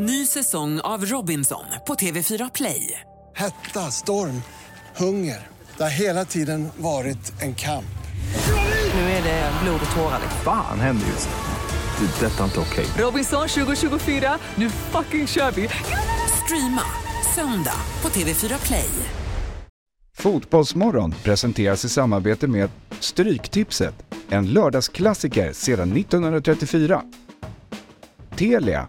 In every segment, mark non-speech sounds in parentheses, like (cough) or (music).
Ny säsong av Robinson på TV4 Play. Hetta, storm, hunger. Det har hela tiden varit en kamp. Nu är det blod och tårar. Fan händer just nu. Det. Detta är inte okej. Robinson 2024, nu fucking kör vi! Streama söndag på TV4 Play. Fotbollsmorgon presenteras i samarbete med Stryktipset, en lördagsklassiker sedan 1934. Telia,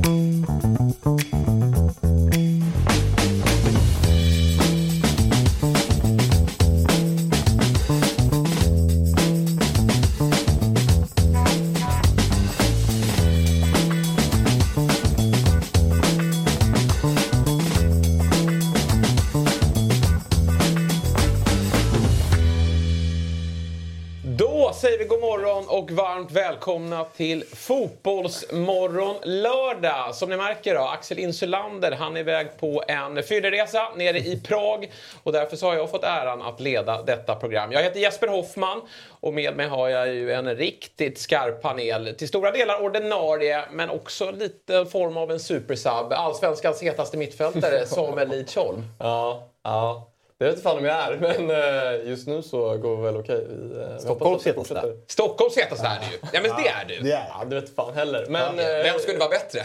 Varmt välkomna till Fotbollsmorgon lördag. Som ni märker då, Axel Insulander han är iväg på en fylleresa nere i Prag och därför så har jag fått äran att leda detta program. Jag heter Jesper Hoffman och med mig har jag ju en riktigt skarp panel. Till stora delar ordinarie men också lite form av en supersub. Allsvenskans hetaste mittfältare (laughs) Samuel Lidsholm. Ja, ja. Det vet inte fan om jag är, men eh, just nu så går det väl okej. Vi, eh, det fortsätter. Stockholms hetaste är du ju. Ja men det är du. Det är ja, det vet fan heller. Men, eh, Vem skulle vara bättre?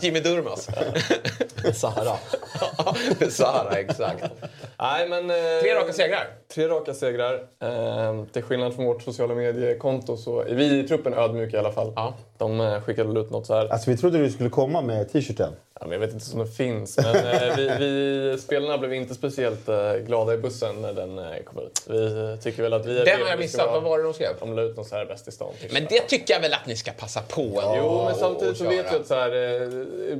(laughs) Jimmy Durmaz. (laughs) Sahara. Sahara, exakt. Nej, men... Tre raka segrar. Tre raka segrar. Eh, till skillnad från vårt sociala mediekonto så är vi i truppen ödmjuka i alla fall. Ja. De eh, skickade ut något så här. Alltså vi trodde du skulle komma med t-shirten. Ja, men jag vet inte om det finns. Men eh, vi, vi, spelarna blev inte speciellt eh, glada i bussen när den kom ut. Vi tycker väl att vi är Den det har jag missat. Vad var det de skrev? De la ut någon så här bäst i stan. Men det tycker jag väl att ni ska passa på ändå Jo, men samtidigt så vet vi att så här,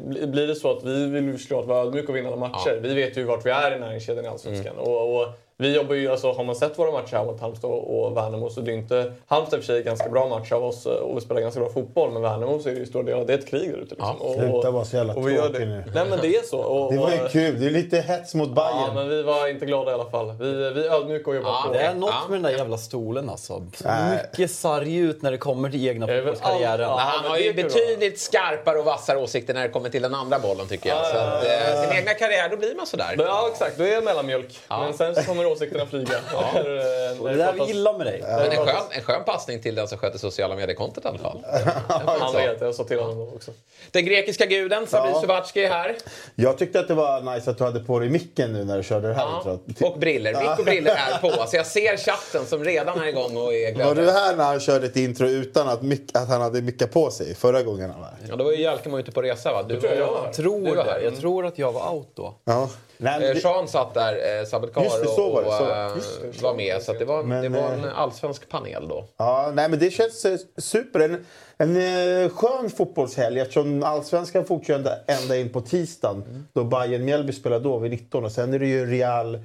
bli- blir det så att vi vill såklart vara ödmjuka och vinna alla matcher. Vi vet ju vart vi är i näringskedjan i Allsvenskan. Mm. Och, och vi jobbar ju, alltså, har man sett våra matcher här mot Halmstad och Värnamo så det är inte... Halmstad är i och för sig en ganska bra match av oss eh, och vi spelar ganska bra fotboll. Men Värnamo så är det ju stor del, det är ett krig där ute. Liksom. Och- Sluta vara så jävla och vi gör tråkig det. nu. Nej men det är så. Och, Det var ju kul. Det är lite hets mot Ja, Bayern. men vi var inte glada i alla fall. Vi, vi är ödmjuka och jobbar Ja, på. Det är något Ja. med den där jävla stolen alltså. Mycket sarg ut när det kommer till egna är fotbollskarriären. Men han har det ju betydligt skarpare och vassare åsikter när det kommer till den andra bollen tycker jag. Så att, eh, sin egna karriär, då blir man sådär. Ja exakt, då är jag mellanmjölk. Men sen så kommer åsikterna flyga. När, eh, när Det vi gillar med dig. Men en skön, en skön passning till den som sköter sociala mediekontot i alla fall. (laughs) Han vet, jag sa till honom också. Den grekiska guden, Sabri Ja. Suvatski är här. Jag tyckte att det var nice att du hade på dig micken nu när du körde det här Ja. Och briller. Mick och briller är på. Så jag ser chatten som redan är igång och är Var du här när han körde ett intro utan att, mick, att han hade mickat på sig förra gången han var här? Ja, då var ju Jalkemo ute på resa va? Du tror jag var. Tror Du var här. det. Jag tror att jag var out då. Ja. Nej, men Eh, det, Sean satt där, eh, Sabet Just det, och så. eh, Just var med. Så det var, Men, det var en eh, allsvensk panel då. ja, nej, men det känns eh, super. En, en eh, skön fotbollshelg eftersom allsvenskan fortsätter ända in på tisdagen. Då Bayern Mjällby spelar då vid 19 och sen är det ju Real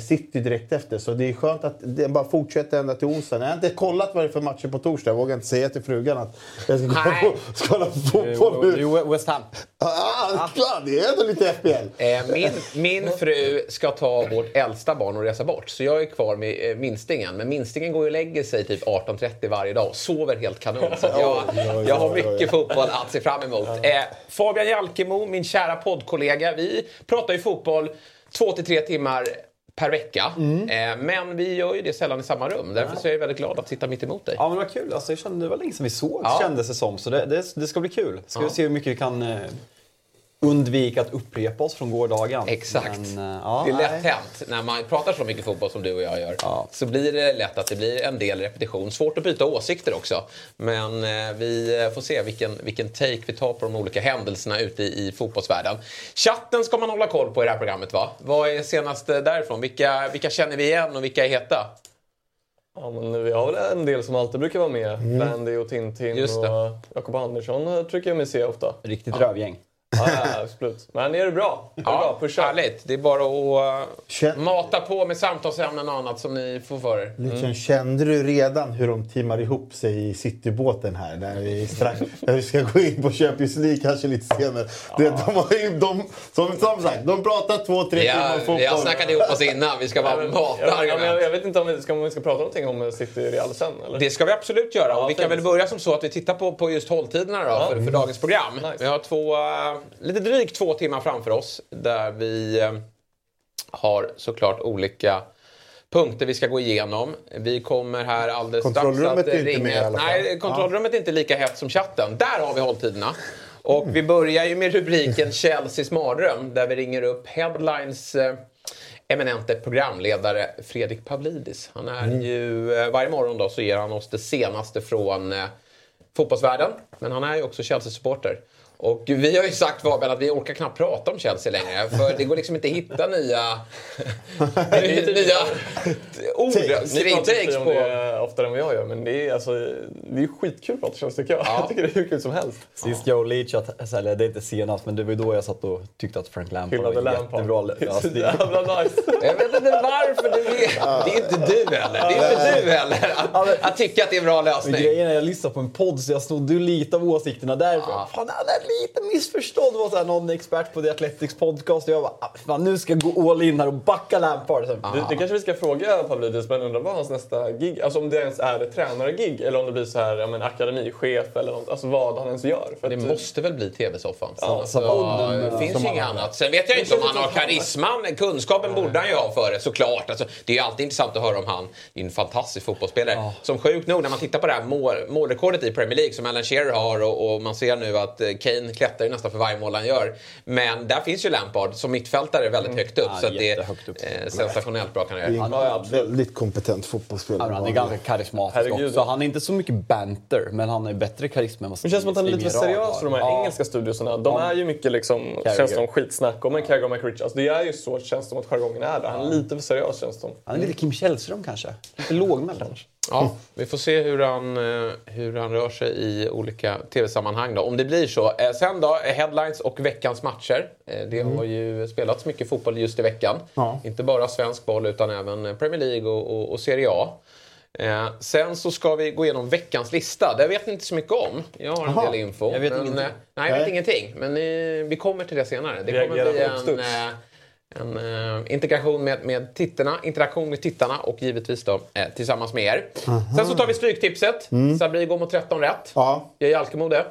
City direkt efter. Så det är skönt att det bara fortsätter ända till onsdagen. Jag har inte kollat vad det är för matcher på torsdag. Jag vågar inte säga till frugan att jag ska kolla på, ska kolla på fotboll Det nu. är ju West Ham. Ah, klar, det är ändå lite FBL. Eh, min, min fru ska ta vårt äldsta barn och resa bort. Så jag är kvar med eh, minstingen. Men minstingen går ju och lägger sig typ 18.30 varje dag och sover helt kanon. Så jag, jag har mycket fotboll att se fram emot. Eh, Fabian Jalkemo, min kära poddkollega. Vi pratar ju fotboll två till tre timmar per vecka. Mm. Men vi gör ju det sällan i samma rum. Därför så är jag väldigt glad att sitta mitt emot dig. Ja men vad kul. Alltså, jag kände, det var länge sedan vi såg Ja. kändes det som. Så det, det, det ska bli kul. Ska vi se hur mycket vi kan eh, undvika att upprepa oss från gårdagen. Exakt. Men, eh, ja, det är lätt nej. hänt när man pratar så mycket fotboll som du och jag gör. Ja. Så blir det lätt att det blir en del repetition. Svårt att byta åsikter också. Men eh, vi eh, får se vilken, vilken take vi tar på de olika händelserna ute i, i fotbollsvärlden. Chatten ska man hålla koll på i det här programmet va? Vad är senast eh, därifrån? Vilka, vilka känner vi igen och vilka är heta? Ja, men vi har väl en del som alltid brukar vara med. Landy och Tintin Just det. och Jakob Andersson eh, tycker jag mig se ofta. Riktigt rövgäng. Ja, ja, absolut. Men är det bra? Är det bra? Ja, Pusha. härligt. Det är bara att uh, Känn- mata på med samtalsämnen och annat som ni får för er. Liksom, Kände du redan hur de teamar ihop sig i citybåten här? När vi, strax, när vi ska gå in på Champions League kanske lite senare. Du vet, de har ju, de, som, som sagt, de pratar två, tre Vi timmar har, fotboll. vi har snackat ihop oss innan. Vi ska bara mata Ja, ja, jag, argument. jag vet inte om vi ska, om vi ska prata någonting om City Real sen. Eller? Det ska vi absolut göra. och vi kan fint. väl börja som så att vi tittar på, på just hålltiderna då, för, för dagens program. Nice. Vi har två, eh, lite drygt två timmar framför oss där vi eh, har såklart olika punkter vi ska gå igenom. Vi kommer här alldeles strax att är inte ringa... med. Nej, kontrollrummet är inte lika hett som chatten. Där har vi hålltiderna. Och vi börjar ju med rubriken (laughs) Chelseas mardröm där vi ringer upp Headlines eh, eminente programledare Fredrik Pavlidis. Han är ju, eh, varje morgon då så ger han oss det senaste från eh, fotbollsvärlden. Men han är ju också Chelsea-supporter. Och vi har ju sagt Fabian att vi orkar knappt prata om Chelsea längre. För det går liksom inte att hitta nya, (laughs) nya ord, Ni pratar kring ju takes om på. det oftare än vad jag gör, men det är, alltså, det är skitkul att prata Chelsea tycker jag. Jag tycker det är hur kul som helst. Sist jag och Leach, att- eller det är inte senast, men det var ju då jag satt och tyckte att Frank Lampard Hyllade var en Lampard. jättebra Det lösning. jävla nice. (laughs) Jag vet inte varför du är... Det är inte du heller. Det är inte du heller att, att tycka att det är en bra Men lösning. grejen är jag lyssnade på en podd så jag snodde ju lite av åsikterna därifrån. Fan, han är lite missförstådd. Det var så här, någon expert på The Athletics podcast och jag bara, "Ah, fan nu ska jag gå all in här och backa Lampard. Så, Det, det kanske vi ska fråga Pavlidis, men undrar vad hans nästa gig, alltså om det ens är ett tränargig eller om det blir så här, ja, men akademichef eller något, alltså vad han ens gör. För Det att- måste väl bli TV-soffan? Ja, alltså, det finns ju inget annat. Sen vet jag inte om han har karisman. Kunskapen borde han ju ha för det, såklart. Alltså, det är ju alltid intressant att höra om han. Det är en fantastisk fotbollsspelare. Som sjukt nog, när man tittar på det här mål, målrekordet i Premier League som Alan Shearer har och, och man ser nu att eh, Kane klättrar ju nästan för varje mål han gör. Men där finns ju Lampard som mittfältare väldigt högt upp. Ja, så att det är upp. eh, sensationellt bra kan han Det är göra. en Ja, ja, absolut. väldigt kompetent Ja, fotbollsspelare. han är ganska karismatisk Herregud. också. Han är inte så mycket banter, men han är bättre karisma än vad Det känns som att han är lite seriös för de här. Ja. engelska studiosarna. De är ju mycket liksom, känns som skitsnack om en Carragher och McRitch. Alltså det är ju så känns det som att jargongen är där. Han är lite för seriös känns det som. Han är lite Kim Källström kanske. Lite lågmäld. Ja, vi får se hur han, eh, hur han rör sig i olika tv-sammanhang då, om det blir så. Eh, Sen då, eh, headlines och veckans matcher. Det har ju spelats mycket fotboll just i veckan. Ja. Inte bara svensk boll utan även Premier League och, och, och Serie A. Eh, sen så ska vi gå igenom veckans lista. Det vet ni inte så mycket om. Jag har en Jaha. del info. Jag vet men, ingenting. Nej, jag vet Nej. ingenting. Men eh, vi kommer till det senare. Det kommer bli en, eh, en eh, integration med, med tittarna, interaktion med tittarna och givetvis då eh, tillsammans med er. Sen så tar vi stryktipset. Sabri går mot 13 rätt. Ja. Jag är Alkemo det.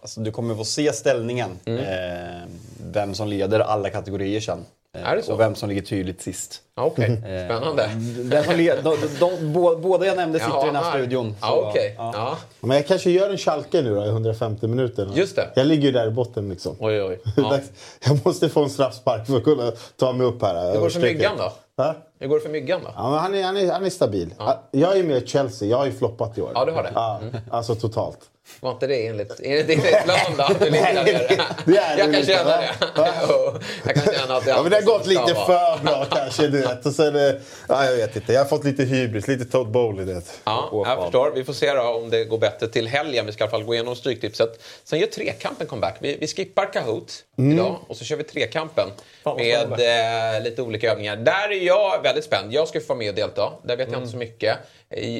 Alltså, du kommer få se ställningen. Mm. Eh, vem som leder alla kategorier sen. Eh, Är det så? Och vem som ligger tydligt sist. Ja, Okej, Eh, spännande. Den som led, de, de, de, bå- båda jag nämnde sitter i den här studion. Ja, så, okej. ja. Ja. Men jag kanske gör en Schalke nu då, i 150 minuter. Just det. Jag ligger ju där i botten liksom. Oj, oj. (laughs) Ja. Jag måste få en straffspark för att kunna ta mig upp här. Hur går det för Myggan då? Ha? Hur går det för Myggan då? Ja, men han, är, han, är, han är stabil. Jag är med i Chelsea. Jag har ju floppat i år. Ja, du har det. Ja, alltså totalt. Var inte det enligt, enligt din plan då? att Du där nere? det är det Jag kan känna det. (laughs) Jag kan känna att det Ja, men det har gått lite för bra kanske, du vet. Och sen, ja, jag vet inte. Jag har fått lite hybris, lite Todd Bowley. Ja, jag förstår. Vi får se då om det går bättre till helgen. Vi ska i alla fall gå igenom Stryktipset. Sen gör Trekampen comeback. Vi, vi skippar Kahoot idag och så kör vi Trekampen Fan, med eh, lite olika övningar. Där är jag väldigt spänd. Jag ska få vara med och delta. Där vet jag inte så mycket.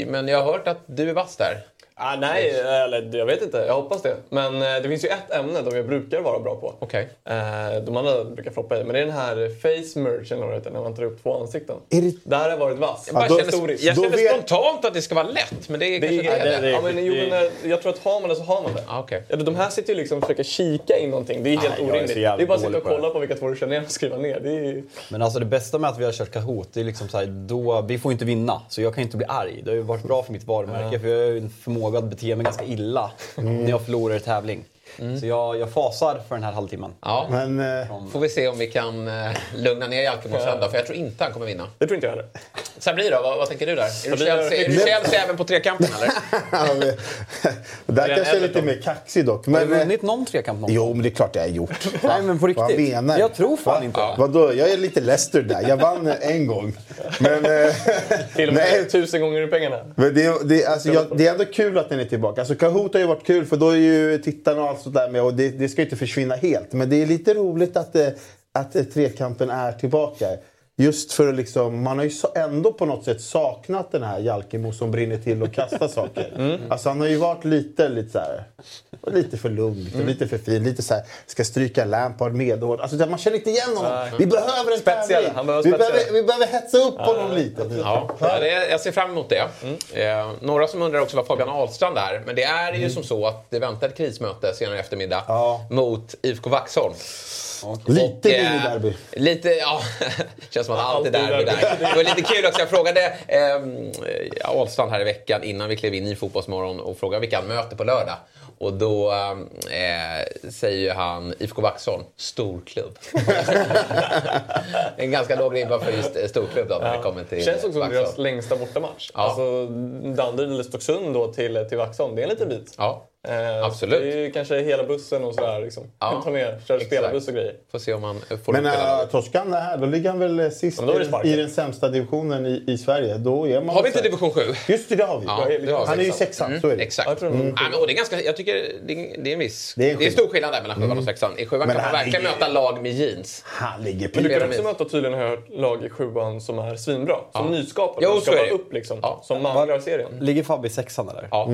Men jag har hört att du är vass där. Ah, nej, eller jag vet inte. Jag hoppas det. Men eh, det finns ju ett ämne som jag brukar vara bra på. Okej. Eh, de andra brukar floppa i. Men det är den här face merge eller vad det heter, när man tar upp två ansikten. Är det- Där har jag varit vass. Jag, bara då- känner, Historiskt. jag då känner vet- spontant att det ska vara lätt, men det är Det kanske är, inte är det. ja, men, jo, det- men, jag tror att har man det så har man det. Ah, okej. ja, de här sitter ju liksom och försöker kika in någonting. Det är helt Nej, jag är orimligt. Det är bara att sitta och det. kolla på vilka två du känner igen och skriva ner. Det är... Men alltså det bästa med att vi har kört Kahoot, det är liksom så här, då, vi får inte vinna. Så jag kan inte bli arg. Det har ju varit bra för mitt varumärke, för jag har ju en förmåga att bete mig ganska illa när jag förlorar i tävling. Så jag, jag fasar för den här halvtimmen. Ja. Men eh, Får vi se om vi kan eh, lugna ner Jalkemo sen då, för jag tror inte han kommer vinna. Det tror inte jag heller. Sabri då, vad, vad tänker du där? Är du Chelsea, är du Chelsea även på trekampen eller? (laughs) ja, men- där kanske är lite mer kaxig dock. Har du Men, eh, vunnit någon trekamp någon jo, men det är klart jag har gjort. (laughs) Nej men på riktigt. Vad menar? Jag tror fan Va? inte Ja. Vadå? Jag är lite Leicester där. Jag vann en gång. Men, eh, (laughs) Till och med nej, tusen gånger pengarna. men det, det, alltså, jag, det är ändå kul att den är tillbaka. Alltså, Kahoot har ju varit kul för då är ju tittarna och sånt där med, och det, det ska ju inte försvinna helt. Men det är lite roligt att, det, att eh, trekampen är tillbaka. Just för att liksom, man har ju ändå på något sätt saknat den här Jalkemo som brinner till och kastar saker. (laughs) Alltså han har ju varit lite, lite så här, lite för lugn, lite, lite för fin, lite så här, ska stryka Lampard medhårt. Alltså man känner inte igen honom. Vi behöver en tävling. behöver Vi behöver, vi behöver hetsa upp honom lite. Ja, ja, jag ser fram emot det. Eh, några som undrar också var Fabian Ahlstrand är. Men det är ju som så att det väntar ett krismöte senare i eftermiddag Ja. mot IFK Vaxholm. Lite Och, eh, miniderby. Lite, ja. (laughs) känns som att allt är Alltid derby derby. där. Det var lite kul också. Jag frågade eh, Ahlstrand här i veckan innan vi klev in i Fotbollsmorgon och frågade vilka han möter på lördag. Och då eh, säger ju han IFK Vaxholm, storklubb. (laughs) en ganska låg ribba för just eh, storklubb då, när det kommer till Känns också som deras längsta bortamatch. Ja. Alltså, Danderyd eller Stocksund då till, till Vaxholm, det är en liten bit. Ja, Eh, absolut. Det är ju kanske hela bussen och sådär. Liksom. Ja, (laughs) Ta köra exakt. spelarbuss och grejer. får se om han eh, får Men äh, torskar han det här, då ligger han väl eh, sist i, den sämsta divisionen i, i Sverige. Då är man Har vi inte division 7? Just det, det har vi. Ja, det har vi. han är ju Sexan. sexan, så är det. Exakt. Jag tror Mm. Ja, men, och det är ganska, jag tycker det är, det är en viss... Det är en det är skillnad. stor skillnad där mellan sjuan och sexan. I sjuan Men kan man verkligen ligger- möta lag med jeans. Han ligger Men du kan också med. möta tydligen hört lag i sjuan som är svinbra. Som nyskapade. Jo, som ska vara upp liksom. Som manglar serien. Ligger Fabbe i sexan eller? Ja,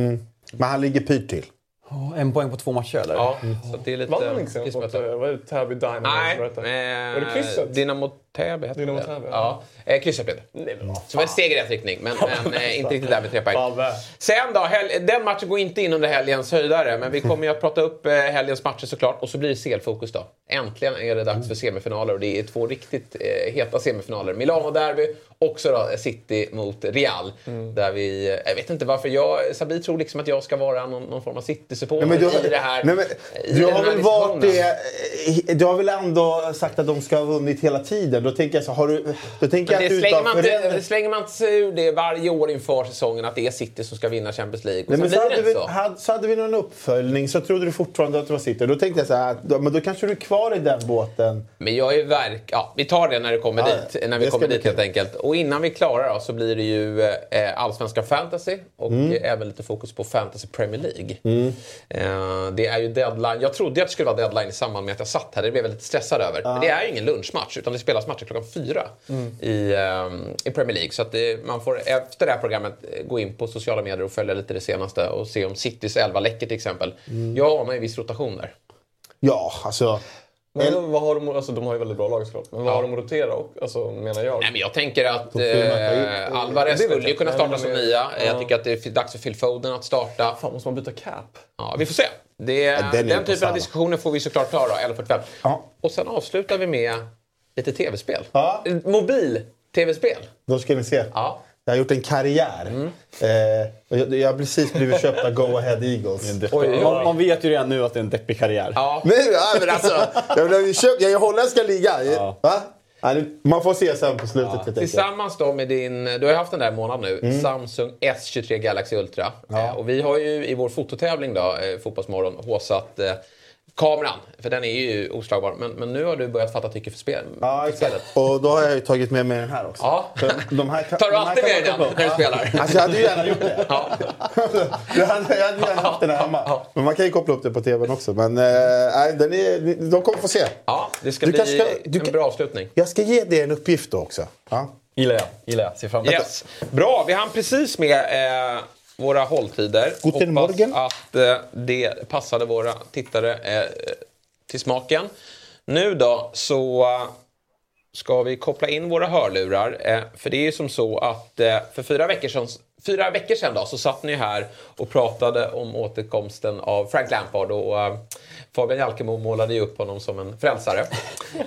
Men han ligger pyrt till. Ja, En poäng på två matcher eller? ja så att det är lite... Vann inte sen mot eh, vad är det, Täby Dynamo? Nej, det? Var det eh, krysset? Dynamo Täby hette Dynamo det. Täby, Ja, eh, vad Som ett steg i rätt riktning, men, men eh, inte riktigt där med tre poäng. Sen då, den matchen går inte in under helgens höjdare, men vi kommer ju att prata upp eh, helgens matcher såklart. Och så blir det CL-fokus då. Äntligen är det dags för semifinaler och det är två riktigt eh, heta semifinaler. Milano-derby, också då City mot Real. Där vi, eh, jag vet inte varför jag, Sabi tror liksom att jag ska vara någon, någon form av City-supporter Nej, men du, i det här. nej, men, du har väl varit det... Du har väl ändå sagt att de ska ha vunnit hela tiden? Då tänker jag så, har du... Då tänker jag att det slänger, man inte, det slänger man inte sig ur det varje år inför säsongen att det är City som ska vinna Champions League. Och Nej, men så, hade vi, så. hade, så hade vi någon uppföljning så trodde du fortfarande att det var City. Då tänkte jag så här, då, men då kanske du är kvar i den båten. Men jag är verk... Ja, vi tar det när det kommer Ja, dit. När vi kommer dit helt enkelt. Och innan vi klarar då, så blir det ju eh, allsvenska fantasy och Mm. även lite fokus på fantasy Premier League. Eh, det är ju deadline. Jag trodde att det skulle vara deadline i samband med att jag satt här. Det blev jag lite stressad över. Men det är ju ingen lunchmatch utan det spelas matcher klockan fyra Mm. i, eh, i Premier League. Så att det, man får efter det här programmet eh, gå in på sociala medier och följa lite det senaste och se om Citys elva läcker till exempel. Mm. Jag anar ju viss rotation där. Ja, alltså... Men vad har de, alltså, de har ju väldigt bra lag såklart. Men vad Ja. har de att rotera? Och, alltså, menar jag. Nej, men jag tänker att eh, Alvarez skulle ju jag. kunna starta som det- nia. Jag ja. tycker att det är dags för Phil Foden att starta. Fan, måste man byta cap? Ja, vi får se. Det, den är den på typen av diskussioner får vi såklart ta då, 11.45. Ja. Och sen avslutar vi med lite tv-spel. Ja. Mobil-tv-spel. Då ska ni se. Ja. Jag har gjort en karriär. Mm. Eh, och jag, jag har precis blivit (laughs) köpt av Go Ahead Eagles. Oj. Man, man vet ju redan nu att det är en deppig karriär. Ja. Men, ja, men alltså, jag, jag, köpt, jag är i holländska ligan. Ja. Ja, man får se sen på slutet enkelt. Tillsammans då med din, du har ju haft den där en månad nu, Samsung S23 Galaxy Ultra. Eh, och vi har ju i vår fototävling då, eh, Fotbollsmorgon, håsat eh, kameran. För den är ju oslagbar. Men, men nu har du börjat fatta tycke för spel. Ja, för spelet. Och då har jag ju tagit med mig den här också. Ja. De här (laughs) kan- Tar du de här alltid med dig den när du spelar? Alltså jag hade ju gärna gjort det. Ja. (laughs) jag, hade, jag hade gärna haft den här hemma. Men man kan ju koppla upp det på tvn också. Men nej, den är, de kommer få se. ja, det ska Du bli ska- du en kan- bra avslutning. Jag ska ge dig en uppgift då också. Ja. Gillar jag. Gillar jag. Ser fram emot Yes. Bra, vi hann precis med eh, våra hålltider. Guten Hoppas Morgen. att eh, det passade våra tittare eh, till smaken. Nu då så eh, ska vi koppla in våra hörlurar. För det är ju som så att för fyra veckor sedan Fyra veckor sedan då, så satt ni här och pratade om återkomsten av Frank Lampard och eh, Fabian Jalkemo målade ju upp honom som en frälsare. (laughs)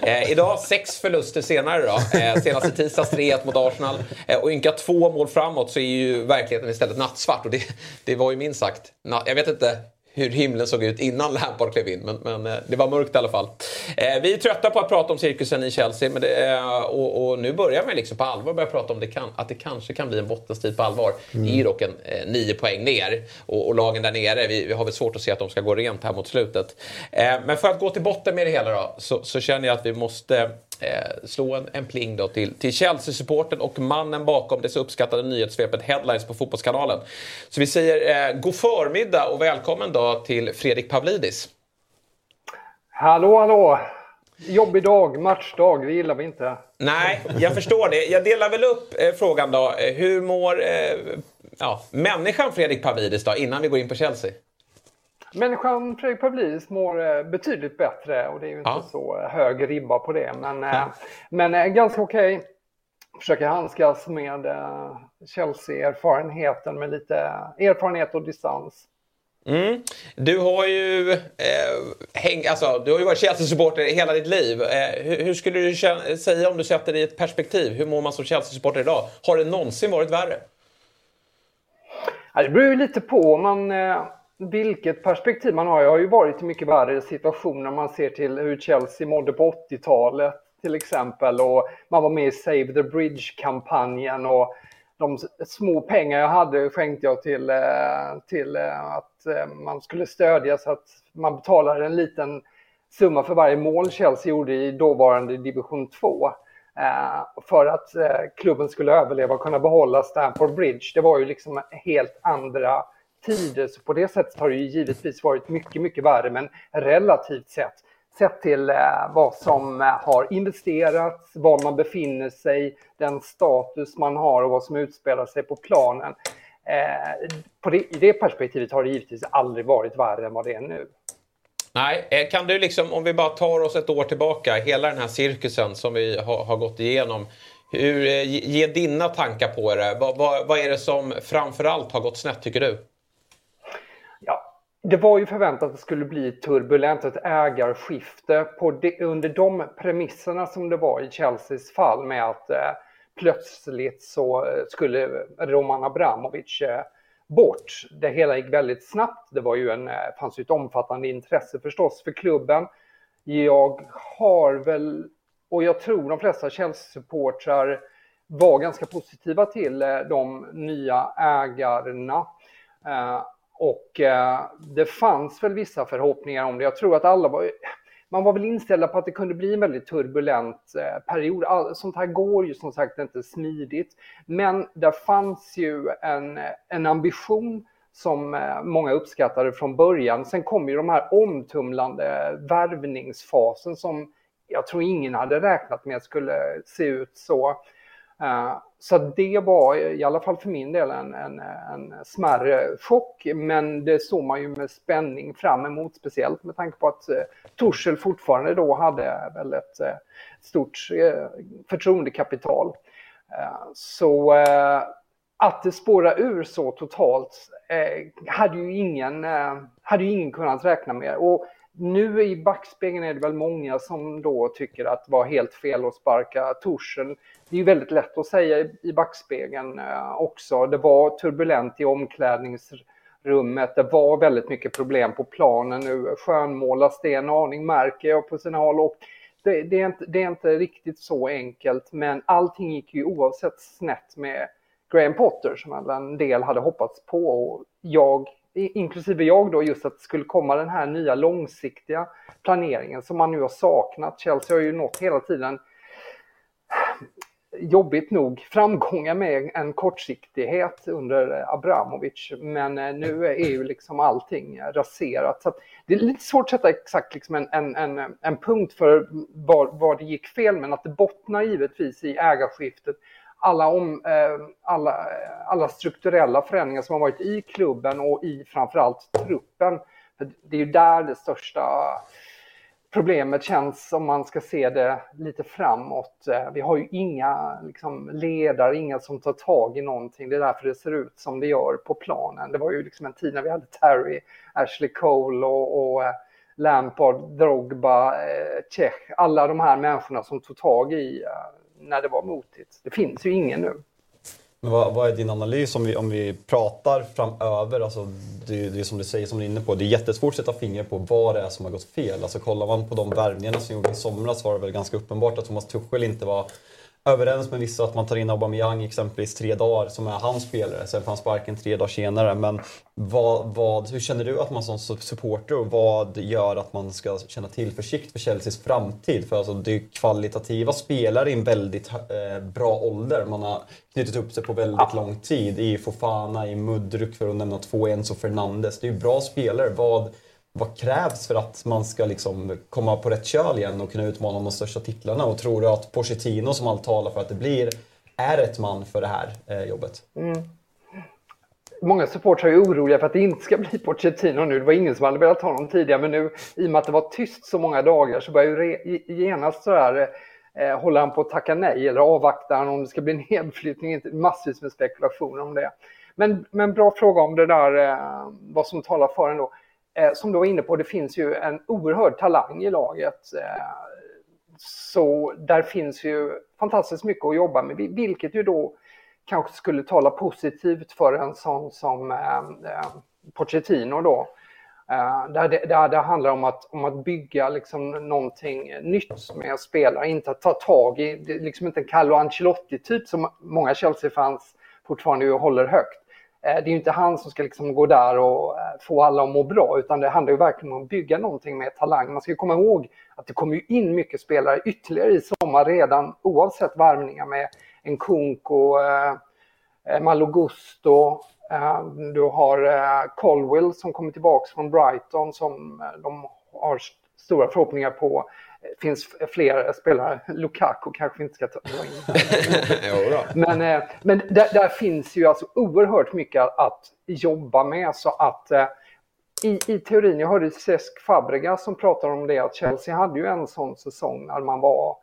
Eh, idag, sex förluster senare då. Eh, senast i tisdags 3-1 mot Arsenal. Eh, och ynka två mål framåt så är ju verkligheten istället nattsvart. Och det, det var ju minst sagt, jag vet inte hur himlen såg ut innan Lampard klev in, men, men eh, det var mörkt i alla fall. Eh, vi är trötta på att prata om cirkusen i Chelsea, men det, eh, och, och nu börjar man liksom på allvar börja prata om det kan, att det kanske kan bli en bottenstrid på allvar. Det är ju dock en eh, nio poäng ner och, och lagen där nere, vi, vi har väl svårt att se att de ska gå rent här mot slutet. Eh, men för att gå till botten med det hela då, så, så känner jag att vi måste eh, slå en, en pling då till, till Chelsea-supporten och mannen bakom det så uppskattade nyhetssvepet Headlines på Fotbollskanalen. Så vi säger eh, god förmiddag och välkommen då till Fredrik Pavlidis. Hallå, hallå! Jobbig dag, matchdag, det gillar vi inte. Nej, jag förstår det. Jag delar väl upp eh, frågan då. Eh, Hur mår eh, ja, människan Fredrik Pavlidis då, innan vi går in på Chelsea? Människan Pavlidis mår eh, betydligt bättre och det är ju inte Ja. så eh, hög ribba på det. Men, eh, men ganska okej. Försöker handskas med Chelsea-erfarenheten med lite erfarenhet och distans. Mm. Du har ju eh, häng, alltså, du har ju varit Chelsea-supporter hela ditt liv. Eh, hur, hur skulle du känna, säga om du sätter det i ett perspektiv? Hur mår man som Chelsea-supporter idag? Har det någonsin varit värre? Ja, det beror ju lite på man, eh, vilket perspektiv man har. Jag har ju varit i mycket värre situationer om man ser till hur Chelsea mådde på 80-talet till exempel. Och man var med i Save the Bridge-kampanjen och de små pengar jag hade skänkte jag till, eh, till eh, att eh, man skulle stödja så att man betalade en liten summa för varje mål Chelsea gjorde i dåvarande division 2. För att klubben skulle överleva och kunna behålla Stamford Bridge. Det var ju liksom helt andra tider. Så på det sättet har det ju givetvis varit mycket, mycket värre. Men relativt sett, sett till eh, vad som eh, har investerats, var man befinner sig, den status man har och vad som utspelar sig på planen. Eh, på det, I det perspektivet har det givetvis aldrig varit värre än vad det är nu. Nej, eh, kan du liksom, om vi bara tar oss ett år tillbaka, hela den här cirkusen som vi har, har gått igenom. Hur, eh, ge ge dina tankar på det. Vad, vad, vad är det som framförallt har gått snett tycker du? Det var ju förväntat att det skulle bli turbulent, ett ägarskifte på de, under de premisserna som det var i Chelseas fall med att eh, plötsligt så eh, skulle Roman Abramovic eh, bort. Det hela gick väldigt snabbt. Det var ju en, eh, fanns ju ett omfattande intresse förstås för klubben. Jag har väl, och jag tror de flesta Chelsea-supportrar var ganska positiva till eh, de nya ägarna. Och eh, det fanns väl vissa förhoppningar om det. Jag tror att alla var, man var väl inställda på att det kunde bli en väldigt turbulent eh, period. All, sånt här går ju som sagt inte smidigt. Men det fanns ju en, en ambition som eh, många uppskattade från början. Sen kom ju de här omtumlande värvningsfasen som jag tror ingen hade räknat med skulle se ut så. Eh, så det var i alla fall för min del en, en, en smärre chock, men det såg man ju med spänning fram emot, speciellt med tanke på att eh, Torshäll fortfarande då hade väl ett eh, stort eh, förtroendekapital. Eh, Så eh, att det spårar ur så totalt eh, hade, ju ingen, eh, hade ju ingen kunnat räkna med. Och nu i backspegeln är det väl många som då tycker att det var helt fel att sparka Torsen. Det är ju väldigt lätt att säga i- backspegeln eh, också. Det var turbulent i omklädningsrummet. Det var väldigt mycket problem på planen. Nu skönmålas det en aning, märker jag på sina håll. Och det, det, är inte, det är inte riktigt så enkelt, men allting gick ju oavsett snett med Graham Potter som en del hade hoppats på. Och jag, inklusive jag då, just att det skulle komma den här nya långsiktiga planeringen som man nu har saknat. Chelsea har ju nått hela tiden jobbigt nog framgångar med en kortsiktighet under Abramovic. Men eh, nu är ju liksom allting raserat. Så att det är lite svårt att sätta exakt liksom en, en, en, en punkt för var, var det gick fel, men att det bottnar givetvis i ägarskiftet. Alla, om, eh, alla, alla strukturella förändringar som har varit i klubben och i framförallt truppen. För det är ju där det största problemet känns om man ska se det lite framåt. Eh, vi har ju inga liksom, ledare, inga som tar tag i någonting. Det är därför det ser ut som det gör på planen. Det var ju liksom en tid när vi hade Terry, Ashley Cole och, och eh, Lampard, Drogba, eh, Cech. Alla de här människorna som tog tag i eh, när det var motigt. Det finns ju ingen nu. Men vad, vad är din analys om vi, om vi pratar framöver? Alltså, det, det är som du säger, som du är inne på, det är jättesvårt att sätta fingret på vad det är som har gått fel. Alltså, kollar man på de värvningarna som gjordes i somras var det väl ganska uppenbart att Thomas Tuchel inte var överens med vissa att man tar in Aubameyang exempelvis tre dagar som är hans spelare. Sen får han sparken tre dagar senare. Men vad, vad, hur känner du att man som supporter och vad gör att man ska känna tillförsikt för Chelseas framtid? För alltså, det är kvalitativa spelare i en väldigt eh, bra ålder. Man har knutit upp sig på väldigt lång tid. I Fofana, i Mudryk för att nämna två, Enzo Fernandes. Det är ju bra spelare. Vad, vad krävs för att man ska liksom komma på rätt köl igen och kunna utmana de största titlarna? Och tror du att Pochettino, som allt talar för att det blir, är rätt man för det här eh, jobbet? Mm. Många supportrar är oroliga för att det inte ska bli Pochettino nu. Det var ingen som hade velat ha honom tidigare, men nu i och med att det var tyst så många dagar så börjar ju genast så här eh, håller han på att tacka nej eller avvaktar han om det ska bli en nedflyttning? Massvis med spekulationer om det. Men, men bra fråga om det där, eh, vad som talar för ändå. Eh, som du var inne på, det finns ju en oerhörd talang i laget. Eh, så där finns ju fantastiskt mycket att jobba med, vilket ju då kanske skulle tala positivt för en sån som eh, eh Pochettino då. Eh, där, det, där det handlar om att, om att bygga liksom någonting nytt med spelare, inte att ta tag i, det är liksom inte en Carlo Ancelotti-typ som många Chelsea-fans fortfarande håller högt. Eh, det är ju inte han som ska liksom gå där och eh, få alla att må bra, utan det handlar ju verkligen om att bygga någonting med talang. Man ska komma ihåg att det kommer ju in mycket spelare ytterligare i sommar redan, oavsett värvningar med en Kunko, eh, eh Malogusto. Eh, du har eh, Colwell som kommer tillbaka från Brighton som de har stora förhoppningar på finns fler spelare. Lukaku kanske inte ska ta in. (laughs) men eh, men där, där, finns ju alltså oerhört mycket att jobba med så att eh, i, i teorin, jag hörde Cesc Fabregas som pratade om det, att Chelsea hade ju en sån säsong när man var, jag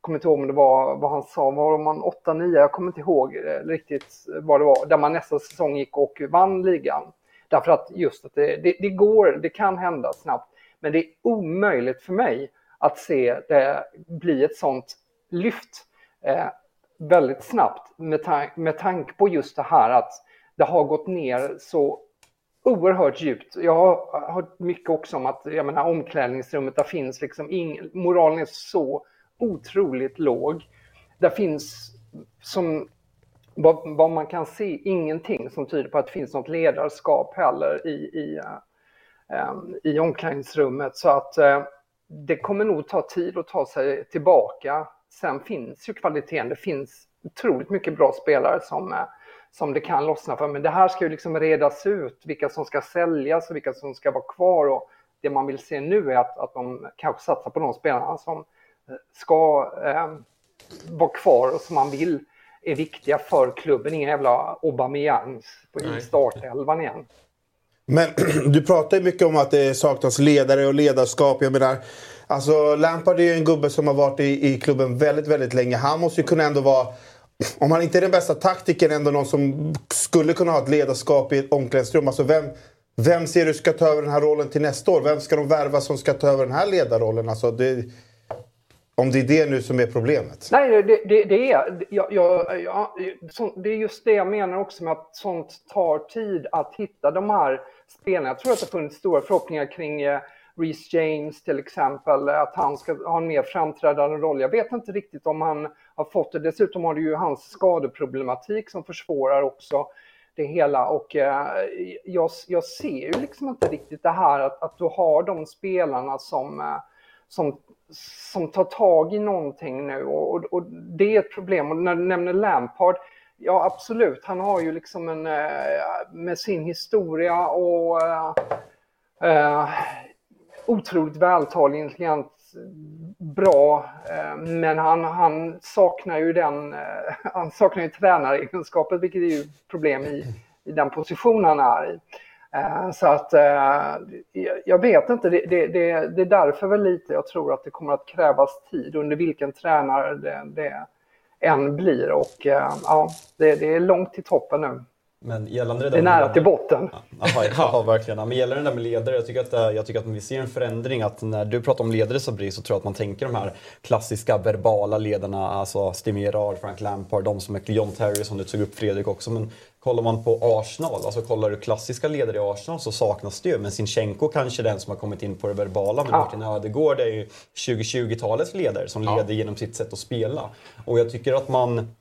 kommer inte ihåg om det var vad han sa, var man 8-9, jag kommer inte ihåg eh, riktigt vad det var, där man nästa säsong gick och vann ligan. Därför att just att det, det, det går, det kan hända snabbt, men det är omöjligt för mig att se det bli ett sånt lyft eh, väldigt snabbt med, ta med tanke på just det här att det har gått ner så oerhört djupt. Jag har hört mycket också om att jag menar, omklädningsrummet, där finns liksom ingen, moralen är så otroligt låg. Där finns som vad, vad, man kan se ingenting som tyder på att det finns något ledarskap heller i, i, um, i omklädningsrummet. Så att eh, det kommer nog ta tid att ta sig tillbaka. Sen finns ju kvaliteten, det finns otroligt mycket bra spelare som, eh, som det kan lossna för. Men det här ska ju liksom redas ut, vilka som ska säljas och vilka som ska vara kvar. Och det man vill se nu är att, att de kanske satsar på de spelarna som eh, ska eh, vara kvar och som man vill är viktiga för klubben. Inga jävla Aubameyang i startelvan igen. Men (clears throat) du pratar ju mycket om att det saknas ledare och ledarskap. Jag menar, alltså Lampard är ju en gubbe som har varit i, i klubben väldigt, väldigt länge. Han måste ju kunna ändå vara (clears throat) om han inte är den bästa taktikern, ändå någon som skulle kunna ha ett ledarskap i ett omklädningsrum. Alltså vem, vem ser du ska ta över den här rollen till nästa år? Vem ska de värva som ska ta över den här ledarrollen? Alltså det, om det är det nu som är problemet? Nej, det, det, det är, jag, jag, jag, det är just det jag menar också med att sånt tar tid att hitta de här spelarna. Jag tror att det har funnits stora förhoppningar kring eh, Reece James till exempel, att han ska ha en mer framträdande roll. Jag vet inte riktigt om han har fått det. Dessutom har du ju hans skadeproblematik som försvårar också det hela och eh, jag, jag ser ju liksom inte riktigt det här att, att du har de spelarna som, eh, som som tar tag i någonting nu och, och, och, det är ett problem. Och när du nämner Lampard, ja absolut, han har ju liksom en, eh, med sin historia och eh, eh, otroligt vältalig, intelligent, bra, Eh, men han, han saknar ju den, eh, (laughs) han saknar ju tränaregenskapen, vilket är ju problem i, i den position han är i. Eh, så att eh, jag vet inte, det, det, det, det är därför väl lite jag tror att det kommer att krävas tid under vilken tränare det, det än blir. Och eh, ja, det, det är långt till toppen nu. Men gällande det, det är nära till botten. Ja, ja, verkligen. Men gällande det där med ledare, jag tycker, att, jag tycker att vi ser en förändring. Att när du pratar om ledare Sabri så tror jag att man tänker de här klassiska verbala ledarna, alltså Steve Gerrard, Frank Lampard, de som är John Terry som du tog upp Fredrik också. Men kollar man på Arsenal, alltså kollar du klassiska ledare i Arsenal så saknas det ju. Men Sinchenko kanske är den som har kommit in på det verbala. Men ja. Martin Ödegård är ju 2020-talets ledare som ja. leder genom sitt sätt att spela. Och jag tycker att man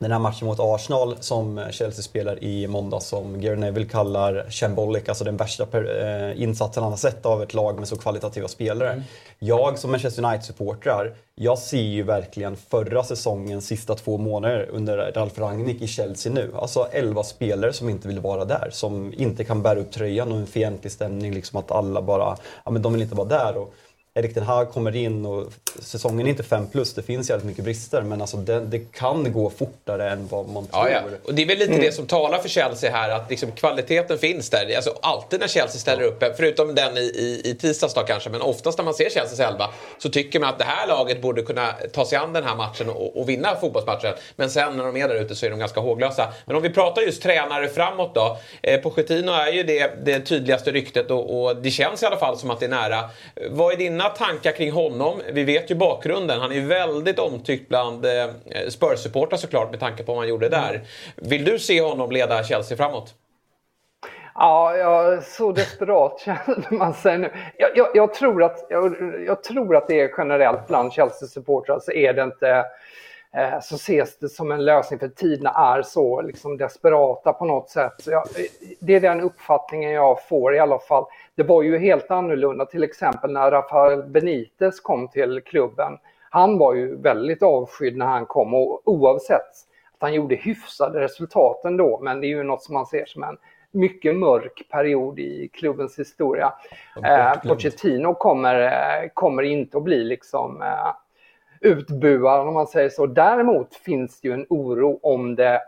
den här matchen mot Arsenal som Chelsea spelar i måndag som Gary Neville kallar shambolic, alltså den värsta per, eh, insatsen han har sett av ett lag med så kvalitativa spelare. Mm. Jag som Manchester United-supportrar, jag ser ju verkligen förra säsongens sista två månader under Ralf Rangnick i Chelsea nu. Alltså 11 spelare som inte vill vara där, som inte kan bära upp tröjan och en fientlig stämning, liksom att alla bara, ja men de vill inte vara där. Och, Erik den här kommer in och säsongen är inte 5 plus, det finns jävligt mycket brister men alltså det, det, kan gå fortare än vad man tror. Ja, ja. Och det är väl lite mm. det som talar för Chelsea här, att liksom kvaliteten finns där. Alltså, alltid när Chelsea ställer upp, förutom den i, i, i tisdags då kanske, men oftast när man ser Chelseas elva så tycker man att det här laget borde kunna ta sig an den här matchen och, och vinna fotbollsmatchen. Men sen när de är där ute så är de ganska håglösa. Men om vi pratar just tränare framåt då. Eh, Pochettino är ju det, det tydligaste ryktet och, och det känns i alla fall som att det är nära. Vad är din dina tankar kring honom? Vi vet ju bakgrunden. Han är väldigt omtyckt bland eh, Spurs-supportrar såklart med tanke på vad han gjorde där. Vill du se honom leda Chelsea framåt? Ja, ja, så desperat (laughs) känner man sig nu. Jag, jag, jag tror att, jag, jag, tror att det är generellt bland Chelsea-supportrar så är det inte eh, så ses det som en lösning för tiderna är så liksom desperata på något sätt. Jag, det är den uppfattningen jag får i alla fall. Det var ju helt annorlunda till exempel när Rafael Benitez kom till klubben. Han var ju väldigt avskydd när han kom och oavsett att han gjorde hyfsade resultat ändå, men det är ju något som man ser som en mycket mörk period i klubbens historia. Eh, Pochettino kommer, eh, kommer inte att bli liksom eh, utbuad om man säger så. Däremot finns det ju en oro om det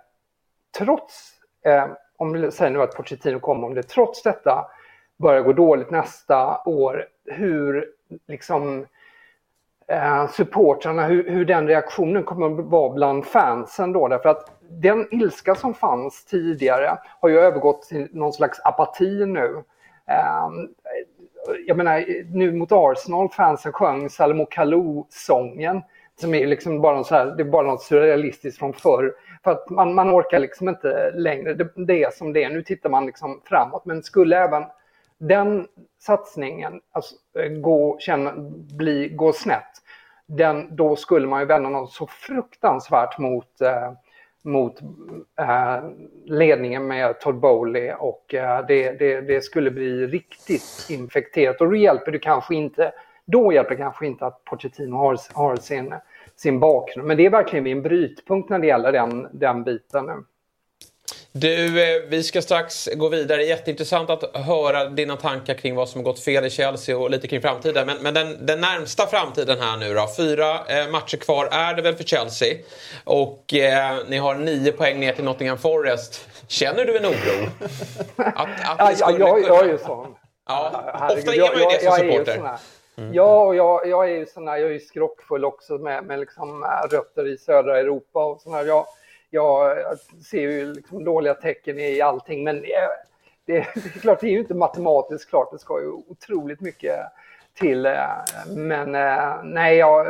trots, eh, om vi säger nu att Pochettino kommer, om det trots detta börjar gå dåligt nästa år, hur liksom eh, supportrarna, hur, hur, den reaktionen kommer att vara bland fansen då. Därför att den ilska som fanns tidigare har ju övergått till någon slags apati nu. Eh, jag menar, nu mot Arsenal, fansen sjöng Salomo Kalou-sången. Som är liksom bara, så här, det är bara något surrealistiskt från förr. För att man, man orkar liksom inte längre. Det, det, är som det är. Nu tittar man liksom framåt. Men skulle även den satsningen alltså, gå, känna, bli, gå snett, den, då skulle man ju vända något så fruktansvärt mot, eh, mot eh, ledningen med Todd Bowley och eh, det, det, det, skulle bli riktigt infekterat. Och då hjälper det kanske inte, då hjälper det kanske inte att Pochettino har, har sin, sin bakgrund. Men det är verkligen en brytpunkt när det gäller den, den biten nu. Du, eh, vi ska strax gå vidare. Jätteintressant att höra dina tankar kring vad som har gått fel i Chelsea och lite kring framtiden. Men, men den, den, närmsta framtiden här nu då. Fyra eh, matcher kvar är det väl för Chelsea. Och eh, ni har nio poäng ner till Nottingham Forest. Känner du en oro? Att, att ja, ja, jag, jag är ju sån. Ja, Herregud, ofta är man ju det som supporter. Mm. Ja, och jag, jag är ju sån här, jag är ju skrockfull också med, med liksom eh, rötter i södra Europa och sån här. Jag, jag ser ju liksom dåliga tecken i allting, men det, det, är klart, det är ju inte matematiskt klart. Det ska ju otroligt mycket till. Eh, men eh, nej, jag,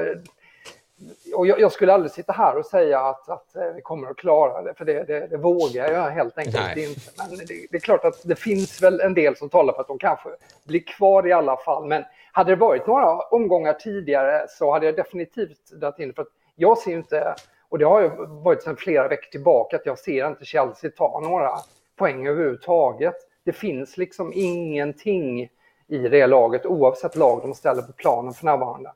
och jag, skulle aldrig sitta här och säga att, att eh, vi kommer att klara det, för det, det, det vågar jag helt enkelt nej. inte. Men det, det, är klart att det finns väl en del som talar för att de kanske blir kvar i alla fall. Men hade det varit några omgångar tidigare så hade jag definitivt dragit in för att jag ser inte och det har ju varit sedan flera veckor tillbaka att jag ser inte Chelsea ta några poäng överhuvudtaget. Det finns liksom ingenting i det laget oavsett lag de ställer på planen för närvarande.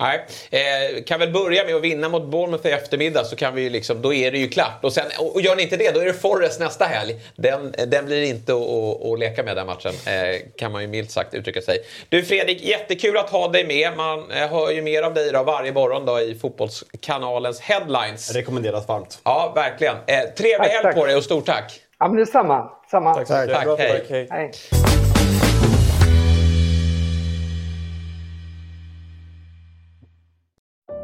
Nej, eh, kan väl börja med att vinna mot Bournemouth i eftermiddag så kan vi liksom, då är det ju klart. Och, sen, och gör ni inte det, då är det Forest nästa helg. Den, den blir inte att, leka med den matchen, eh, kan man ju milt sagt uttrycka sig. Du Fredrik, jättekul att ha dig med. Man eh, hör ju mer av dig då varje morgon då i Fotbollskanalens headlines. Rekommenderas varmt. Ja, verkligen. Eh, trevlig helg på dig och stort tack. Ja, men detsamma. Samma. Tack, tack. tack. Hej. Hej. Hej.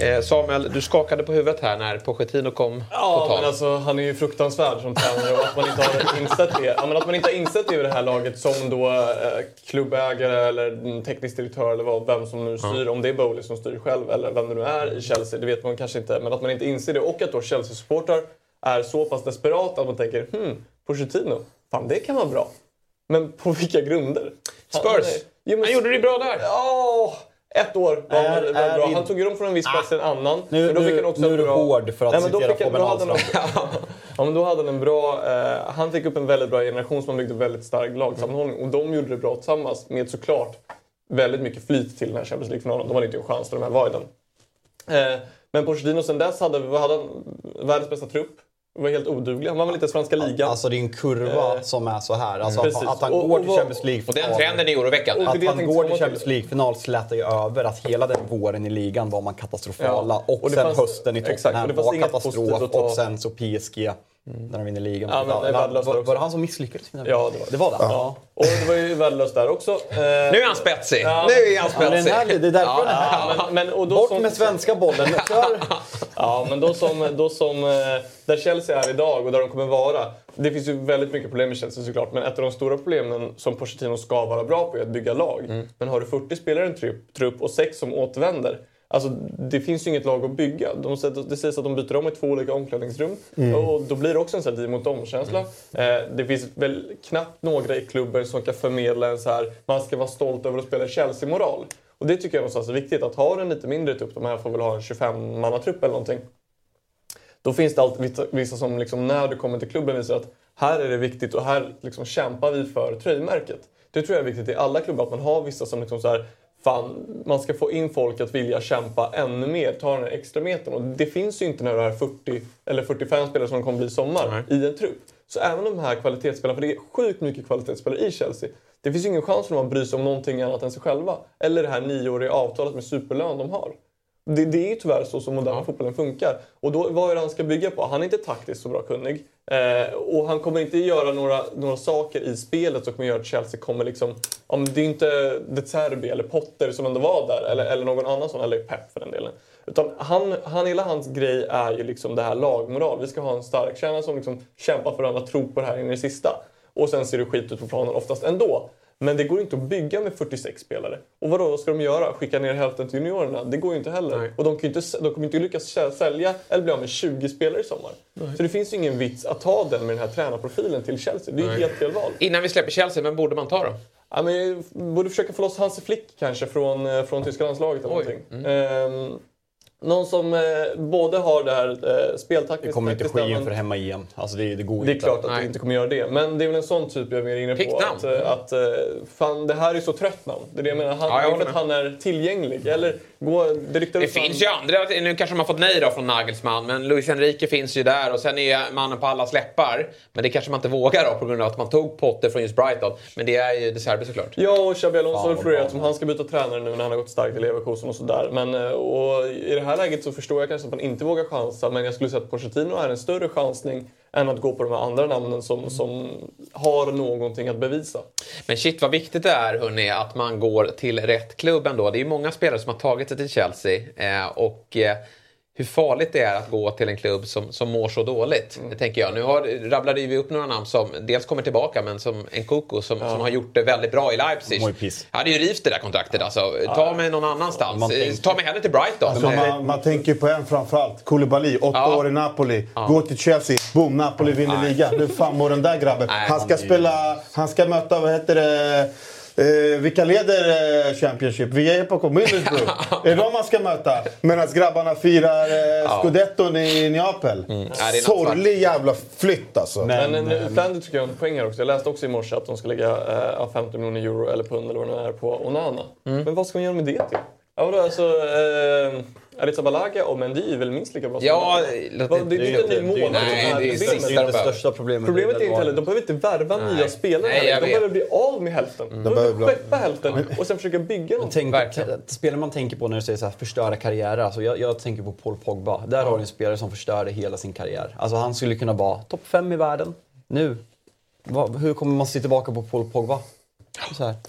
Eh, Samuel, du skakade på huvudet här när Pochettino kom på Ja, tal. men alltså, han är ju fruktansvärd som tränare och att man inte har insett det. Ja, men att man inte har insett det i det här laget som då eh, klubbägare eller mm, teknisk direktör eller vad, vem som nu styr. Om det är Bowley som styr själv eller vem det nu är i Chelsea, det vet man kanske inte. Men att man inte inser det och att då Chelsea-supportrar är så pass desperata att man tänker hmm, Pochettino, fan det kan vara bra. Men på vilka grunder? Spurs. Jo, men, Han gjorde det bra där. Ja, ett år var Är- väldigt är bra. vi- Han tog ju dem från en viss plats till en annan. Nu- men då fick han också nu är du bra... hård för att Nej, men då citera Fabian hade han, (laughs) ja, men då hade han en bra... Eh, han fick upp en väldigt bra generation som byggde väldigt stark lagsammanhållning. Och de gjorde det bra tillsammans med såklart väldigt mycket flit till den här Champions League-finalen. De hade inte en chans när de här var i den. Eh, men Pochettino sen dess hade, hade han, världens bästa trupp. Var helt oduglig. Han var väl inte svenska ligan. Alltså det är en kurva Eh, som är så här. Alltså precis. att, att han Och- går till Champions League Och den trenden är oroväckande. Det det Att han går till. Champions League-final slätar ju över att hela den våren i ligan var man katastrofala. Ja. Och, Och det sen fanns- hösten i Tottenham det var katastrof. Och sen så PSG när de vinner ligan. Ja, men det är var, var, det han som misslyckades? Ja, det var det. Var det? Ja. Och det var ju värdelöst där också. Eh, Nu är han spetsig. Ja. Nu är han Ja, det, är spetsig. härlig, det är därför den här. Ja, men, men, och då Bort med svenska bollen. Kör! (laughs) Ja, men då som, då som eh, där Chelsea är idag och där de kommer vara. Det finns ju väldigt mycket problem med Chelsea såklart, men ett av de stora problemen som Pochettino ska vara bra på är att bygga lag. Mm. Men har du 40 spelare i en trupp, trupp och 6 som återvänder, Alltså, det finns ju inget lag att bygga. De, det sägs att de byter om i två olika omklädningsrum. Mm. Och då blir det också en sån här mot dem-känsla. Eh, det finns väl knappt några i klubben som kan förmedla en så här man ska vara stolt över att spela Chelsea-moral. Och det tycker jag någonstans är viktigt. Att ha en lite mindre trupp, de här får väl ha en 25-mannatrupp eller någonting. Då finns det alltid vissa- som liksom, när du kommer till klubben visar att här är det viktigt och här liksom kämpar vi för tröjmärket. Det tror jag är viktigt i alla klubbar, att man har vissa som liksom så här, fan, man ska få in folk att vilja kämpa ännu mer, ta den här extra metern. Och det finns ju inte när du är 40 eller 45 spelare som kommer bli i sommar i en trupp. Så även de här kvalitetsspelarna, för det är sjukt mycket kvalitetsspelare i Chelsea. Det finns ju ingen chans för dem att bry sig om någonting annat än sig själva. Eller det här nioåriga avtalet med superlön de har. Det, det är ju tyvärr så som moderna fotbollen funkar. Och då, vad är det han ska bygga på? Han är inte taktiskt så bra kunnig. Eh, och han kommer inte göra några, några saker i spelet som kommer göra att Chelsea kommer liksom... Om det är inte De Zerbi eller Potter som ändå var där, eller, eller någon annan sån, eller Pep för den delen. Utan han, han, hela hans grej är ju liksom det här lagmoral. Vi ska ha en stark kärna som liksom kämpar för varandra, tror på det här in i det sista. Och sen ser det skit ut på planen oftast ändå. Men det går inte att bygga med 46 spelare. Och vadå, vad ska de göra? Skicka ner hälften till juniorerna? Det går ju inte heller. Och de, kan inte, de kommer inte lyckas sä- sälja eller bli av med 20 spelare i sommar. Så det finns ju ingen vits att ta den med den här tränarprofilen till Chelsea. Det är ju Nej. helt fel val. Innan vi släpper Chelsea, vem borde man ta då? Ja, men jag borde försöka få loss Hansi Flick kanske från, eh, från tyska landslaget eller Oj. någonting. Ehm, någon som eh, både har det här eh, speltaktiskt... Det kommer inte ske inför hemma-EM. Alltså det, det går det är inte. klart att det inte kommer göra det. Men det är väl en sån typ jag är mer inne på. Picknamn. Att, eh, att eh, fan, det här är så trött namn. Det är det jag menar. Han, Ja, jag att han är tillgänglig. Eller gå, det Det finns ju andra, nu kanske de har fått nej då från Nagelsmann, men Luis Enrique finns ju där och sen är mannen på alla släppar. Men det kanske man inte vågar då på grund av att man tog Potter från just Brighton. Men det är ju De Serbi såklart. Ja, och Xabi Alonso har florerat som han ska byta tränare nu när han har gått starkt i Leverkusen och sådär. Men eh, och i det här läget så förstår jag kanske att man inte vågar chansa. Men jag skulle säga att Pochettino är en större chansning än att gå på de här andra namnen som, som har någonting att bevisa. Men shit vad viktigt det är hörni, att man går till rätt klubb ändå. Det är ju många spelare som har tagit sig till Chelsea. Eh, och eh, hur farligt det är att gå till en klubb som, som mår så dåligt. Det tänker jag. Nu har, rabblade vi upp några namn som dels kommer tillbaka men som Nkunku som, som har gjort det väldigt bra i Leipzig. piss. hade ju rivit det där kontraktet alltså. Ta mig någon annanstans. Man tänker- Ta mig hellre till Brighton. Alltså, man, man tänker på en framförallt. Koulibaly, åtta Ja. år i Napoli. Går till Chelsea, boom, Napoli vinner ligan. Hur fan mår den där grabben? Nej, han ska han är- spela, han ska möta, vad heter det? Eh, vilka leder eh, Championship? Via på Middlesbrough. (laughs) är det de man ska möta? Medan grabbarna firar eh, scudetton i Neapel. Nattsvart. Sorglig jävla flytt alltså. Men- Men, men Flanders tycker jag har poäng här också. Jag läste också i morse att de ska lägga eh, 50 miljoner euro eller pund eller vad det nu är på Onana. Men vad ska man göra med det till? Ja, vadå, alltså, eh, Alitza Balaga och Mendy är väl minst lika bra som Ja, varandra. Vad- det, är inte en ny mål. Nej, det är sista Det är inte största problemet. Problemet är Det inte heller, de behöver inte värva Nej. nya spelare Nej, heller. De behöver bli av med hälften. De, behöver behöver skeppa hälften och sen försöka bygga t- spelare man tänker på när du säger så här, förstöra karriärer. Alltså jag, jag tänker på Paul Pogba. Där har du en spelare som förstörde hela sin karriär. Alltså han skulle kunna vara topp fem i världen nu. Hur kommer man se tillbaka på Paul Pogba?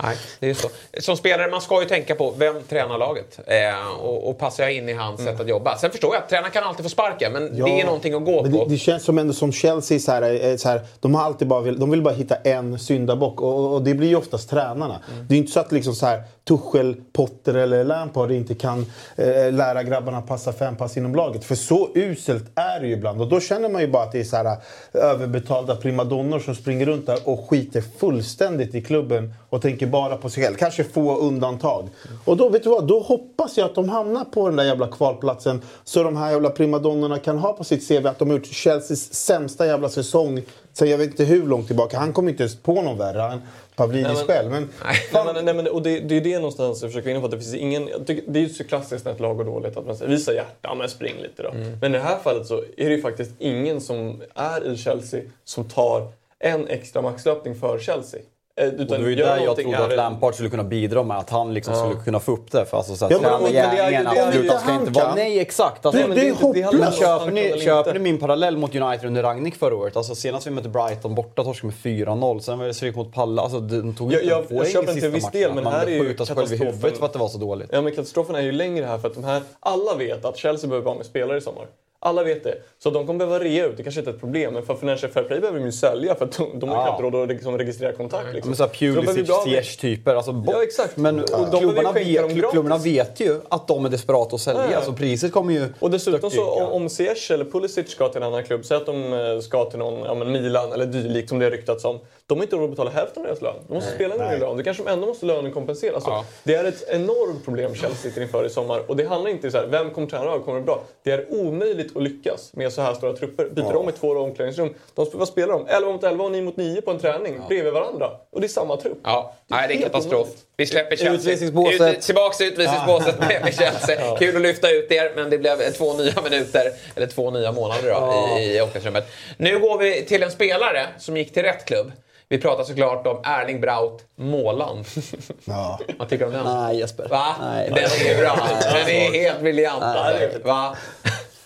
Nej, det är så. Som spelare, man ska ju tänka på vem tränar laget eh, och, och passar jag in i hans sätt att jobba. Sen förstår jag att tränaren kan alltid få sparken, men det är någonting att gå på. det, det känns som ändå som Chelsea, så här, så här, de, har alltid bara vill, de vill bara hitta en syndabock och, och det blir ju oftast tränarna. Mm. Det är ju inte så att liksom så här, Tuchel, Potter eller Lampard inte kan eh, lära grabbarna passa fem pass inom laget. För så uselt är det ju ibland. Och då känner man ju bara att det är så här, eh, överbetalda primadonnor som springer runt där och skiter fullständigt i klubben och tänker bara på sig själv. Kanske få undantag. Och då, vet du vad? Då hoppas jag att de hamnar på den där jävla kvalplatsen så de här jävla primadonnorna kan ha på sitt CV att de har gjort Chelseas sämsta jävla säsong sen jag vet inte hur långt tillbaka. Han kom inte ens på någon värre Pavlidis Nej, men- själv. Men Nej, men, nej, men, och det, det är det någonstans jag försöker vara inne på. Att det, finns ingen, tycker, det är ju så klassiskt när ett lag går dåligt att man säger visa hjärta, men spring lite då. Mm. Men i det här fallet så är det ju faktiskt ingen som är i Chelsea som tar en extra maxlöpning för Chelsea. Eh, Och det var ju där jag trodde att över- Lampard skulle kunna bidra med. Att han liksom Ja. skulle kunna få upp det. För alltså, så här, Ja, men det är- gärningen, det är- absolut. det Han ska inte vara... Nej, exakt. Alltså, Det- men det är men hopplöst. Men köper ni, väl köper ni min parallell mot United under Rangnick förra året? Alltså senast vi mötte Brighton borta torskade med 4-0. Sen var det stryk mot Palla. Alltså de tog Jag- inte jag- jag köper inte sista viss del, men Man här är ju sig själv i katastrofen. huvudet för att det var så dåligt. Ja, men katastrofen är ju längre här för att de här, alla vet att Chelsea behöver vara med spelare i sommar. Alla vet det. Så de kommer behöva rea ut. Det kanske inte är ett problem, men för Financial Fair Play behöver de ju sälja för att de, de har Ja. knappt råd att liksom registrera kontrakt. Liksom. Men så Pulisic, Ziyech-typer. Alltså bort. Ja, exakt. Men Och behöver klubbarna, vet, klubbarna vet ju att de är desperata att sälja. Ja. Så priset kommer ju Och dessutom så om, om Ziyech eller Pulisic ska till en annan klubb, säg att de eh, ska till någon, ja, men Milan eller dylikt som det har ryktats om. De har inte råd att betala hälften av deras lön. De måste spela en nej. lön. Då kanske de ändå måste lönekompensera. Alltså, Ja. Det är ett enormt problem Chelsea sitter inför i sommar. Och det handlar inte om så här, vem kommer träna och kommer det bra? Det är omöjligt att lyckas med så här stora trupper. Byter om i två omklädningsrum. De, vad spelar de? 11 mot 11 och 9 mot 9 på en träning bredvid varandra. Och det är samma trupp. Ja, nej, det är helt katastrof. omöjligt. Vi släpper Chelsea. Utvisningsbåset. Ut, tillbaks i utvisningsbåset med, med Chelsea. Kul att lyfta ut er, men det blev två nya minuter, eller två nya månader då, i, i omklädningsrummet. Nu går vi till en spelare som gick till rätt klubb. Vi pratar såklart om Erling Braut Måland. (laughs) ja. Vad tycker du om den? Nej Jesper. Va? Nej. Den är bra. Den är helt briljant. alltså. Va?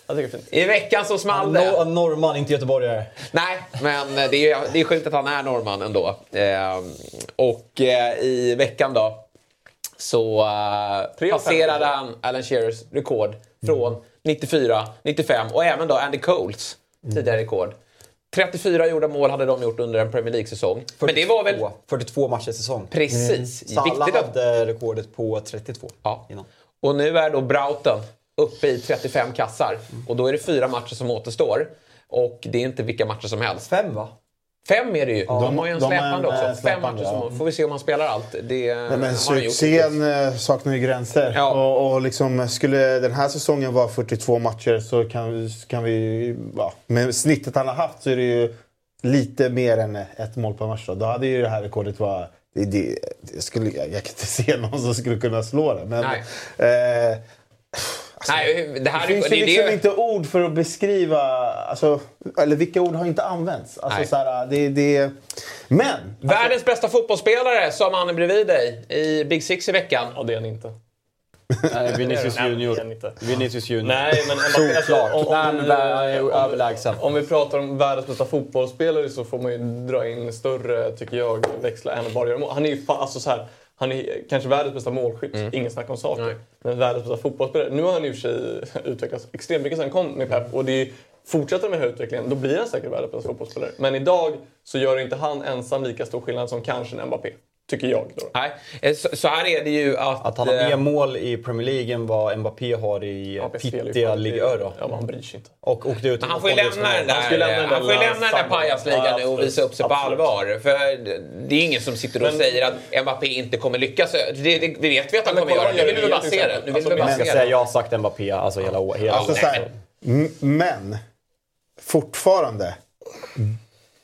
Jag tycker det är fint. I veckan så small det. No, norrman, inte göteborgare. Nej, men det är, det är sjukt att han är norrman ändå. Eh, och eh, i veckan då så eh, passerade han Alan Shearers rekord från 94, 95 och även då Andy Coles tidigare rekord. 34 gjorda mål hade de gjort under en Premier League-säsong. Men det var väl 42, 42 matcher säsong. precis Salah viktigt att... hade rekordet på 32 Ja. innan. Och nu är då Brauten uppe i 35 kassar. Och då är det fyra matcher som återstår. Och det är inte vilka matcher som helst. Fem va? Fem är det ju. de har ju en släpande eh, också. Fem släpande, matcher. ja. Som, får vi se om han spelar allt. Det Nej, men har han gjort. succén eh, saknar ju gränser. Ja. Och, och liksom, skulle den här säsongen vara 42 matcher så kan, vi- kan vi... Ja, med snittet han har haft så är det ju lite mer än ett mål per match. Då, då hade ju det här rekordet varit... Det, det, det skulle, jag, jag kan inte se någon som skulle kunna slå det. Men, Eh, Nej, det här det finns det ju liksom det. inte ord för att beskriva... Alltså, eller vilka ord har inte använts? Alltså, så här, det, det, men... Världens bästa fotbollsspelare sa mannen bredvid dig i Big Six i veckan. Ja, det är han inte. Nej, Vinicius Junior. Vinicius Junior. Nej, men Mbappé, alltså, överlägsen. om vi pratar om världens bästa fotbollsspelare så får man ju dra in större, tycker jag, växlar än att bara göra mål. Han är ju fa- alltså så här, han är kanske världens bästa målskytt, ingen snack om saker. Nej. Men världens bästa fotbollsspelare. Nu har han i och för sig utvecklats extremt mycket sen kom med Pep. Och det är, fortsätter med den här utvecklingen, då blir han säkert världens bästa fotbollsspelare. Men idag så gör inte han ensam lika stor skillnad som kanske en Mbappé. Tycker jag. Då. Nej, eh, så, så här är det ju att... Att han har eh, mer mål i Premier League än vad Mbappé har i Ja, pittiga fan- Ligue Euro. Ja, men han bryr sig inte. Och åkte ut han får ju lämna den Han där, lämna han får där lämna den där samma- pajasligan Ja, nu och visa upp sig på Absolut. allvar. För det är ingen som sitter och Men- säger att Mbappé inte kommer lyckas. Det, det, det vet vi att han Men kommer göra. Nu vill vi bara se det. Nu vill Alltså, vi bara Jag ska se säga, det. jag har sagt Mbappé alltså hela, hela Alltså, m- men fortfarande.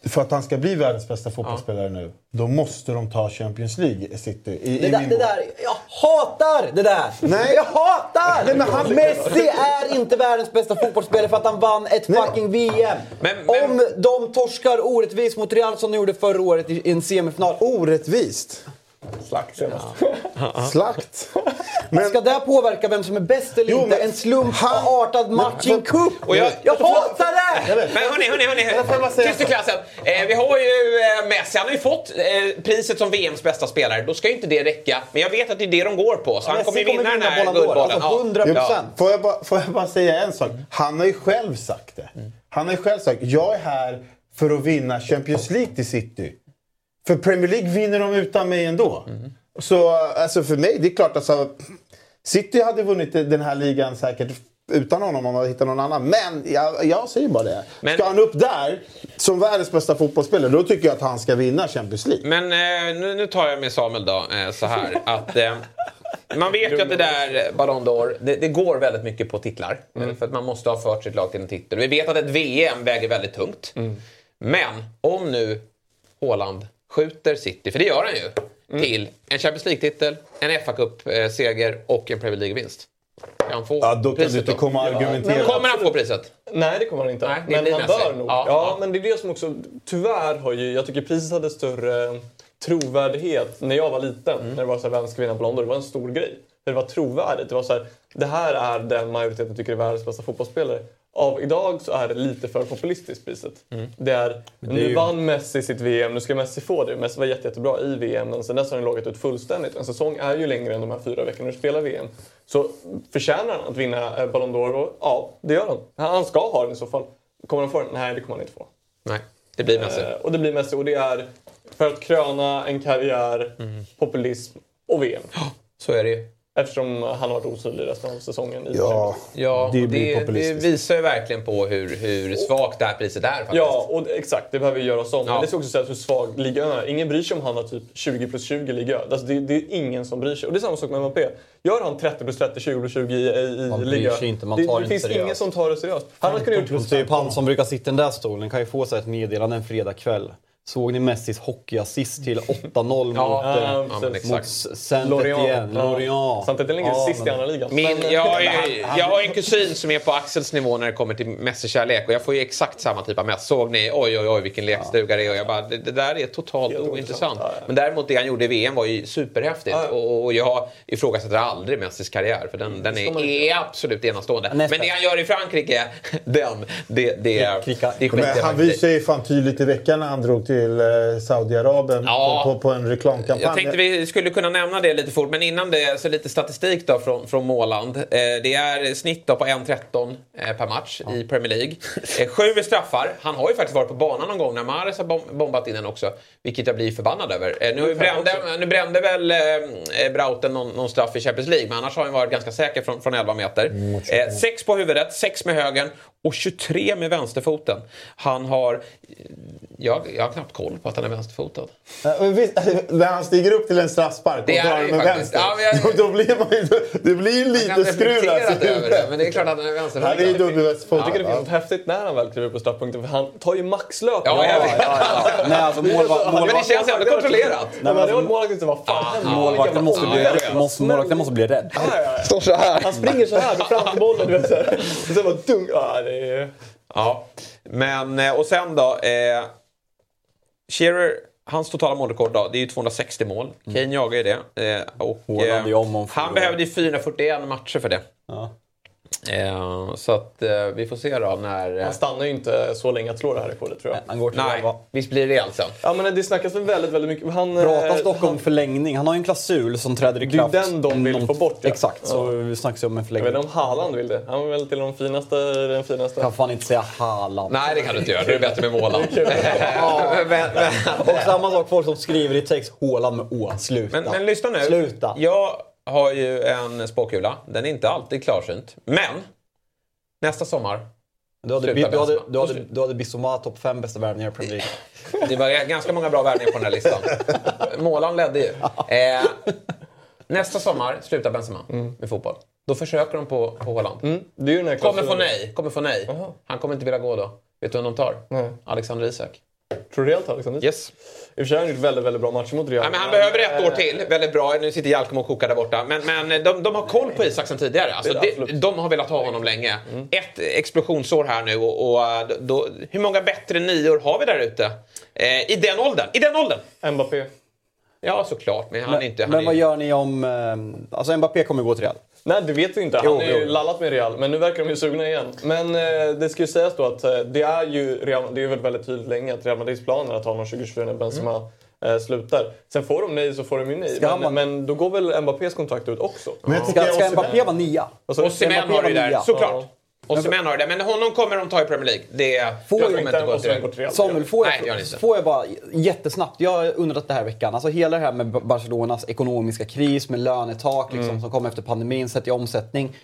För att han ska bli världens bästa fotbollsspelare nu, då måste de ta Champions League, City. I, Det i där, det där, jag hatar det där! Nej. Jag hatar! Nej, men han- Messi är inte världens bästa fotbollsspelare för att han vann ett fucking VM. Men- men- Om de torskar orättvist mot Real som de gjorde förra året i i en semifinal. Orättvist. Slakt senast. Slakt. Ska det påverka vem som är bäst eller Jo, inte? men- En slumpartad match i en cup? Och jag- jag hatar det! Men hörni, hörni, hörni. Tyst i klassen. Eh, vi har ju eh, Messi, han har ju fått eh, priset som VMs bästa spelare. Då ska ju inte det räcka. Men jag vet att det är det de går på. Så han Messi kommer ju kommer vinna den vinna här guldbollen. alltså 100%. Ja. Får jag, bara, får jag bara säga en sak? Han har ju själv sagt det. Han har ju själv sagt jag är här för att vinna Champions League till City. För Premier League vinner de utan mig ändå. Så alltså för mig, det är klart alltså, City hade vunnit den här ligan säkert utan honom om man hade hittat någon annan. Men jag, jag säger bara det. Men- Ska han upp där som världens bästa fotbollsspelare, då tycker jag att han ska vinna Champions League. Men eh, nu, nu tar jag med Samuel då, eh, så här. Att, eh, man vet ju att det där Ballon d'Or, det, det går väldigt mycket på titlar. Eh, För att man måste ha fört sitt lag till en titel. Vi vet att ett VM väger väldigt tungt. Men om nu Haaland skjuter City, för det gör han ju, till en Champions League-titel, en fa Cup-seger och en Premier League-vinst. Kan han få Ja, då kan du inte komma och argumentera. Kommer han få priset? Nej, det kommer han inte. Nej, men han Messi. bör nog. Ja, Ja, ja. men det är det som också... Tyvärr har ju... Jag tycker priset hade större trovärdighet när jag var liten. Mm. När det var så här, vem ska vinna Ballon d'Or? Det var en stor grej. Det var trovärdigt. Det var så här, det här är den majoriteten tycker är världens bästa fotbollsspelare. Av idag så är det lite för populistiskt priset. Mm. Det är, nu ju- vann Messi sitt VM, nu ska Messi få det. Messi var jätte, jättebra i VM, men sen dess har han loggat ut fullständigt. En säsong är ju längre än de här fyra veckorna du spelar VM. Så förtjänar han att vinna eh, Ballon d'Or? Ja, det gör han. Han ska ha den i så fall. Kommer han få den? Nej, det kommer han inte få. Nej, det blir Messi. Eh, och det blir Messi och det är för att kröna en karriär, Mm. populism och VM. Så är det ju. Eftersom han har varit osynlig resten av säsongen. I Ja, Ja, Det det, blir det, populistiskt. visar ju verkligen på hur, hur svagt det här priset är faktiskt. Ja, och det- exakt. Det behöver vi göra om. Ja. Men det ska också sägas hur svag ligan är. Ingen bryr sig om han har typ 20 plus 20 i liga. Alltså det, det är ingen som bryr sig. Och det är samma sak med Mbappé. Gör han 30 plus 30, 20 plus 20 i, i Man bryr liga. sig inte, man det, tar det inte finns seriöst. ingen som tar det seriöst. Han hade kunnat gjort... Typ han som brukar sitta i den där stolen kan ju få sig ett meddelande en fredagkväll. Såg ni Messis hockeyassist till (laughs) 8-0 mot, Ja, precis. mot exakt. Saint-Étienne? Lorient. Saint-Étienne ligger Ja, sist i andra ligan. Min, jag, har ju, jag har en kusin som är på Axels nivå när det kommer till Messi-kärlek och jag får ju exakt samma typ av mess. Såg ni? Oj, oj, oj vilken lekstuga det är. Och jag bara, det, det där är totalt ointressant. ointressant. Ja, ja. Men däremot det han gjorde i VM var ju superhäftigt. Och, och jag ifrågasätter aldrig Messis karriär för den, den ska man är, är absolut enastående. Nästa. Men det han gör i Frankrike, (laughs) den, det, det, är- Kvicka. det skiter Men jag han visade ju fan tydligt i veckan när han drog till eh, Saudiarabien Ja. på, på, på en reklamkampanj. Jag tänkte vi skulle kunna nämna det lite fort, men innan det så lite statistik då från, från Måland. Eh, det är snitt då på 1.13 eh, per match i Premier League. (laughs) Eh, sju straffar. Han har ju faktiskt varit på banan någon gång när Mahrez har bom- bombat in den också, vilket jag blir förbannad över. Eh, nu, brände, nu brände väl eh, Brauten någon, någon straff i Champions League, men annars har han varit ganska säker från, från 11 meter. Eh, sex på huvudet, sex med högen och 23 med vänsterfoten. Han har... Jag, jag har knappt koll på att han är vänsterfotad. Ja, men (laughs) när han stiger upp till en straffspark och drar med faktiskt. vänster. Ja, men jag- (laughs) då, blir man ju, det blir ju lite skruv alltså, över det, men det är klart att han är Han är ju vänsterfotad. i Jag tycker det Ja. finns något häftigt när han väl kliver på straffpunkten för han tar ju maxlöp. Ja, jag vet. Nej, alltså målvakt, Men målvakt, det känns ändå kontrollerat. Nej, men det var målvakten inte vad fan händer? målvakten måste bli, Ja, ja, ja. måste, målvakten måste bli rädd. Står så här. Han springer så här fram till bollen. Du vet, så här. Och sen bara dunk. Ja, det är... Ja, men eh, och sen då. Eh, Shearer, hans totala målrekord då, det är ju 260 mål. Kane jagar ju det. Eh, och, eh, han behövde ju 441 matcher för det. Ja. Eh, så att eh, vi får se då när... Eh, Han stannar ju inte så länge att slå det här rekordet tror jag. Han går till nej, elva. visst blir det alltså. Ja, men det snackas väl väldigt, väldigt mycket. Han, Pratas eh, dock om han- förlängning. Han har ju en klausul som träder i Det är kraft. den de vill någon- få bort, ja. Exakt, så vi snackas ju om en Jag vet förlängning. inte om Haaland vill det. Han var väl till de finaste, den finaste. Jag kan fan inte säga Haaland. Nej, det kan du inte göra. Du är bättre med (laughs) Måland. (laughs) men, men, Och samma sak folk som skriver i text Haaland med Å. Sluta. Men, men lyssna nu. Sluta. Jag har ju en spåkula. Den är inte alltid klarsynt. Men nästa sommar, Du hade, Sluta du hade, du hade, du hade Bissoma topp 5 bästa värvningar i Premier League. (laughs) det var ganska många bra värvningar på den här listan. Målan ledde ju. Eh, nästa sommar slutar Benzema med fotboll. Då försöker de på, på Haaland. Mm, det är ju den här Kommer få nej. Kommer få nej. Jaha. Han kommer inte vilja gå då. Vet du vem de tar? Nej. Alexander Isak. Tror du tar Alexander? Yes. I och för sig har han gjort väldigt, väldigt bra matcher mot Real. Ja, men han behöver ett år till. Väldigt bra. Nu sitter Jalkemo och kokar där borta. Men, men de, de har koll på Isak sen tidigare. Alltså, de, de har velat ha honom länge. Ett explosionsår här nu. Och, och då, hur många bättre nior har vi där ute? Eh, I den åldern. I den åldern! Mbappé. Ja, såklart. Men han Men, är inte... Han men är, vad gör ni om... eh, Alltså Mbappé kommer gå till Real. Nej, det vet vi inte. Han Jo, har ju jo. lallat med Real, men nu verkar de ju sugna igen. Men eh, det ska ju sägas då att eh, det är ju Real, det är ju väldigt, väldigt tydligt länge att Real Madrids plan är att ha honom 2024 när Benzema eh, slutar. Sen får de nej så får de ju nej. Men, vara- men då går väl Mbappés kontrakt ut också? Men jag Ska, ska Mbappé vara nia? Alltså, Osimhen har det var där, såklart. Osimhen har det. Men honom kommer de ta i Premier League. Det Får jag kommer inte gå till. Samuel, får Nej, jag, han inte. får jag bara jättesnabbt, jag har undrat det här veckan, alltså hela det här med Barcelonas ekonomiska kris med lönetak liksom, Mm. som kom efter pandemin, sett i omsättning.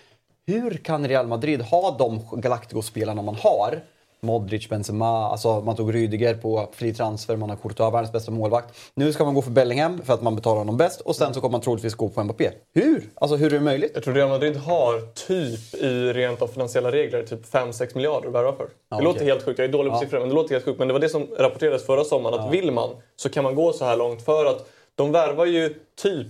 Hur kan Real Madrid ha de Galacticos-spelarna man har? Modric, Benzema, alltså man tog Rüdiger på fri transfer, man har Courtois, världens bästa målvakt. Nu ska man gå för Bellingham för att man betalar honom bäst och sen så kommer man troligtvis gå på Mbappé. Hur? Alltså hur är det möjligt? Jag tror Real Madrid har typ i rent av finansiella regler typ 5-6 miljarder att värva för. Ja, det låter helt sjukt, jag är dålig på Ja. siffror men det låter helt sjukt. Men det var det som rapporterades förra sommaren att vill man så kan man gå så här långt för att de värvar ju typ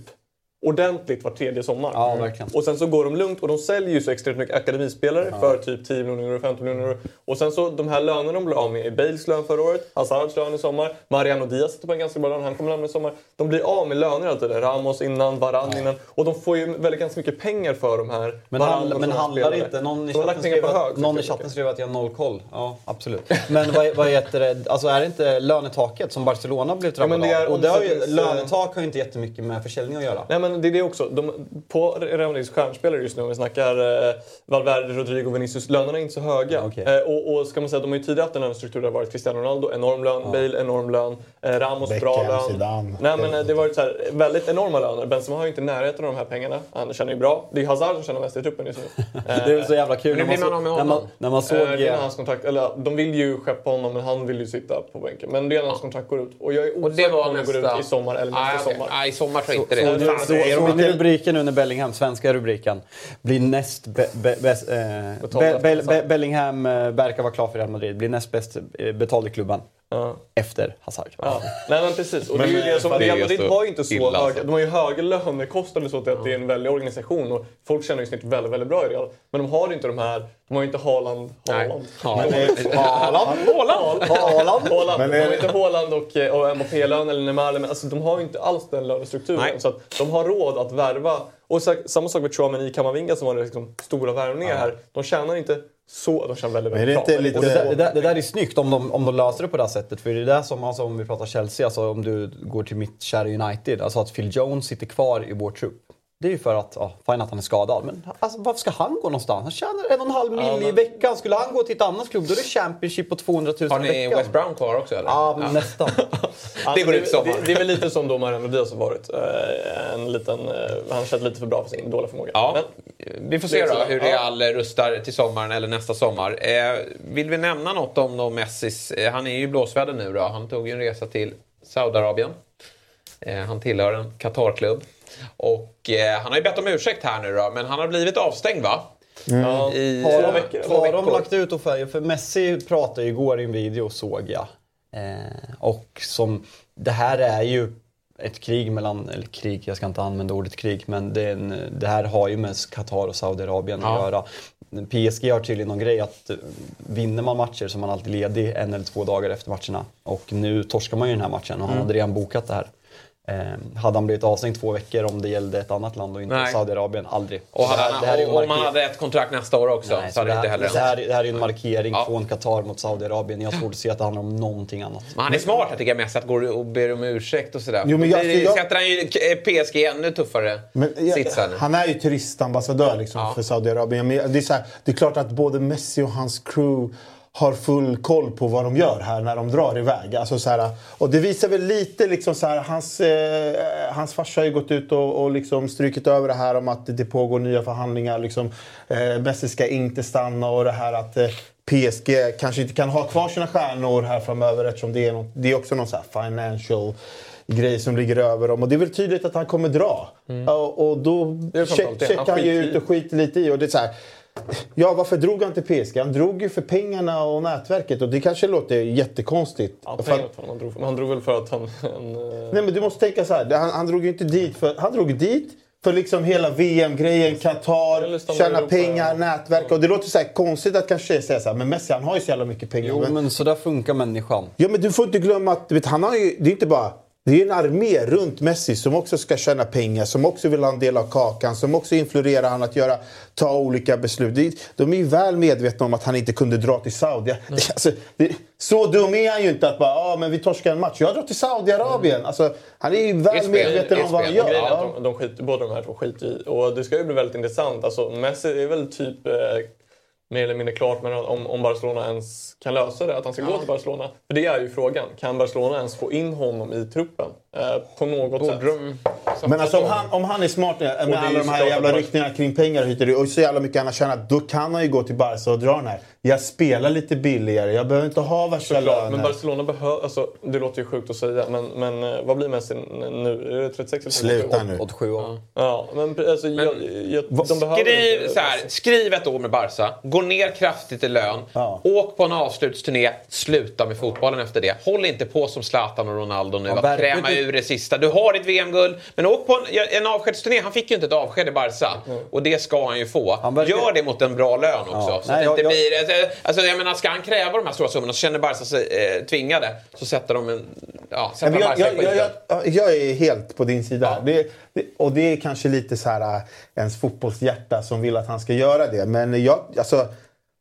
ordentligt var tredje sommar. Ja, verkligen. Och sen så går de lugnt och de säljer ju så extremt mycket akademispelare för typ 10 miljoner euro, 15 miljoner euro. Och sen så de här lönerna de blir av med är Bales lön förra året, Hazards lön i sommar, Mariano Diaz sitter på en ganska bra lön, han kommer lämna i sommar. De blir av med löner hela tiden. Ramos innan, Varann innan. Och de får ju väldigt ganska mycket pengar för de här. Men, och men handlar inte... Någon i chatten skrev att, någon i chatten skrev att jag har noll koll. Ja, absolut. (laughs) Men vad, vad heter det? Alltså är det inte lönetaket som Barcelona blev Ja, men drabbade det är av? Och det har ju, lönetak har ju inte jättemycket med försäljning att göra. Nej men det är det också. De, på Real Madrids stjärnspelare just nu, om vi snackar eh, Valverde, Rodrigo, Vinicius, lönerna är inte så höga. Ja, okej. eh, och, och ska man säga, de har ju tidigare haft en lönestruktur där det har varit Cristiano Ronaldo, enorm lön, Bale, enorm lön, eh, Ramos, bra Beckham, lön. Zidane. Nej men eh, det har varit så här, väldigt enorma löner. Benzema har ju inte närheten av de här pengarna. Han tjänar ju bra. Det är Hazard som tjänar mest i truppen just nu. (laughs) Det är så jävla kul Men blir man av med när man, honom. när man såg... Eh, det är eh, när hans kontrakt, eller de vill ju skeppa honom men han vill ju sitta på bänken. Men det är när hans kontrakt går ut. Och jag är osäker på om det går ut i sommar eller nästa okej. sommar. Nej, i sommar tror jag inte Så, det. så, så, är- ni rubriken nu när Bellingham, svenska rubriken, blir näst be, be, bäst, eh, Be. Be, Bellingham eh, verkar vara klar för Real Madrid, blir näst bäst eh, betald i klubban Ja. efter Hazard. Ja. Nej men precis. Och Men, det är ju det som, det är Real Madrid så har ju inte så höga, alltså. de har ju höga lönekostnader så att det är en väldig organisation och folk tjänar ju snitt väldigt, väldigt bra i Real. Men de har inte de här, de har ju inte Haaland. Haaland. Ja. Haaland? Haaland? Haaland? Haaland. Men De är har inte Haaland och, eh, och Mbappé-lön eller Neymar, men alltså, de har ju inte alls den lönestrukturen. Nej. Så att de har råd att värva. Och så, samma sak med Chouameni Kamavinga som var liksom stora värvningar här. De tjänar inte så, de tjänar väldigt, väldigt det bra. Och det, lite... där, det, där, det där är snyggt om de, om de löser det på det här sättet. För det är det som, alltså, om vi pratar Chelsea, alltså om du går till mitt kära United, alltså att Phil Jones sitter kvar i vår trupp. Det är ju för att, ja, fine att han är skadad, men alltså, varför ska han gå någonstans? Han tjänar en och en halv mil i veckan. Skulle han gå till ett annat klubb, då är det Championship på 200 000 Har ni veckan. West Brown kvar också eller? Ja, men nästan. Ja, (laughs) Det går ut i sommar. Det, det är väl lite som då Mariano Diaz har varit. Eh, En liten, eh, han kört lite för bra för sin dåliga förmåga. Ja, Men, vi får se då hur Ja. Real rustar till sommaren eller nästa sommar. Eh, vill vi nämna något om då Messis... Eh, han är ju blåsväder nu då. Han tog ju en resa till Saudiarabien. Eh, han tillhör en Qatar-klubb. Och eh, han har ju bett om ursäkt här nu då, men han har blivit avstängd va? ja, I, Har Två de, veckor, har de lagt ut och färger? För Messi pratade ju igår i en video såg jag. Eh, och som, det här är ju ett krig mellan, eller krig, jag ska inte använda ordet krig, men det, en, det här har ju med Qatar och Saudiarabien Ja. att göra. PSG har tydligen någon grej att eh, vinner man matcher så är man alltid ledig en eller två dagar efter matcherna. Och nu torskar man ju den här matchen och han hade redan bokat det här. Eh, hade han blivit avstängd två veckor om det gällde ett annat land och inte Nej. Saudiarabien? Aldrig. och Det här- han, det här är ju en och om han hade ett kontrakt nästa år också Nej, så hade det, det inte här, heller det, här, det här är ju en markering Ja. från Qatar mot Saudiarabien. Jag har svårt att se att det handlar om någonting annat. Men han är smart jag tycker jag Messi, att går och ber om ursäkt och sådär. Jo, men jag- det- jag- sätter han ju eh, PSG ännu tuffare sits här han är ju turistambassadör liksom, Ja. för Saudiarabien. Men det, är så här, det är klart att både Messi och hans crew har full koll på vad de gör här när de drar iväg. Alltså, så här, och det visar väl lite, liksom, så här, hans, eh, hans farsa har ju gått ut och, och liksom strykit över det här om att det pågår nya förhandlingar. Liksom, eh, Messi ska inte stanna och det här att eh, PSG kanske inte kan ha kvar sina stjärnor här framöver eftersom det är, något, det är också någon så här financial grej som ligger över dem. Och det är väl tydligt att han kommer dra. Och, och då check, checkar Han ju ut och skiter lite i. Och det är så här, Ja, varför drog han till PSG? Han drog ju för pengarna och nätverket och det kanske låter jättekonstigt. Ja, För att, för han drog, men han drog väl för att han... En, eh, nej men du måste tänka så här, han, han drog ju inte dit för... Han drog dit för liksom hela VM-grejen, Qatar, tjäna Europa, pengar, nätverk. Och det låter så här konstigt att kanske säga så här, men Messi han har ju så jävla mycket pengar. Jo, men, men så där funkar människan. Ja, men du får inte glömma att vet, han har ju, det är inte bara... Det är en armé runt Messi som också ska tjäna pengar, som också vill ha en del av kakan, som också influerar han att göra, ta olika beslut. De är ju väl medvetna om att han inte kunde dra till Saudi. (laughs) Alltså, det, så dum är han ju inte att bara, ah, men vi torskar en match. Jag drar till Saudiarabien. Alltså, han är ju väl spel, medveten om vad han gör. Ja. de, de skiter, båda de här två skiter i. Och det ska ju bli väldigt intressant. Alltså, Messi är väl typ eh, mer eller mindre klart men om, om Barcelona ens kan lösa det, att han ska gå till Barcelona. För det är ju frågan. Kan Barcelona ens få in honom i truppen? Eh, på något sätt. Men alltså, om, han, om han är smart med alla de här jävla ryktningarna kring pengar hit och och så jävla mycket han har tjänat. Då kan han ju gå till Barca och dra den här. Jag spelar lite billigare. Jag behöver inte ha värsta Såklart, men lönen. Barcelona behöver... Alltså, det låter ju sjukt att säga, men, men eh, vad blir Messi nu? Är det 36 eller 37? Sluta nu. 87 år. Ja, men alltså, jag, jag, de behöver Skriv, inte- så här, skriv ett år med Barca, gå ner kraftigt i lön, Ja. åk på en avslutsturné, sluta med fotbollen efter det. Håll inte på som Zlatan och Ronaldo nu, Ja, att kräma ur det sista. Du har ditt VM-guld, men åk på en, en avskedsturné. Han fick ju inte ett avsked i Barca och det ska han ju få. Han verkar- Gör det mot en bra lön också. Ja. Så Nej, jag- inte blir, alltså, jag menar, ska han kräva de här stora summorna så känner Barca sig eh, tvingade, så sätter de en... Ja, sätter de jag, jag, jag, jag, jag är helt på din sida. Det, det, och det är kanske lite så här äh, ens fotbollshjärta som vill att han ska göra det. Men jag, alltså,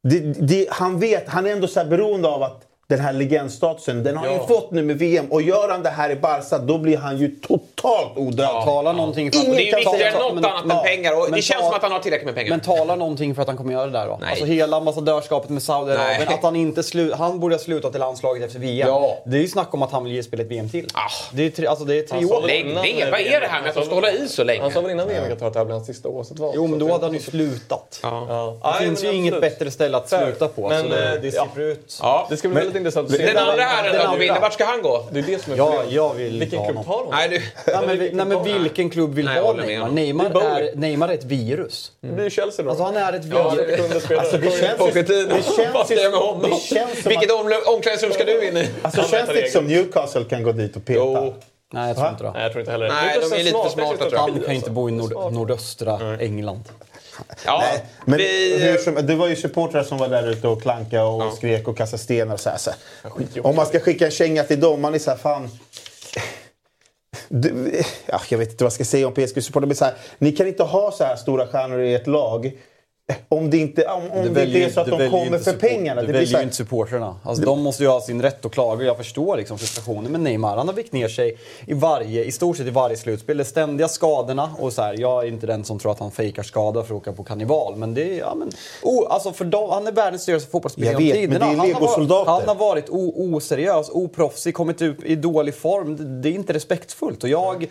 det, det, han vet, han är ändå så här beroende av att den här legendstatusen, den har han Ja. ju fått nu med VM. Och gör han det här i Barca, då blir han ju totalt odödlig. Tala någonting för att... Ingen Det är ju viktigare än något men- annat än ja. pengar och Men det känns ta- som att han har tillräckligt med pengar. Men tala någonting för att han kommer göra det där då. Nej. Alltså hela ambassadörskapet med Saudiarabien. Att han inte slu- Han borde ha slutat i landslaget efter VM. Ja. Det är ju snack om att han vill ge spelet VM till. Ah. Det är tre, alltså det är tre år. Lägg ner. Vad är det här med att de ska hålla i så länge? Han sa väl innan VM att det här blir hans sista årsutval. Jo, men då hade han ju slutat. Ja. Ja. Det finns men ju inget bättre ställe att sluta på. Men, så det, eh, det ja. sipprar ut. Ja. Det ska bli väldigt intressant att se. Den andra herren då, vart ska han gå? Det är det som är Ja, problemet. jag vill Vilken klubb honom. tar honom? Nej, du. Nej men, nej, men vilken klubb vill Nej, ha Neymar? honom. Neymar Det är är, Neymar är ett virus. Det blir Chelsea då. Alltså han är ett Ja, virus. spela. Alltså, det känns, Pochettino. känns, Vad ska jag med honom? det känns som Vilket omklädningsrum ska du in i? alltså, Han känns det regeln. som Newcastle kan gå dit och peta? Nej jag tror inte det. Nej, jag tror inte heller det. Nej, de är lite för smarta, tror jag. Han kan inte alltså. bo i nord nordöstra England. Ja, Men vi... som, det var ju supportrar som var där ute och klanka och skrek och kastade stenar och så här. Så här. Om man ska skicka en känga till dem, man är så här, fan... Du, ja, jag vet inte vad jag ska säga om PSG-supportrar, men så här, ni kan inte ha så här stora stjärnor i ett lag om det inte, om, om det inte är så att de väljer kommer för pengarna. Det, Det väljer ju inte supportrarna. Alltså, de måste ju ha sin rätt att klaga. Jag förstår liksom frustrationen med Neymar. Han har vikt ner sig i, varje, i stort sett i varje slutspel. Det är ständiga skadorna. Och så här, jag är inte den som tror att han fejkar skada för att åka på karneval. Men det är, ja, men, oh, alltså för dem, han är världens dyraste fotbollsspelare det är Han har varit-. Han har varit o- oseriös, oproffsig, kommit ut i dålig form. Det, det är inte respektfullt. Och jag...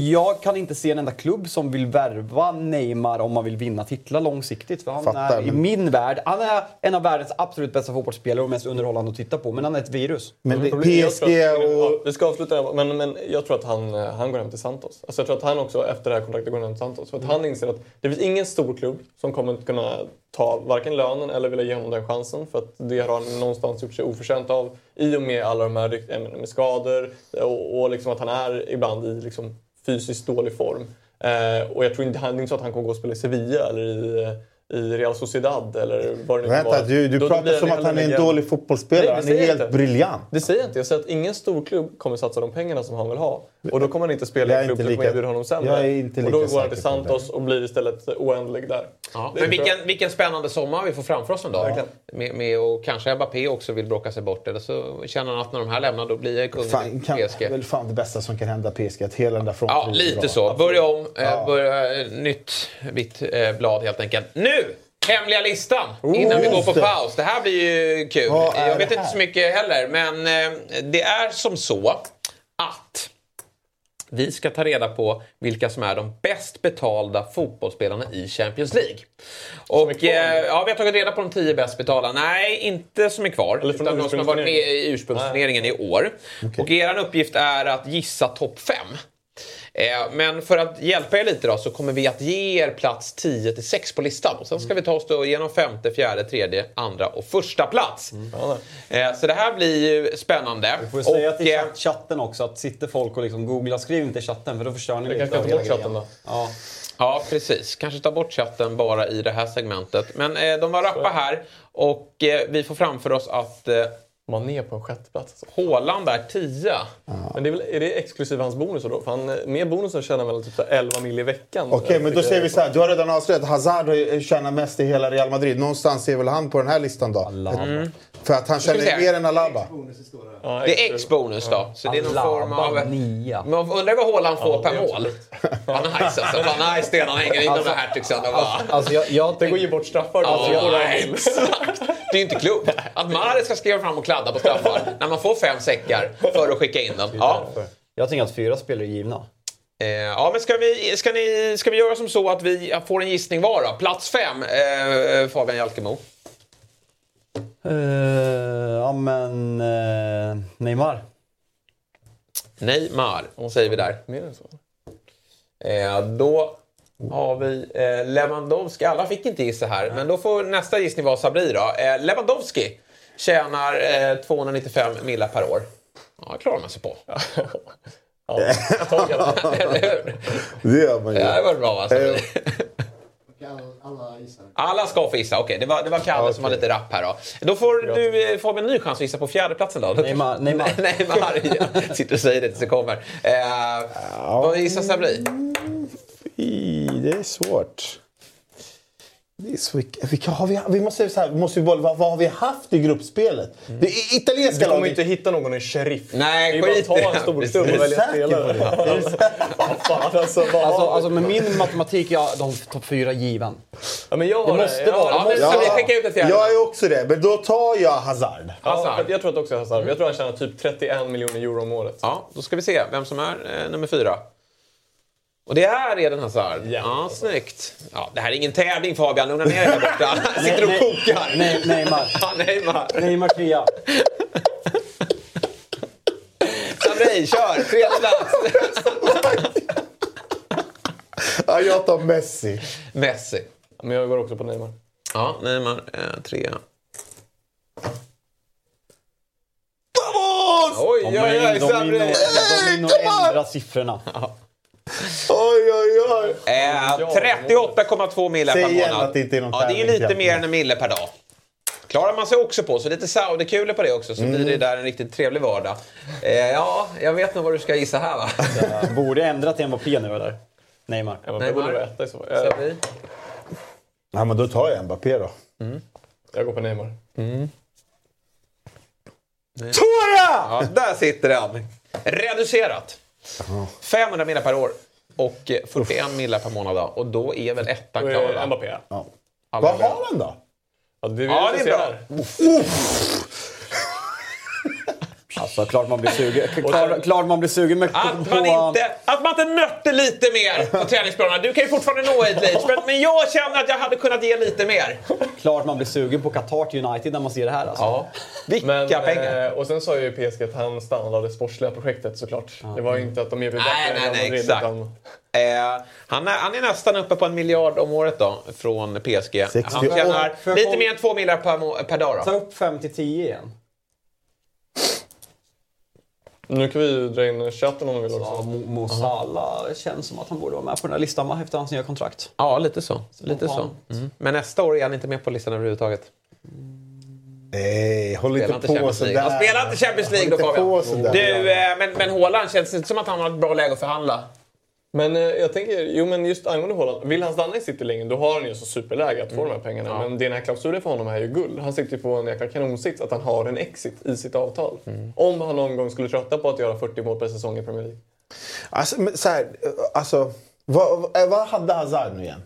Jag kan inte se en enda klubb som vill värva Neymar om man vill vinna titlar långsiktigt. För han Fattar, är, I men- min värld, han är en av världens absolut bästa fotbollsspelare och mest underhållande att titta på. Men han är ett virus. men det, PSG att- ja, och... Vi ska avsluta, men, men jag tror att han, eh, han går hem till Santos. Alltså jag tror att han också efter det här kontraktet går hem till Santos. För att han inser att det finns ingen stor klubb som kommer att kunna ta varken lönen eller vilja ge honom den chansen. För att det har han någonstans gjort sig oförtjänt av i och med alla de här med skador och, och liksom att han är ibland i liksom fysiskt dålig form. Eh, och jag tror inte, han- det är inte så att han kommer gå och spela i Sevilla eller i, i Real Sociedad eller vad det nu Vänta, vara. du, du Då- då pratar blir som att han är en legend. dålig fotbollsspelare. Nej, han är helt inte. briljant. Det säger jag inte. Jag säger att ingen stor klubb kommer satsa de pengarna som han vill ha. Och då kommer han inte spela i är en klubb inte som kommer lika- erbjuda honom sämre. jag är inte och lika då går han till Santos och blir istället oändlig där. Ja. Det Men vilken, vilken spännande sommar vi får framför oss en dag. Verkligen. Med, med, och kanske Mbappé också vill bråka sig bort. Eller så känner han att när de här lämnar då blir jag kungen Fan, i PSG. väl fan det bästa som kan hända PSG, att hela den där fronten Ja, är lite bra. så. Börja om, eh, Ja. börja eh, nytt vitt eh, blad helt enkelt. Nu! Hemliga listan innan vi går på det. paus. Det här blir ju kul. Är Jag vet det inte så mycket heller, men eh, det är som så att vi ska ta reda på vilka som är de bäst betalda fotbollsspelarna i Champions League. Och eh, ja, vi har tagit reda på de tio bäst betalda. Nej, inte som är kvar. Eller från utan de som har varit med i ursprungsturneringen i år. Och er uppgift är att gissa topp fem. Eh, Men för att hjälpa er lite då så kommer vi att ge er plats 10 till 6 på listan. Och sen ska vi ta oss då igenom femte, fjärde, tredje, andra och första plats. Eh, Så det här blir ju spännande. Vi får säga Och, till eh, chatt- chatten också att sitter folk och liksom googlar, skriv inte i chatten för då förstör ni lite av hela chatten då. Ja. Ja, precis. Kanske ta bort chatten bara i det här segmentet. Men eh, de var rappa här och eh, vi får framför oss att eh, Mané på en sjätteplats. Alltså. Haaland är 10. Men det är, väl, är det exklusive hans bonusar då? För han, med bonusen tjänar han väl typ så här 11 mil i veckan. Okej, men då säger vi så här. Du har redan avslöjat Hazard har- tjänar mest i hela Real Madrid. Någonstans är väl han på den här listan då? För att han tjänar se. mer än Alaba. Ja, Det är X-bonus då. Så det är någon form av... nia. Man undrar vad Haaland får Ja, per mål. Vad nice alltså. Vad nice det är när han hänger in de där hertigsen och bara... Alltså jag, jag Det går ju bort straffar. Exakt. Det är ju inte klokt. Att Mahrez ska skriva fram och kladda på straffar när man får fem säckar för att skicka in dem. Ja. jag tänker att fyra spelare är givna. Eh, ja, men ska vi, ska, ni, ska vi göra som så att vi får en gissning var då? Plats fem, eh, Fabian Jalkemo. Uh, ja men... eh, Neymar. Neymar, säger vi där. Mer än så. Eh, då har vi eh, Lewandowski. Alla fick inte gissa här, men då får nästa gissning vara Sabri då. Eh, Lewandowski tjänar eh, 295 millar per år. Ja, det klarar man sig på. (laughs) Ja, taget. (laughs) Eller hur? Det gör man ju. Det var bra va, Sabri? Alla gissar. Alla ska få gissa. Okej, det var, det var Kalle som var lite rapp här då. Då får du eh, Fabian en ny chans att gissa på fjärdeplatsen då. Neymar. (laughs) Neymar. Neymar, ja. Sitter och säger det tills det kommer. Eh, Vad gissar Sabri? I, det är svårt. Det är så, vilka, har vi, vi måste, så här, vi måste vad, vad har vi haft i gruppspelet? Det är italienska Du kommer laget. inte hitta någon i Sheriff. Nej, det är bara att ta det. en stor stund Är och välja spelare. det? (laughs) Är alltså. Alltså, alltså med min matematik är jag de topp fyra given. ja, men jag det måste jag har- vara- Ja, men Ja. vi skicka ut ett fjärde? Jag är också det, men då tar jag Hazard. Ja, Hazard. jag tror att också Hazard. Jag tror han tjänar typ 31 miljoner euro om året. Ja, då ska vi se vem som är eh, nummer fyra. Och det är Eden Hazard. Ja. Ja, snyggt. Ja, det här är ingen tävling Fabian, lugna ner dig där borta. Han (laughs) sitter och kokar. Nej, Neymar. Ja, Neymar. Neymar trea. Sabri, kör! Tredje plats. Ja, jag tar Messi. Messi. Men jag går också på Neymar. Ja, Neymar eh, trea. Vamos! Oj, oj, är oj, in- de är Sabri. de är in och ändrar siffrorna. Oj, oj, oj. Eh, 38,2 mille per månad. att det inte är någon ja, det är lite mer än en mille per dag. Klarar man sig också på, så lite Saudi-kulor på det också, så Mm. blir det där en riktigt trevlig vardag. Eh, ja, jag vet nog vad du ska gissa här va? Jag borde ändra till Mbappé nu eller? Neymar. Ja, men Neymar. Sabri? Ja, men då tar jag Mbappé då. jag går på Neymar. Tora! Ja, där sitter den. Reducerat. 500 millar per år och eh, 41 millar per månad. då. Och då är väl ettan klar va? Mbappé. Ja. Vad har han då? Ja, det, Ja, det är bra. här. Alltså klart man blir sugen. (laughs) Klart, klart man blir sugen med Att man, inte, att man inte nötte lite mer på (laughs) träningsplanerna. Du kan ju fortfarande nå ett lit, men, men jag känner att jag hade kunnat ge lite mer. klart man blir sugen på Qatar till United när man ser det här alltså. Ja. Vilka Men, pengar! eh, och sen sa ju PSG att han stannade av det sportsliga projektet såklart. Det var ju inte att de erbjöd Nej, bättre än nej, nej, Madrid, exakt. utan- Eh, han, är, han är nästan uppe på en miljard om året då, från PSG. Han 68. tjänar lite mer än två miljoner per, per dag. Ta Då. upp 5 till 10 igen. Nu kan vi ju dra in chatten om vi vill också. Mo, Salah känns som att han borde vara med på den här listan efter hans nya kontrakt. Ja, lite så. Lite så. Mm. Men nästa år är han inte med på listan överhuvudtaget. Nej, håll inte på sådär. Han spelar inte Champions League då Fabian. Du, eh, men, men Haaland känns inte som att han har ett bra läge att förhandla. Men eh, jag tänker, jo men just angående Haaland. Vill han stanna i City länge då har han ju så superläge att få de här pengarna. Mm. Ja. Men den här klausulen för honom är ju guld. Han sitter ju på en jäkla kanonsits att han har en exit i sitt avtal. Mm. Om han någon gång skulle trötta på att göra 40 mål per säsong i Premier League. Alltså, men så här, alltså, vad, vad- hade Hazard nu igen?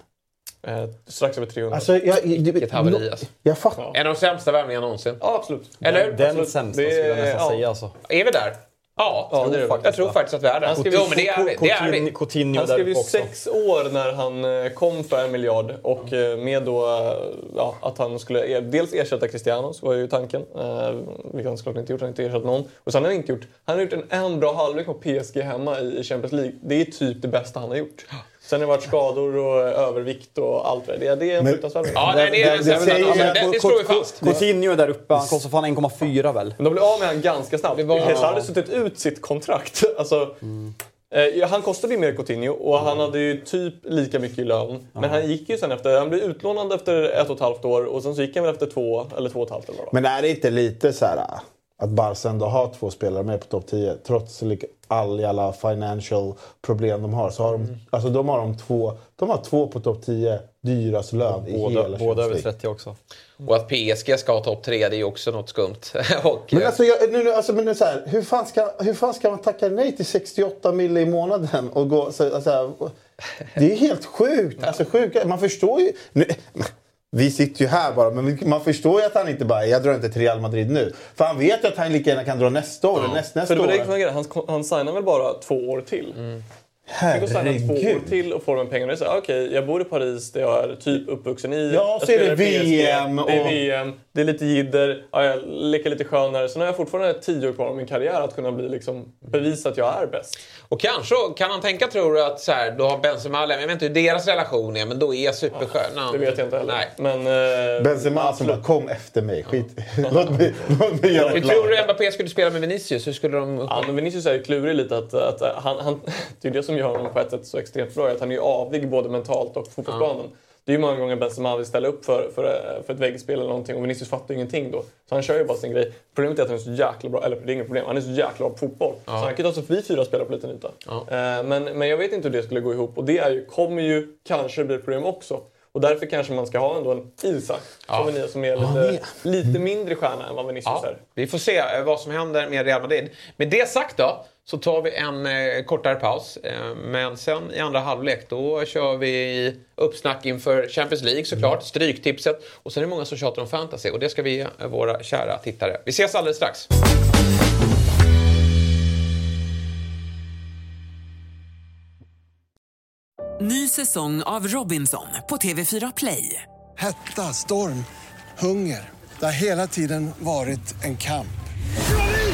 Eh, strax över 300. Alltså, jag, Vilket haveri alltså. Jag fattar. En av de sämsta värvningarna någonsin. ja, absolut. Eller hur? Den Absolut. sämsta Det skulle jag nästan ja. säga alltså. Är vi där? Ja, Ja, det är det jag tror faktiskt att vi är där. Han skrev Jo, men det är vi. Det är vi. Coutinho Han skrev ju sex år när han eh, kom för en miljard och eh, med då eh, ja, att han skulle dels ersätta Cristiano, så var ju tanken. Vilket han såklart inte gjort, han har inte ersatt någon. Och sen har han inte gjort, han har gjort en, en bra halvlek mot PSG hemma i, i Champions League. Det är typ det bästa han har gjort. Sen har det varit skador och övervikt och allt det där. Det är en fruktansvärd Ja, det, är, det, det, det, det, det slår vi fast. Coutinho är där uppe, han kostar fan 1,4 väl? Men de blev av med honom ganska snabbt. Det var- Hesa hade suttit ut sitt kontrakt. (laughs) Alltså, eh, han kostade ju mer Coutinho och han hade ju typ lika mycket i lön. Men han gick ju sen efter, han blev utlånad efter ett och ett halvt år och sen så gick han väl efter två eller två och ett halvt eller vad. Men är det inte lite så här att Barca ändå har två spelare med på topp 10 trots all alla financial problem de har. Så har de, alltså de har de två, de har två på topp 10 dyrast lön i Båda, hela båda över Champions League. 30 också. Och att PSG ska ha topp tre, det är ju också något skumt. (laughs) och, Men alltså, jag, nu, nu, alltså, men nu, så här, hur, fan ska, hur fan ska man tacka nej till 68 mille i månaden? Och gå, så, alltså, det är helt sjukt. Alltså, sjuka, man förstår ju... Nu, vi sitter ju här bara, men man förstår ju att han inte bara jag drar inte till Real Madrid nu. För han vet ju att han lika gärna kan dra nästa år eller näst, För nästa det var det år. grejen, han, han signar väl bara två år till. Tänk att signa två år Herregud. till och få de pengarna. Det Okej, jag bor i Paris, det jag är typ uppvuxen i. Ja, jag så är det VM Det är och- VM, det är lite jidder, ja, jag leker lite skönare. Sen har jag fortfarande tio år kvar av min karriär att kunna bli, liksom, bevisa att jag är bäst. och kanske kan han tänka, tror du, att så här, då har Benzema, jag vet inte hur deras relation är, men då är superstjärnan... Det vet jag inte heller. Nej. Men, eh, Benzema som bara kom efter mig. Skit. (laughs) låt mig, låt mig göra Hur tror du Mbappé skulle spela med Vinicius? Hur skulle de... Ja, men Vinicius är ju klurig lite. Att, att, att han, han, (laughs) det är det som gör honom på ett sätt så extremt bra. Att han är avig både mentalt och på fotbollsplanen. Det är ju många gånger Benzema vill ställa upp för, för, för ett väggspel eller någonting och Vinicius fattar ju ingenting då. Så han kör ju bara sin grej. Problemet är att han är så jäkla bra, eller det är inget problem, han är så jäkla bra på fotboll. Så han kan ju ta sig förbi fyra spelare på liten yta. Ja. Eh, men, men jag vet inte hur det skulle gå ihop och det är ju, kommer ju kanske bli problem också. Och därför kanske man ska ha ändå en Isak som, är, som är lite, lite mindre stjärna än vad Vinicius Ja, är. vi får se eh, vad som händer med Real Madrid. Med det sagt då, så tar vi en eh, kortare paus. Eh, men sen i andra halvlek, då kör vi uppsnack inför Champions League såklart, Stryktipset. Och sen är det många som tjatar om fantasy och det ska vi ge våra kära tittare. Vi ses alldeles strax. Ny säsong av Robinson på TV4 Play. Hetta, storm, hunger. Det har hela tiden varit en kamp.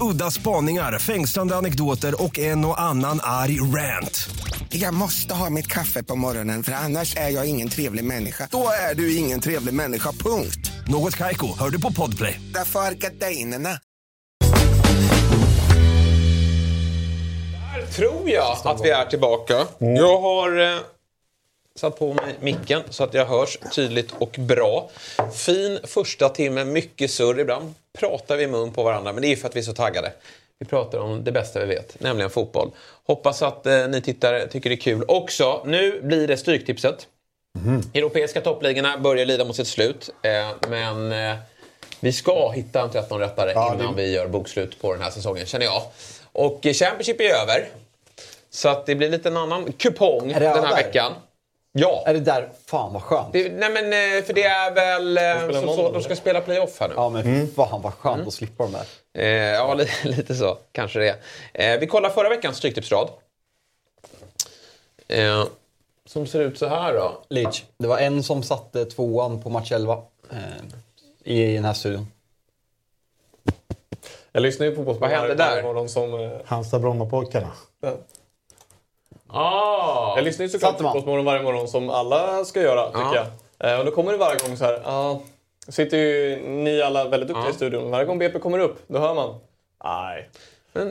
Udda spaningar, fängslande anekdoter och en och annan arg rant. Jag måste ha mitt kaffe på morgonen för annars är jag ingen trevlig människa. Då är du ingen trevlig människa, punkt. Något Kaiko, hör du på Podplay. Därför är gardinerna. Här tror jag att vi är tillbaka. Jag har eh, satt på mig micken så att jag hörs tydligt och bra. Fin första timme, mycket surr. Ibland pratar vi i mun på varandra, men det är för att vi är så taggade. Vi pratar om det bästa vi vet, nämligen fotboll. Hoppas att eh, ni tittare tycker det är kul också. Nu blir det Stryktipset. Europeiska toppligorna börjar lida mot sitt slut, eh, men eh, vi ska hitta en 13-rättare innan vi gör bokslut på den här säsongen, känner jag. Och eh, Championship är över. Så att det blir lite en annan kupong det den här veckan. Ja. Är det där? Fan vad skönt. Det, nej men eh, för det är väl... eh, spelar Så, så, de ska spela playoff här nu. Ja men fan vad skönt att slippa de där. Eh, ja, li- (laughs) lite så. Kanske det. Eh, vi kollar förra veckans Stryktipsrad. Eh, som ser ut så här då. Leach. Det var en som satte tvåan på match 11 eh, i den här studion. Jag lyssnar ju på Vad hände där? som... eh, Halmstad-Brommapojkarna. Ah. Jag lyssnar ju såklart på. Fotbollsmorgon varje morgon som alla ska göra, tycker jag. Eh, och då kommer det varje gång så här... Ja, sitter ju ni alla väldigt duktiga Ja. i studion. Varje gång BP kommer upp, då hör man... Nej,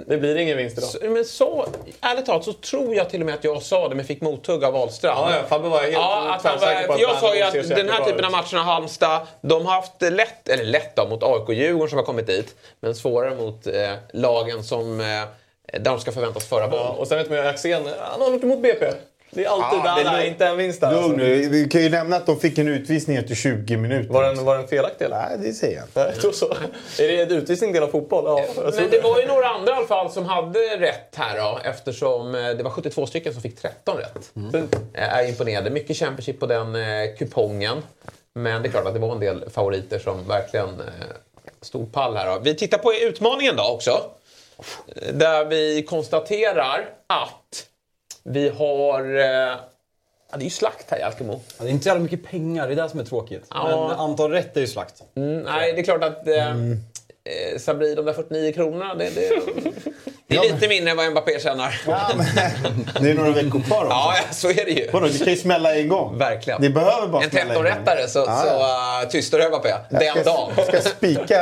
det blir ingen vinst idag. Så, men så, ärligt talat så tror jag till och med att jag sa det men fick mothugg av Wahlstrand. Ja, ja, Fabbe var helt Ja, att han tvärsäker på var, att jag sa ju att den här typen ut. av matcherna, Halmstad, de har haft lätt, eller lätt då, mot AIK och Djurgården som har kommit dit. Men svårare mot eh, lagen som eh, där de ska förväntas föra boll. Ja, och sen vet man ju Axén, han har något emot BP. Det är alltid Ja, där, det inte en vinst där. Lugn alltså. nu. Vi kan ju nämna att de fick en utvisning efter 20 minuter. Var den, var den felaktig eller? Nej, det säger jag inte. Nej, så. Är det en utvisning del av fotboll? Ja, jag tror Men det var ju några andra i alla fall som hade rätt här då, eftersom eh, det var 72 stycken som fick 13 rätt. Mm. Eh, Är imponerande. Mycket Championship på den eh, kupongen. Men det är klart att det var en del favoriter som verkligen eh, stod pall här. Då. Vi tittar på utmaningen då också. Eh, Där vi konstaterar att vi har... Eh, ja, det är ju slakt här i Alkemo. Ja, det är inte så jävla mycket pengar, det är det som är tråkigt. Ja. Men antal rätt är ju slakt. Mm, nej, det är klart att eh, Mm. eh, Sabri, de där 49 kronorna, det, det, det är lite mindre än vad Mbappé tjänar. Det är några veckor kvar också. Ja, ja, så är det ju. Vadå, det kan ju smälla en gång. Verkligen. Det behöver bara En smälla gång. 13-rättare så, Ja, så uh, tystar du Mbappé. Den Jag dagen. ska, ska spika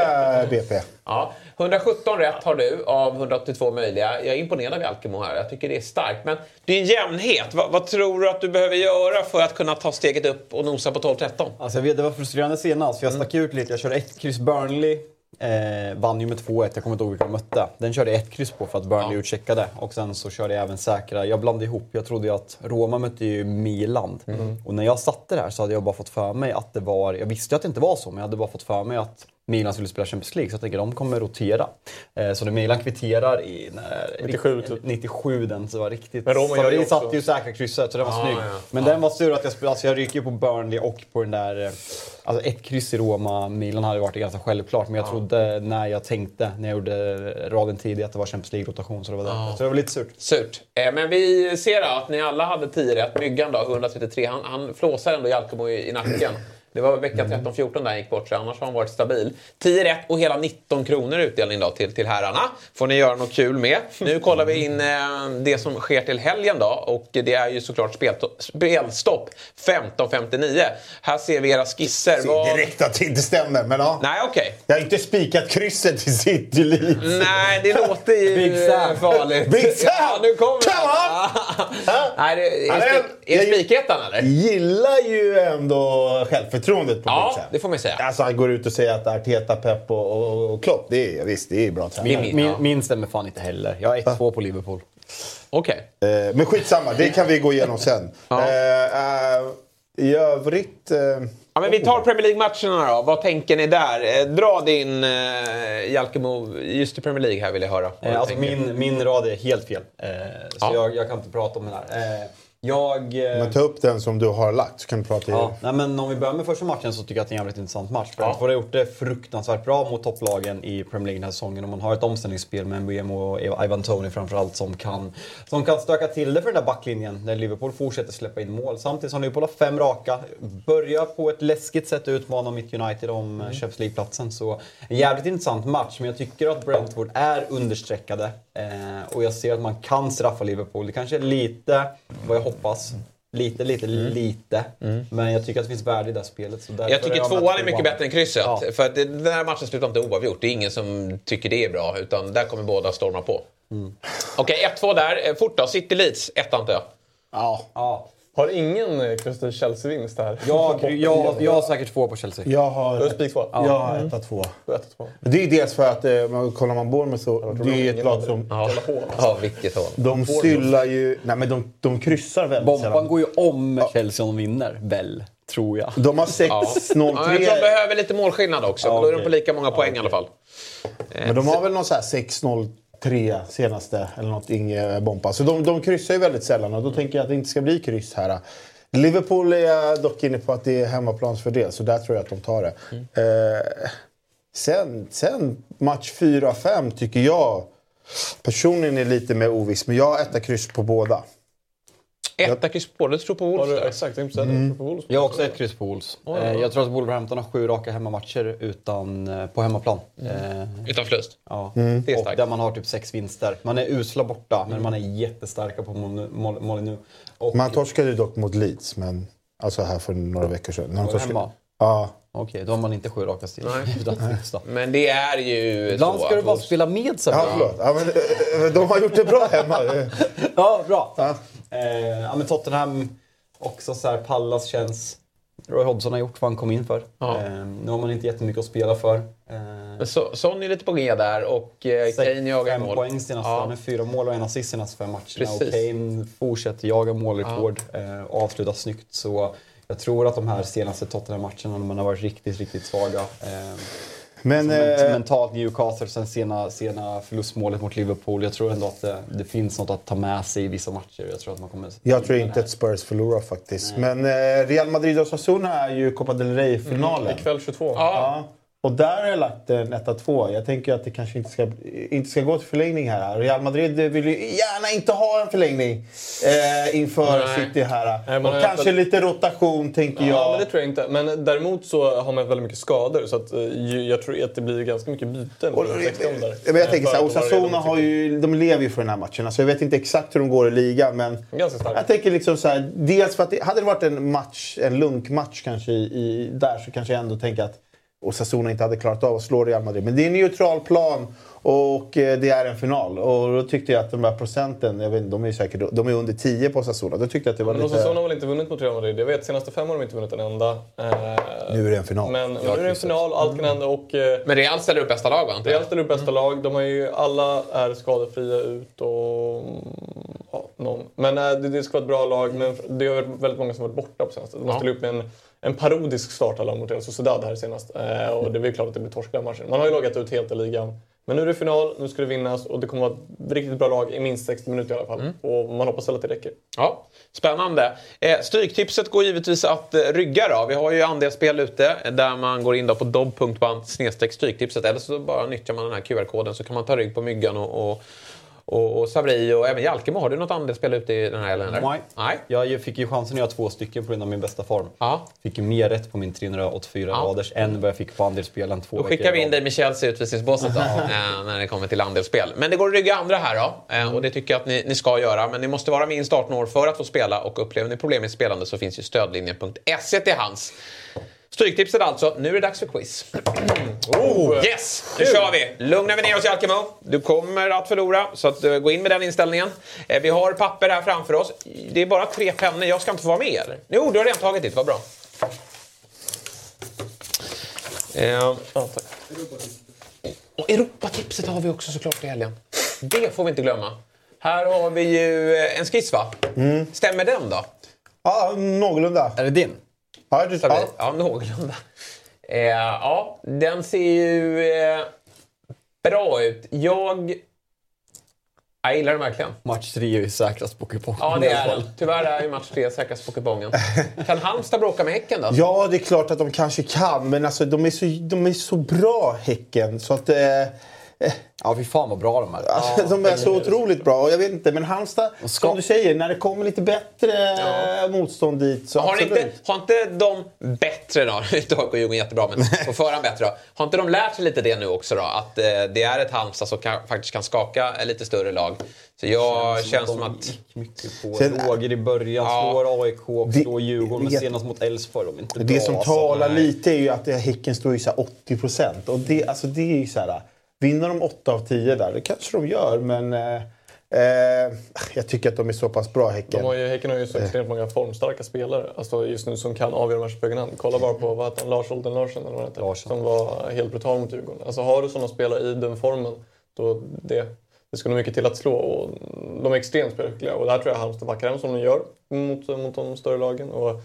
BP. Ja, 117 rätt har du av 182 möjliga. Jag är imponerad av Alkemo här. Jag tycker det är starkt. Men en jämnhet. Vad, vad tror du att du behöver göra för att kunna ta steget upp och nosa på 12-13? Alltså jag vet, det var frustrerande senast, för jag stack ut lite. Jag körde ett kryss Burnley. Eh, vann ju med 2-1, jag kommer inte ihåg vilka de mötte. Den körde jag ett kryss på för att Burnley utcheckade. Och sen så körde jag även säkra. Jag blandade ihop. Jag trodde ju att Roma mötte ju Milan. Och när jag satte det här så hade jag bara fått för mig att det var... Jag visste ju att det inte var så, men jag hade bara fått för mig att Milan skulle spela Champions League. Så jag tänker de kommer rotera. Eh, så när Milan kvitterar i... När, 97 typ. 97 den, så var riktigt... Men Roma gör det också. satte ju säkra krysset, så det var Ja, snygg. ja. Men den var sur att jag spelade, alltså jag ryker ju på Burnley och på den där... eh, Alltså ett kryss i Roma, Milan hade varit ganska självklart. Men jag trodde när jag tänkte, när jag gjorde raden tidigt, att det var Champions League-rotation. Så det var därför. Så det var lite surt. Surt. Eh, Men vi ser att ni alla hade 10 rätt. Myggan då, 133. Han, han flåsar ändå Jalkemo i, i nacken. Det var vecka 13-14 där han gick bort, så annars har han varit stabil. 10 rätt och hela 19 kronor utdelning då till, till herrarna. Får ni göra något kul med. Nu kollar vi in eh, det som sker till helgen då. Och det är ju såklart spelstopp 15.59. Här ser vi era skisser. Ser Vad- direkt att det inte stämmer, men ja. Nej, okej. Jag har inte spikat krysset i City Leeds. Nej, det låter ju Big farligt. Big Sam! Ja, nu kommer Come den. Nej, det, är, är jag- spikettan eller? gillar ju ändå självförtroendet på Ja, det får man säga. Alltså han går ut och säger att Arteta, Pep och, och, och Klopp, det är, visst det är bra tränare. Min- Min, ja. min stämmer fan inte heller. Jag har 1-2 på Liverpool. Okej. Eh, men skitsamma, det kan vi gå igenom sen. Ja. Eh, eh, I övrigt... Eh, Ja, men vi tar Premier League-matcherna då. Vad tänker ni där? Eh, dra din eh, Jalkemo just i Premier League här vill jag höra. Eh, alltså min, min rad är helt fel. Eh, så Ja. jag, jag kan inte prata om den här. Eh, jag... Eh, men ta upp den som du har lagt så kan vi prata Ja, nej, men om vi börjar med första matchen så tycker jag att det är en jävligt intressant match. För Brentford har gjort det fruktansvärt bra mot topplagen i Premier League den här säsongen. Och man har ett omställningsspel med Mbemo och Ivan Tony framförallt som kan, som kan stöka till det för den där backlinjen när Liverpool fortsätter släppa in mål. Samtidigt som Liverpool har fem raka, börjar på ett läskigt sätt utmana mitt United om mm. Champions League-platsen. Så en jävligt intressant match, men jag tycker att Brentford är understreckade. Eh, och jag ser att man kan straffa Liverpool. Det kanske är lite vad jag hoppas. Lite, lite, lite. Men jag tycker att det finns värde i det här spelet. Så Jag tycker med tvåan är mycket tvåan. bättre än krysset. Ja. För att det, den här matchen slutar inte oavgjort. Det är ingen som tycker det är bra. Utan där kommer båda storma på. Okej, 1-2 där. Eh, Fort då. City Leeds. 1 antar jag. Ja. Ja. Har ingen eh, Crystal Chelsea-vinst här? Jag, (laughs) jag, jag har säkert två på Chelsea. Jag har, spik två? jag har etta, två. Två. Det är dels för att, eh, man- kollar man Bournemouth så, det är ett lag som... Ja, ja vilket håll. De syllar ju... Nej men de, de kryssar väldigt Bomban sällan. går ju om Chelsea om de vinner, väl? Tror jag. De har 6-0-3. Ja. Ja, jag tror de behöver lite målskillnad också. Ja, men då är de på lika många poäng i alla fall. Men de har väl någon så här 6-0-3 senaste eller någonting eh, bomba. Så de, de kryssar ju väldigt sällan och då tänker jag att det inte ska bli kryss här. Liverpool är dock inne på att det är hemmaplansfördel så där tror jag att de tar det. Eh, sen, sen match 4-5 tycker jag personligen är lite mer oviss men jag har etta kryss på båda. Etta kryss på. Du tror på Har Wolves du där. exakt jag tänkte Mm. På Wolves. Jag har också ett kryss på Wolves. Eh, jag tror att Wolverhampton har sju raka hemmamatcher utan, eh, på hemmaplan. Eh, Utan förlust. ja. Det är Och starkt. där man har typ sex vinster. Man är usla borta, men man är jättestarka på Mol- Mol- Molineux. Och Man torskade ju dock mot Leeds men alltså här för några veckor sedan. När de torskade- hemma? Ja. Okej, då har man inte sju raka stil. (laughs) Men det är ju Ibland så ska du bara spela med sig. Ja, förlåt. Ja, men, de har gjort det bra hemma. (laughs) Ja, bra. Ja. Eh, ja, men Tottenham, också så här, Pallas känns... Roy Hodgson har gjort vad han kom in för. Ja. Eh, nu har man inte jättemycket att spela för. Eh, Så, Son är lite på G där och eh, Kane jagar fem mål. poäng senast. Ja. Han har fyra mål och en assist senaste fem matcherna. Precis. Och Kane fortsätter jaga målrekord eh, och avslutar snyggt. Så jag tror att de här senaste Tottenham-matcherna, när man har varit riktigt, riktigt svaga. Eh, Men, som eh, ett mentalt Newcastle, sen sena, sena förlustmålet mot Liverpool. Jag tror ändå att det, det finns något att ta med sig i vissa matcher. Jag tror att man kommer... Jag tror inte att Spurs förlorar faktiskt. Men eh, Real Madrid och Osasuna är ju Copa del Rey-finalen. Mm, ikväll 22. Ja. Och där har jag lagt en 1-2. Jag tänker att det kanske inte ska, inte ska gå till förlängning här. Real Madrid vill ju gärna inte ha en förlängning eh, inför Nej. City här. Nej, och kanske öppet- lite rotation tänker Ja, jag. men det tror jag inte. Men däremot så har man väldigt mycket skador. Så att, eh, jag tror att det blir ganska mycket byten. Och- under 16 där. Ja, men jag tänker så här, att Osasuna har ju, de lever ju för den här matchen. Alltså jag vet inte exakt hur de går i ligan, men Ganska starkt. jag tänker liksom så här, dels för att det, hade det varit en match, en lunkmatch kanske i, i, där så kanske jag ändå tänker att Osasuna inte hade klarat av att slå Real Madrid. Men det är en neutral plan och eh, det är en final. Och då tyckte jag att de här procenten, jag vet, inte, de är ju säkert de är under 10 på Osasuna. Då tyckte jag att det var Men lite... Osasuna har väl inte vunnit mot Real Madrid? Jag vet, senaste fem har de inte vunnit en enda. Eh, Nu är det en final. Men, nu är det en final, allt kan hända. Och, eh, Men Real ställer upp bästa lag va? Real ställer upp bästa lag. De har ju, alla är skadefria ut och... Ja, någon. Men eh, det, det ska vara ett bra lag. Men det är väldigt många som har varit borta på senaste. De har Ja. ställt upp med en, en parodisk startallah mot Real Sociedad här senast. Eh, och det är klart att det blir torsk den matchen. Man har ju lagat ut helt i ligan. Men nu är det final, nu ska det vinnas och det kommer vara ett riktigt bra lag i minst 60 minuter i alla fall. Och man hoppas väl att det räcker. Ja, spännande. Eh, stryktipset går givetvis att eh, rygga då. Vi har ju andelsspel ute eh, där man går in då på dobb.band stryktipset eller så bara nyttjar man den här QR-koden så kan man ta rygg på Myggan och, och, och, och Savri och även Jalkemo. Har du något andelsspel ute i den här eller? Nej. Nej. Jag fick ju chansen att göra två stycken på grund av min bästa form. Ja. Fick ju mer rätt på min 384 Ja. raders än vad jag fick på andelsspelen två Då skickar vi in dig med Chelsea i utvisningsbåset då, eh, när det kommer till andelsspel. Men det går att rygga andra här då, eh, och det tycker jag att ni, ni ska göra. Men ni måste vara minst 18 år för att få spela och upplever ni problem med spelande så finns ju stödlinjen.se till hands. Stryktipset alltså. Nu är det dags för quiz. (clears throat) Oh, yes, nu kör vi! Lugnar vi ner oss Jalkemo. Du kommer att förlora, så att, eh, gå in med den inställningen. Eh, vi har papper här framför oss. Det är bara tre pennor. Jag ska inte få vara med eller? Jo, du har redan tagit ditt. Vad bra. Och Europatipset har vi också såklart i helgen. Det får vi inte glömma. Här har vi ju en skiss va? Stämmer den då? Ja, någorlunda. Är det din? Ja, det, Ja, ja. ja någorlunda. Eh, ja, den ser ju eh, bra ut. Jag... Jag gillar den verkligen. Match tre är ju säkrast på kupongen. Ja, det är den. Tyvärr är ju match tre säkrast på kupongen. (laughs) Kan Halmstad bråka med Häcken då? ja, det är klart att de kanske kan. Men alltså, de, är så, de är så bra, Häcken. Så att... Eh, (laughs) Ja, fy fan vad bra de är. Alltså, (laughs) de är så otroligt bra. Och jag vet inte, men Halmstad, ska- som du säger, när det kommer lite bättre eh, motstånd dit så Har absolut. inte, har inte de bättre då, (laughs) inte AIK och Djurgården jättebra, men på förhand bättre då. Har inte de lärt sig lite det nu också då? Att eh, det är ett Halmstad som kan, faktiskt kan skaka lite större lag. Så jag känns som de att... gick mycket på Sen- Roger i början, Ja. slår AIK och Det- slår Djurgården. Men senast mot Elfsborg, de inte Det bra. som talar lite är ju att Häcken står ju så här 80 procent. Och det, alltså det är ju så här, vinner de 8 av 10 där, det kanske de gör, men eh, eh, jag tycker att de är så pass bra, Häcken. De har ju, häcken har ju så extremt många formstarka spelare alltså just nu som kan avgöra matcher på egen hand. Kolla bara på vad heter han, Lars Olden Larsen, eller vad heter, Larsson. som var helt brutal mot Djurgården. Alltså har du sådana spelare i den formen, då det, det ska nog mycket till att slå. Och de är extremt spelskickliga och där tror jag Halmstad backar hem som de gör mot, mot de större lagen. Och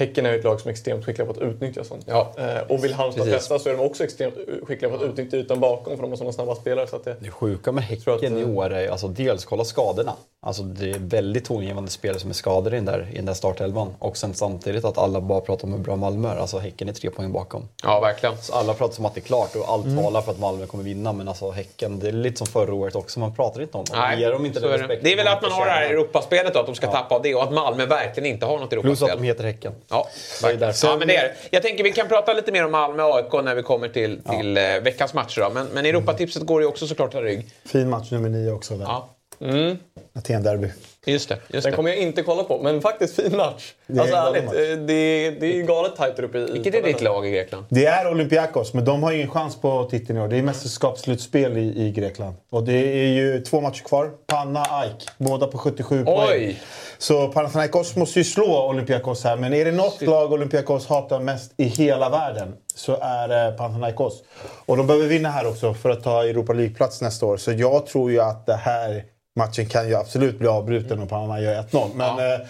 Häcken är ju ett lag som är extremt skickliga på att utnyttja sånt. Ja. Eh, och vill Halmstad testa så är de också extremt skickliga på att utnyttja ytan bakom för de har sådana snabba spelare. Så att det, Det sjuka med tror att, Häcken i eh, år är alltså dels kolla skadorna. Alltså det är väldigt tongivande spelare som är skadade i den där, i den där startelvan. Och sen samtidigt att alla bara pratar om hur bra Malmö är. Alltså Häcken är tre poäng bakom. Ja, verkligen. Så alla pratar som att det är klart och allt Mm. talar för att Malmö kommer vinna. Men alltså Häcken, det är lite som förra året också. Man pratar inte om dem. Nej, Ger dem inte den respekten det är väl att man har det här. Europaspelet då, att de ska tappa av det och att Malmö verkligen inte har något Plus Europaspel. att de heter Häcken. Ja, verkligen. ja, men det är det. Jag tänker vi kan prata lite mer om Malmö och AIK när vi kommer till, till eh, veckans matcher. Då. Men, men Europatipset går ju också såklart ha rygg. Fin match nummer 9 också. Där. Ja. Mm. Aten-derby. Just det. Just Den det. kommer jag inte kolla på, men faktiskt fin match. Det är alltså ärligt, galen eh, det, det är ju galet tajt där uppe i Vilket är ditt lag i Grekland? Det är Olympiakos, men de har ingen chans på titeln i år. Det är mästerskapsslutspel i, i Grekland. Och det är ju två matcher kvar. Panna, AIK. Båda på 77 poäng. Så Panathinaikos måste ju slå Olympiakos här. Men är det något lag Olympiakos hatar mest i hela världen så är det Panathinaikos. Och de behöver vinna här också för att ta Europa League-plats nästa år. Så jag tror ju att det här matchen kan ju absolut bli avbruten om Panama gör 1-0. Men eh,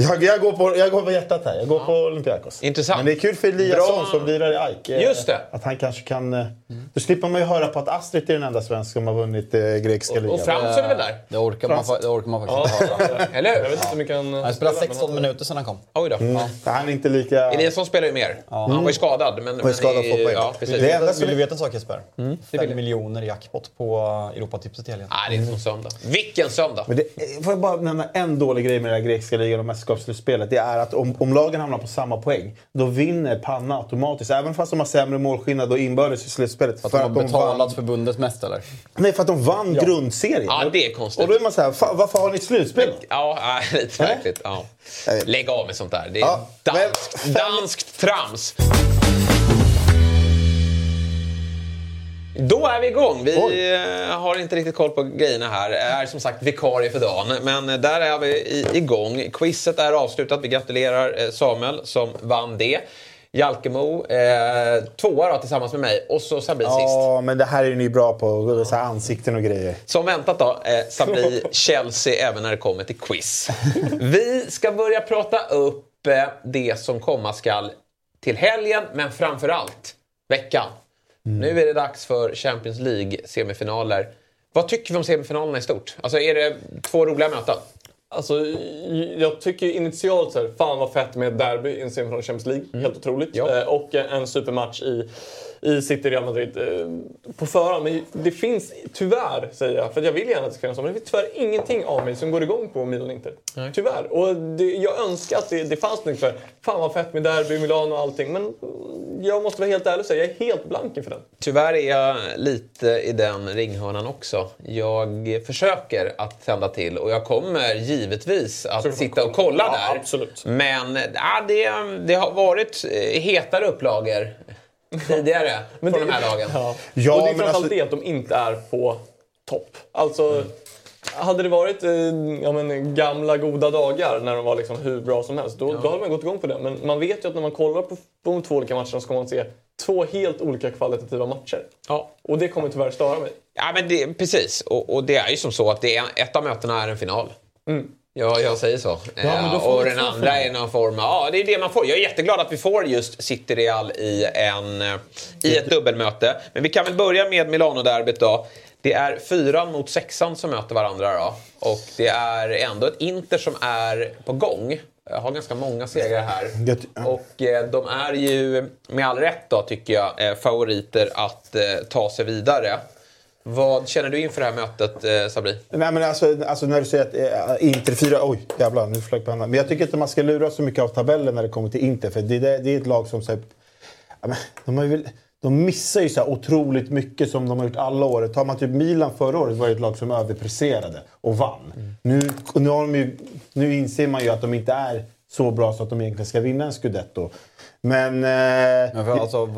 jag, jag, går på, jag går på hjärtat här. Jag går på Olympiakos. Intressant. Men det är kul för Eliasson som lirar i AIK. eh, Just det. Att han kanske kan... eh, Då slipper man ju höra på att Astrid är den enda svensk som har vunnit eh, grekiska ligan. Och Fransson är väl där? Det orkar, man, Frans- det orkar man faktiskt inte höra. Eller hur? Jag vet inte hur mycket han... Han spelade 16 minuter sedan han kom. Oj då. Mm. Han är inte lika... Eliasson spelar ju mer. Han var ju skadad. Men, Var ju skadad men på poäng. Ja, precis. Det enda som Vill du är- veta en sak Jesper? det vill 5 jag. miljoner jackpot på Europatipset i helgen. Nej, det är inte som söndag. Vilken söndag! Men det, eh, får jag bara nämna en dålig grej med den här grekiska ligan och mästerskapsslutspelet. Det är att om, om lagen hamnar på samma poäng, då vinner Panna automatiskt. Även fast de har sämre målskillnad och inbördes i slutspelet. För att de har vann, betalat förbundet mest eller? nej, för att de vann grundserien. Ja, det är konstigt. Och då är man såhär, "Fa- varför har ni ett slutspel? (laughs) Ja, nej, lite märkligt. Ja. Lägg av med sånt där. Det är Ja, men- danskt, danskt trams. Då är vi igång. Vi eh, har inte riktigt koll på grejerna här. Är som sagt vikarie för dagen. Men eh, där är vi igång. Quizet är avslutat. Vi gratulerar eh, Samuel som vann det. Jalkemo eh, tvåa då, tillsammans med mig och så Sabri sist. Ja, men det här är ni bra på. Så ansikten och grejer. Som väntat då, eh, Sabri (laughs) Chelsea även när det kommer till quiz. Vi ska börja prata upp eh, det som komma skall till helgen, men framförallt veckan. Nu är det dags för Champions League-semifinaler. Vad tycker vi om semifinalerna i stort? Alltså är det två roliga möten? Alltså, jag tycker initialt så här, fan vad fett med ett derby i en semifinal i Champions League. Helt otroligt. Ja. Eh, och en supermatch i, i City-Real Madrid eh, på förhand. Men det finns tyvärr, säger jag, för jag vill gärna att det ska finnas men det finns tyvärr ingenting av mig som går igång på Milan-Inter. Tyvärr. Och det, jag önskar att det, det fanns något för, fan vad fett med derby, Milano och allting. Men jag måste vara helt ärlig och säga, jag är helt blank inför den. Tyvärr är jag lite i den ringhörnan också. Jag försöker att tända till och jag kommer givetvis att sitta och kolla Ja, där. absolut. Men ja, det, det har varit eh, hetare upplagor tidigare Men från det- de här lagen. Ja. Ja, och det är men framförallt alltså- det att de inte är på topp. Alltså, hade det varit eh, ja, men, gamla goda dagar när de var liksom hur bra som helst, då, då hade man gått igång på det. Men man vet ju att när man kollar på, på de två olika matcherna så ska man se två helt olika kvalitativa matcher. Ja. Och det kommer tyvärr störa mig. Ja, men det, precis. Och, och det är ju som så att det är, ett av mötena är en final. Ja, jag säger så. då Eh, och den andra är någon form av... Ja, det är det man får. Jag är jätteglad att vi får just City Real i, en, eh, i ett dubbelmöte. Men vi kan väl börja med Milano-derbyt då. Det är fyran mot sexan som möter varandra då. Och det är ändå ett Inter som är på gång. Jag har ganska många segrar här. Och eh, de är ju med all rätt då tycker jag favoriter att ta sig vidare. Vad känner du inför det här mötet eh, Sabri? Nej, men alltså, alltså när du säger att eh, Inter 4... Oj, jävlar, nu flög pennan. Men jag tycker inte man ska lura så mycket av tabellen när det kommer till Inter. För det, det, det är ett lag som... Så här, de, har ju de missar ju så otroligt mycket som de har gjort alla år. Tar man typ Milan förra året var det ett lag som överpresterade och vann. Nu, nu, har de ju, nu inser man ju att de inte är så bra så att de egentligen ska vinna en scudetto. Men... Eh, Men för alltså,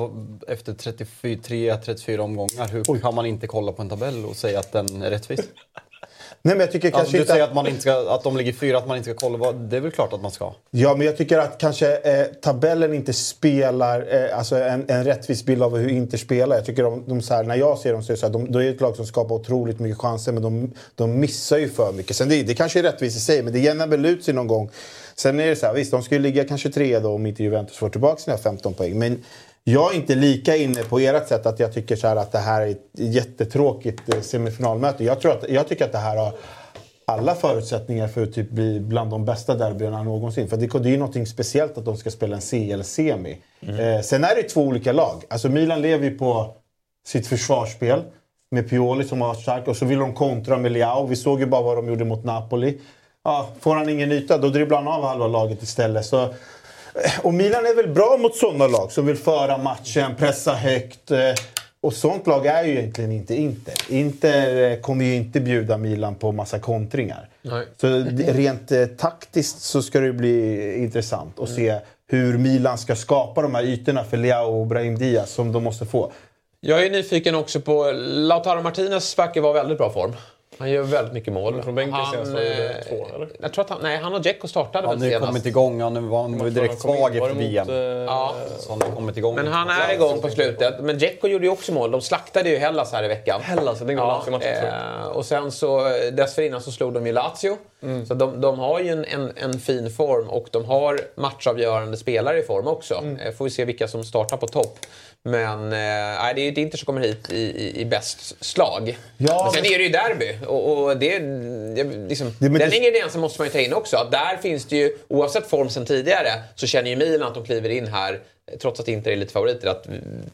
efter 33-34 omgångar, hur kan man inte kolla på en tabell och säga att den är rättvis? (laughs) nej, men jag tycker Alltså, kanske du inte... säger att, man inte ska, att de ligger fyra, att man inte ska kolla. Det är väl klart att man ska? Ja, men jag tycker att kanske eh, tabellen inte spelar eh, alltså en, en rättvis bild av hur Inter spelar. Jag tycker de, de så här, när jag ser dem så är det så här, de, de är ett lag som skapar otroligt mycket chanser men de, de missar ju för mycket. Sen det, det kanske är rättvist i sig, men det jämnar väl ut sig någon gång. Sen är det så här, visst de skulle ligga kanske tre då om inte Juventus får tillbaka sina 15 poäng. Men jag är inte lika inne på ert sätt att jag tycker så att det här är ett jättetråkigt eh, semifinalmöte. Jag, tror att, jag tycker att det här har alla förutsättningar för att typ bli bland de bästa derbyna någonsin. För det, det är ju något speciellt att de ska spela en CL-semi. Eh, sen är det två olika lag. Alltså Milan lever ju på sitt försvarsspel med Pioli som har varit stark och så vill de kontra med Leao. Vi såg ju bara vad de gjorde mot Napoli. Ja, får han ingen yta, då dribblar han av halva laget istället. Så, eh, och Milan är väl bra mot sådana lag som vill föra matchen, pressa högt. eh, Och sånt lag är ju egentligen inte Inter. Inter eh, kommer ju inte bjuda Milan på massa kontringar. Nej. Så rent eh, taktiskt så ska det bli intressant att se hur Milan ska skapa de här ytorna för Leao och Brahim Diaz som de måste få. Jag är nyfiken också på... Lautaro Martinez verkar vara i väldigt bra form. Han gör väldigt mycket mål. Från bänken Han, senast var det eh, två, eller? Jag tror att han, nej, han och Dzeko startade Han väl har ju senast. kommit igång. Han var, han var direkt svag efter mot, VM. eh, Ja. Så han har kommit igång. Men han är igång på slutet. Men Dzeko gjorde ju också mål. De slaktade ju Hellas här i veckan. Hellas, jag. eh, Och sen så dessförinnan så slog de ju Lazio. Mm. Så de, de har ju en, en, en fin form och de har matchavgörande spelare i form också. Mm. Får vi se vilka som startar på topp. Men eh, det är ju Inter som kommer hit i, i, i bäst slag. Ja, men sen men- är det ju derby. Och, och det, det, liksom, Det- den det- ingrediensen måste man ju ta in också. Att där finns det ju, oavsett form sen tidigare, så känner ju Milan att de kliver in här, trots att Inter är lite favoriter, att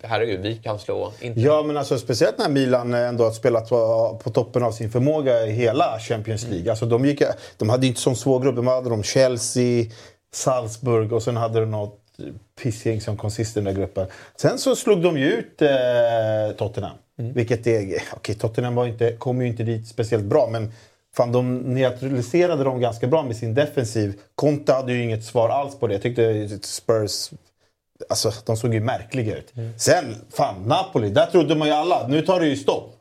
herregud, vi kan slå Inter. Ja, men alltså, speciellt när Milan ändå har spelat på, på toppen av sin förmåga i hela Champions League. Alltså, de, gick, de hade inte som svår grupp. De hade de Chelsea, Salzburg och sen hade de något pissgäng som kom sist i den där gruppen. Sen så slog de ju ut eh, Tottenham. Vilket är... Okej, Tottenham var inte, kom ju inte dit speciellt bra, men fan, de neutraliserade dem ganska bra med sin defensiv. Conte hade ju inget svar alls på det. Jag tyckte Spurs Alltså, de såg ju märkliga ut. Sen, fan, Napoli. Där trodde man ju alla, nu tar det ju stopp.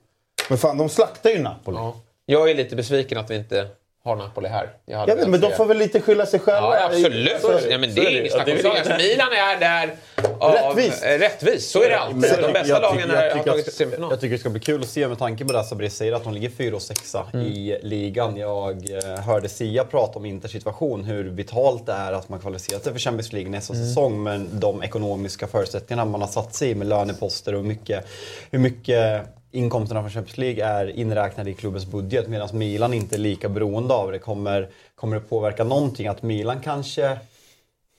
Men fan, de slaktar ju Napoli. Ja. Jag är lite besviken att vi inte har Napoli här. Jag hade Jag vet, men de får väl lite skylla sig själva. Ja, absolut. Så. Ja, men det är inget snack om saken. Milan är där av... Rättvist. Rättvist, så är det alltid. De bästa jag lagen är, jag har tycker tagit till att- semifinal. Jag tycker det ska bli kul att se med tanke på det Sabri säger att de ligger 4 och 6 Mm. i ligan. Jag eh, hörde Sia prata om Inters situation, hur vitalt det är att man kvalificerar sig för Champions League nästa Mm. säsong. Men de ekonomiska förutsättningarna man har satt sig i med löneposter och mycket, hur mycket inkomsterna från Champions League är inräknade i klubbens budget medan Milan inte är lika beroende av det. Kommer, kommer det påverka någonting att Milan kanske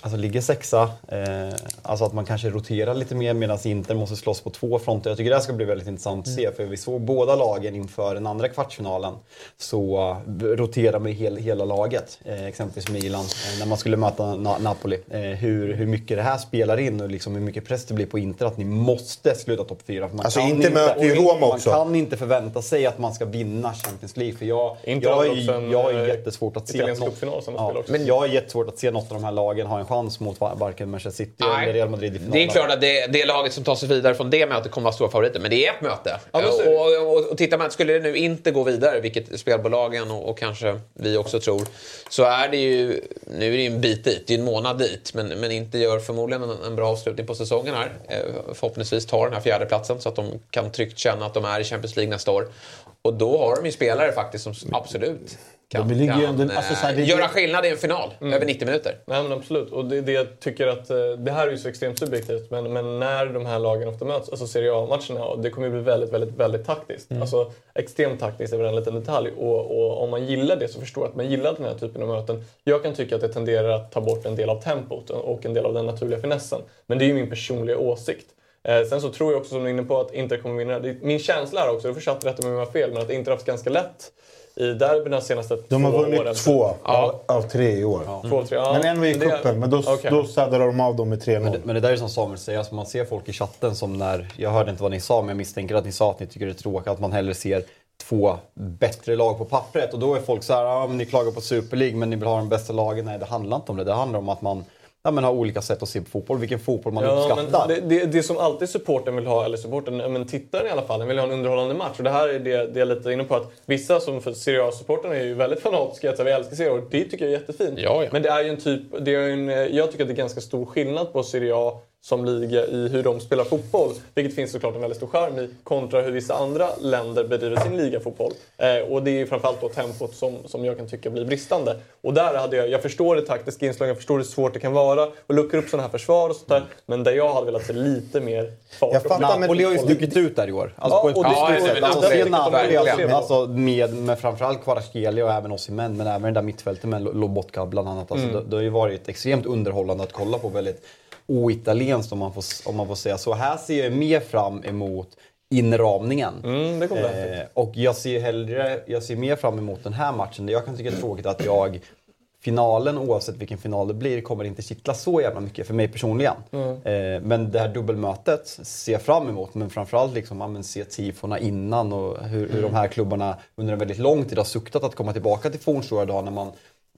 Alltså ligger sexa, eh, alltså att man kanske roterar lite mer medan Inter måste slåss på två fronter. Jag tycker det här ska bli väldigt intressant att se för vi såg båda lagen inför den andra kvartsfinalen så eh, roterar med hel, hela laget. Eh, exempelvis Milan eh, när man skulle möta Na- Napoli. Eh, hur, hur mycket det här spelar in och liksom hur mycket press det blir på Inter att ni måste sluta topp fyra. För man Alltså, kan Inter möter ju Roma också. Man kan inte förvänta sig att man ska vinna Champions League för jag, Inter jag, är, jag är eh, jättesvårt att se att något, ja, men jag är jättesvårt att se något av de här lagen ha en chans mot va- varken Manchester City eller Real Madrid i finalen. Det är klart att det, det laget som tar sig vidare från det mötet kommer vara stora favoriter. Men det är ett möte. Ja, det. och, och, och tittar man, skulle det nu inte gå vidare, vilket spelbolagen och, och kanske vi också tror, så är det ju, nu är det ju en bit dit, det är en månad dit, men, men inte gör förmodligen en, en bra avslutning på säsongen här. Eh, Förhoppningsvis tar den här fjärde platsen så att de kan tryggt känna att de är i Champions League nästa år. Och då har de ju spelare faktiskt som absolut kan, De kan under- alltså, så här, det- göra skillnad i en final över 90 minuter. Nej men absolut. Och det, det jag tycker att, eh, det här är ju så extremt subjektivt, men, men när de här lagen ofta möts, alltså Serie A-matcherna, det kommer ju bli väldigt, väldigt, väldigt taktiskt. Mm. Alltså extremt taktiskt över en liten detalj. Och, och om man gillar det så förstår jag att man gillar den här typen av möten. Jag kan tycka att det tenderar att ta bort en del av tempot och en del av den naturliga finessen. Men det är ju min personliga åsikt. Eh, sen så tror jag också som du är inne på att Inter kommer vinna. Min känsla är också, du får rätta mig om jag har fel, men att Inter har haft ganska lätt i derbyna senaste De har två vunnit åren. två Ja. av, av tre i år. Två, tre, ja. Men en var i Men det- cupen, men då, Okej. då saddade de av dem med 3-0. Men det, men det där är som Samuel säger, alltså man ser folk i chatten som när, jag hörde inte vad ni sa men jag misstänker att ni sa att ni tycker det är tråkigt att man hellre ser två bättre lag på pappret. Och då är folk så här, ja, men ni klagar på Super League men ni vill ha de bästa lagen. Nej det handlar inte om det, det handlar om att man ja, men har olika sätt att se på fotboll, vilken fotboll man Ja, uppskattar. det, det, det som alltid supporten vill ha, eller supporten, men tittaren i alla fall, den vill ha en underhållande match. Och det här är det, det är lite inne på att vissa som för Serie A-supporten är ju väldigt fanatiska, att vi älskar Serie A och det tycker jag är jättefint. Ja, ja. Men det är ju en typ, det är en, jag tycker att det är ganska stor skillnad på Serie A som liga i hur de spelar fotboll. Vilket finns såklart en väldigt stor charm i kontra hur vissa andra länder bedriver sin ligafotboll. Eh, och det är framförallt då tempot som, som jag kan tycka blir bristande. Och där hade jag, jag förstår det taktiska inslaget, jag förstår hur svårt det kan vara att luckra upp sådana här försvar och sånt där. Men där jag hade velat se lite mer fart. Jag fattar, men- Napoli har ju stuckit ut där i år. Alltså Ja, på ett det- ja, sätt. men Alltså, se Napoli alltså med, med framförallt Kvaratskhelia och även Osimhen, men även det där mittfältet med Lobotka bland annat. Alltså, Mm. det, det har ju varit extremt underhållande att kolla på. Väldigt oitalienskt om man, får, om man får säga så. Här ser jag mer fram emot inramningen. Mm, det det. Eh, och jag ser, hellre, jag ser mer fram emot den här matchen. Det jag kan tycka är tråkigt att jag finalen, oavsett vilken final det blir, kommer inte kittla så jävla mycket för mig personligen. Mm. Eh, men det här dubbelmötet ser jag fram emot. Men framförallt liksom, ja, men se tifona innan och hur, hur de här klubbarna under en väldigt lång tid har suktat att komma tillbaka till fornstora dagar när man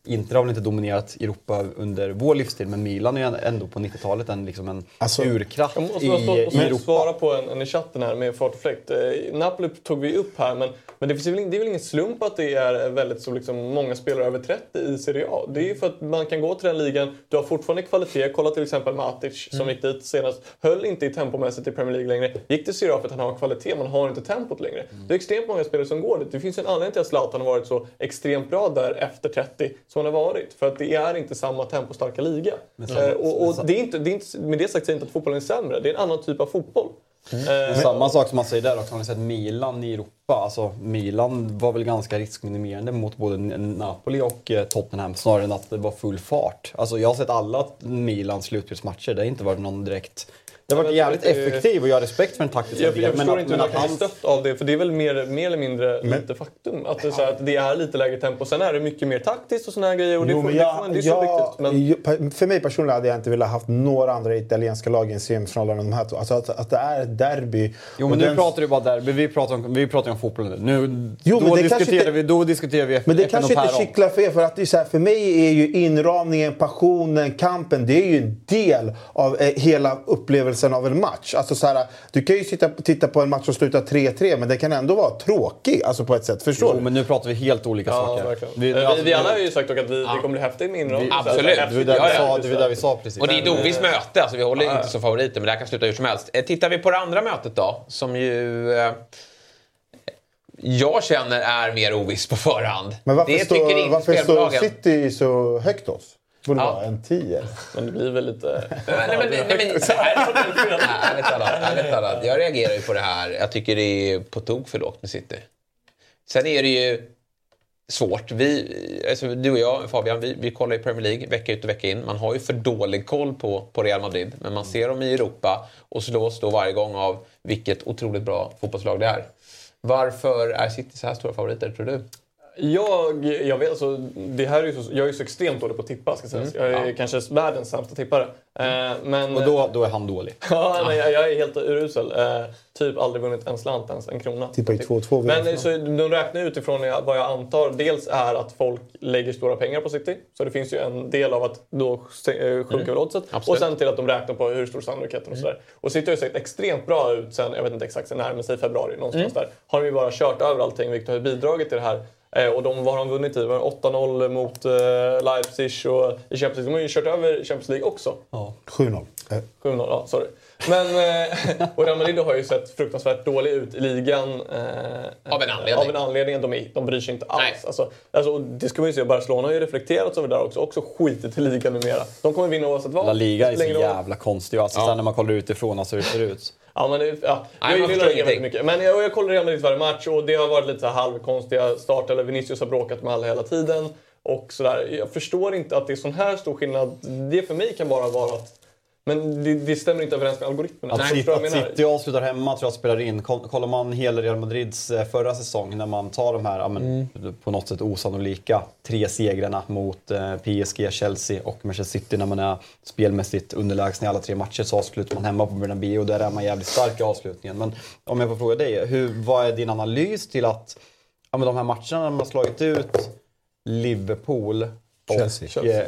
Inter har väl inte dominerat Europa under vår livstid, men Milan är ju ändå på 90-talet en, liksom en urkraft Jag måste, i, måste, måste, i Europa. svara på en, en i chatten här med fart och fläkt. Eh, Napoli tog vi upp här, men, men det, finns väl, det är väl ingen slump att det är väldigt så liksom, många spelare över 30 i Serie A. Det är ju för att man kan gå till den ligan, du har fortfarande kvalitet. Kolla till exempel Matic som Mm. gick dit senast. Höll inte i tempomässigt i Premier League längre. Gick till Serie A för att han har kvalitet, man har inte tempot längre. Det är extremt många spelare som går dit. Det finns en anledning till att Zlatan har varit så extremt bra där efter 30 som han har varit. För att det är inte samma tempostarka liga. Men Eh, och, och det är inte, det är inte, med det sagt säger jag inte att fotbollen är sämre. Det är en annan typ av fotboll. Men samma sak som man säger där också, har ni sett Milan i Europa? Alltså Milan var väl ganska riskminimerande mot både Napoli och eh, Tottenham snarare än att det var full fart. Alltså jag har sett alla Milans slutspelsmatcher, det har inte varit någon direkt... Det har varit jävligt det- effektiv och jag har respekt för den taktiska Jag, jag delen, förstår inte hur man att kan bli stött av det, för det är väl mer, mer eller mindre lite faktum. Att det, är så här, att det är lite lägre tempo. Sen är det mycket mer taktiskt och såna här grejer. Och det, Jo, får, men det, jag- får, det är jag- subjektivt. Men jag- För mig personligen hade jag inte velat haft några andra italienska lag i en semifinal än de här två. Alltså att, att det är ett derby. Jo men nu den- pratar du bara derby, vi pratar om, vi pratar om fotboll nu. nu Jo, men då, det diskuterar inte- vi, då diskuterar vi Men det äpplen kanske inte kittlar för er. För, att det är så här, för mig är ju inramningen, passionen, kampen. Det är ju en del av eh, hela upplevelsen av en match. Alltså så här, du kan ju sitta, titta på en match som slutar 3-3 men det kan ändå vara tråkig alltså på ett sätt. Förstår Jo du? men nu pratar vi helt olika Ja, saker. verkligen. Vi, vi, alltså, vi alla har ju sagt att vi, det kommer bli häftigt med. Vi- Absolut. Det var där Ja, ja. där vi sa precis. Och det är Men, Dovis eh, möte, alltså vi håller ja, ja. inte som favoriter men det här kan sluta hur som helst. Eh, Tittar vi på det andra mötet då, som ju eh, jag känner är mer oviss på förhand. Men varför det står, tycker inte varför står. City så högt oss? Borde Ja. vara en 10. Men det blir väl lite... Nej, men, nej, men, ärligt talat, ärligt talat, jag reagerar ju på det här. Jag tycker det är på tok för lågt med City. Sen är det ju svårt. Vi, alltså, du och jag, Fabian, vi, vi kollar ju Premier League vecka ut och vecka in. Man har ju för dålig koll på, på Real Madrid. Men man ser dem i Europa och slås då varje gång av vilket otroligt bra fotbollslag det är. Varför är City så här stora favoriter, tror du? Jag, jag vet alltså, det här är ju så, jag är ju så extremt dålig på att tippa ska sägas. Mm. Jag är Ja. kanske världens sämsta tippare. Eh, men, Och då, då är han dålig. (laughs) Ja, nej, jag, jag är helt urusel. Eh, typ aldrig vunnit en slant ens, en krona. Tippar ju 2-2 Men vinner. så, de räknar utifrån vad jag antar. Dels är att folk lägger stora pengar på City. Så det finns ju en del av att då eh, sjunker Mm. väl oddset. Och sen till att de räknar på hur stor sannolikheten och sådär. Och City har ju sett extremt bra ut sen, jag vet inte exakt, sen när, men säg februari någonstans Mm. där. Har de ju bara kört över allting vilket har bidragit till det här. Eh, och de, vad har de vunnit i? Var det 8-0 mot eh, Leipzig och i Champions League. De har ju kört över Champions League också. 7-0. Eh, 7-0, ja sorry. Men, eh, (laughs) och Real Madrid har ju sett fruktansvärt dålig ut i ligan. Eh, Av en anledning. Av en anledning. De, är, de bryr sig inte alls. Alltså, alltså, det ska man ju säga, Barcelona har ju reflekterat över det där också. Också skitit i ligan numera. De kommer vinna oavsett vad. La Liga är så jävla konstig alltså, Ja. sen när man kollar utifrån alltså, hur det ser ut. Ja, men det, ja. Nej, jag gillar det väldigt mycket. Men jag, jag kollar Real Madrid varje match och det har varit lite så här halvkonstiga starter. Eller Vinicius har bråkat med alla hela tiden. Och sådär. Jag förstår inte att det är sån här stor skillnad. Det för mig kan bara vara att... Men det, det stämmer inte överens med algoritmerna. Att, vad att? City avslutar hemma tror jag spelar in. Koll- Kollar man hela Real Madrids eh, förra säsong när man tar de här men, på något sätt osannolika tre segrarna mot eh, PSG, Chelsea och Manchester City när man är spelmässigt underlägsna i alla tre matcher så avslutar man hemma på Bernabéu och där är man jävligt stark i avslutningen. Men om jag får fråga dig, hur, vad är din analys till att ja, men de här matcherna när man har slagit ut Liverpool och Chelsea. eh,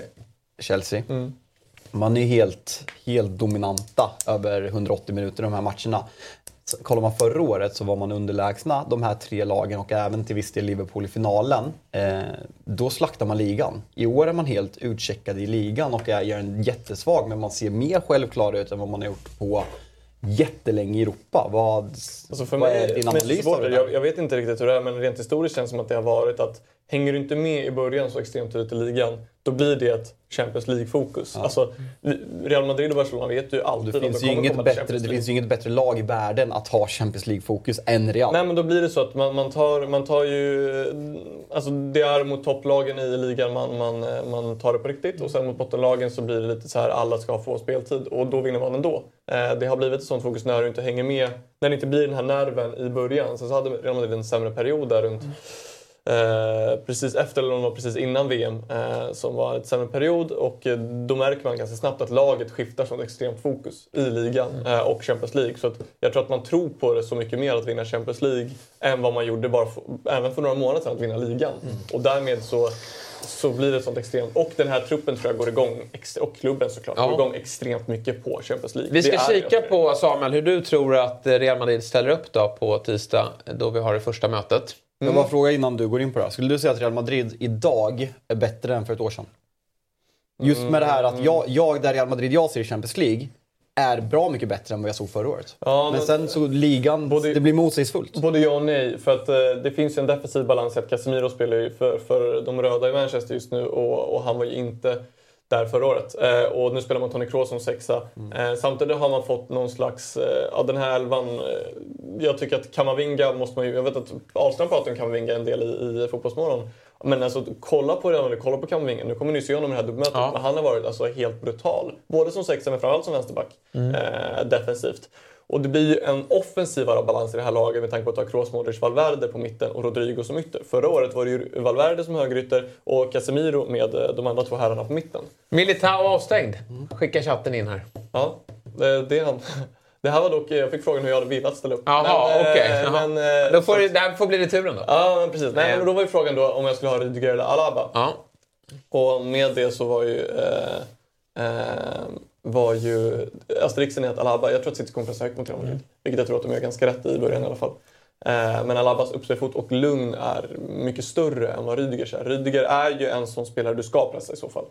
Chelsea. Mm. Man är helt, helt dominanta över 180 minuter i de här matcherna. Så Kollar man förra året så var man underlägsna de här tre lagen och även till viss del Liverpool i finalen. Eh, då slaktar man ligan. I år är man helt utcheckad i ligan och är, gör en jättesvag men man ser mer självklar ut än vad man har gjort på jättelänge i Europa. Vad, Alltså vad mig, är din analys av det? jag, jag vet inte riktigt hur det är, men rent historiskt känns det som att det har varit att hänger du inte med i början så extremt ut i ligan, då blir det ett Champions League-fokus. Alltså, Real Madrid och Barcelona vet ju alltid Det att de kommer komma bättre, det finns ju inget bättre lag i världen att ha Champions League-fokus än Real. Nej men då blir det så att man, man, tar, man tar ju... Alltså det är mot topplagen i ligan man, man, man tar det på riktigt och sen mot bottenlagen så blir det lite så här alla ska få speltid och då vinner man ändå. Eh, det har blivit ett sånt fokus när du inte hänger med, när det inte blir den här nerven i början. Sen så hade Real Madrid en sämre period där runt eh, precis efter eller om det var precis innan VM eh, som var en sämre period och eh, då märker man ganska snabbt att laget skiftar sånt extremt fokus i ligan eh, och Champions League. Så jag tror att man tror på det så mycket mer att vinna Champions League än vad man gjorde bara för, även för några månader sedan att vinna ligan. Och därmed så så blir det sånt extremt... Och den här truppen tror jag går igång, och klubben såklart, Ja. går igång extremt mycket på Champions League. Vi ska kika på, Samuel, hur du tror att Real Madrid ställer upp då på tisdag då vi har det första mötet. Jag bara fråga innan du går in på det här. Skulle du säga att Real Madrid idag är bättre än för ett år sedan? Just med det här att jag, jag där Real Madrid jag ser i Champions League är bra mycket bättre än vad jag såg förra året. Ja, men, men- sen så ligan, det blir motsägelsefullt. Både ja och nej. För att eh, det finns ju en defensiv balans i att Casemiro spelar ju för, för de röda i Manchester just nu och, och han var ju inte där förra året. Eh, och nu spelar man Toni Kroos som sexa. Eh, samtidigt har man fått någon slags, eh, ja den här elvan, eh, jag tycker att Kamavinga måste man ju, jag vet att Ahlström pratar om Kamavinga en del i, i Fotbollsmorgon. Men alltså kolla på Real kolla på Kamavinga. Nu kommer ni se honom i det här dubbelmötet. Ja. Men han har varit alltså helt brutal. Både som sexa men framförallt som vänsterback. Mm. Eh, defensivt. Och det blir ju en offensivare balans i det här laget med tanke på att ha Kroos, Modric, Valverde på mitten och Rodrigo som ytter. Förra året var det ju Valverde som högerytter och Casemiro med eh, de andra två herrarna på mitten. Militao avstängd. Skicka chatten in här. Ja, det, det är han. (laughs) Det här var dock, jag fick frågan hur jag hade velat ställa upp. Jaha, eh, okej. Jaha. men, eh, Då får så- det, det här får bli returen då. Ja, men precis. Nej, Eh. men då var ju frågan då om jag skulle ha Rydiger eller Alaba. Ja. Och med det så var ju... Eh, eh, var ju asterixen är att Alaba, jag tror att City kommer pressa högt mot Real Madrid. Vilket jag tror att de gör ganska rätt i början i alla fall. Eh, men Alabas uppspelfot och lugn är mycket större än vad Rüdigers är. Rydiger är ju en sån spelare du ska pressa i så fall.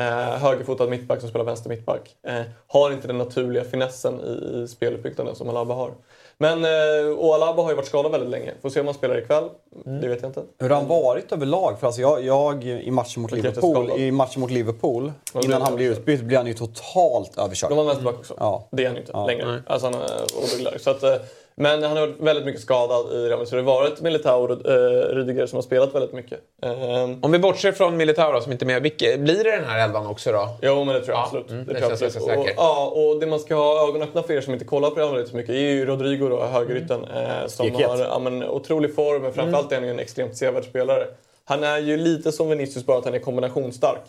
Eh, högerfotad mittback som spelar vänster mittback. Eh, har inte den naturliga finessen i, i speluppbyggnaden som Alaba har. Men, eh, och Alaba har ju varit skadad väldigt länge. Får se om han spelar ikväll. Det vet jag inte. Hur har han varit överlag? För alltså jag, jag i matchen mot Liverpool, i matchen mot Liverpool innan han blir utbytt, blir han ju totalt överkörd. De var vänsterback också. Ja. Det är han ju inte Ja. längre. Alltså han är. Så att, eh, men han har varit väldigt mycket skadad i Real Madrid. Så det har varit Militao och eh, Rydiger som har spelat väldigt mycket. Ehm, Om vi bortser från Militao då, som inte är med. Vilke, blir det den här elvan också då? Jo, men det tror jag Ja, absolut. mm, det det tror jag känns absolut. ganska Och, säkert. ja, och det man ska ha ögonen öppna för er som inte kollar på Real Madrid så mycket är ju Rodrigo då, högerytten. Eh, som Stekhet. har ja, men, otrolig form, men framförallt är han ju en extremt sevärd spelare. Han är ju lite som Vinicius, bara att han är kombinationsstark.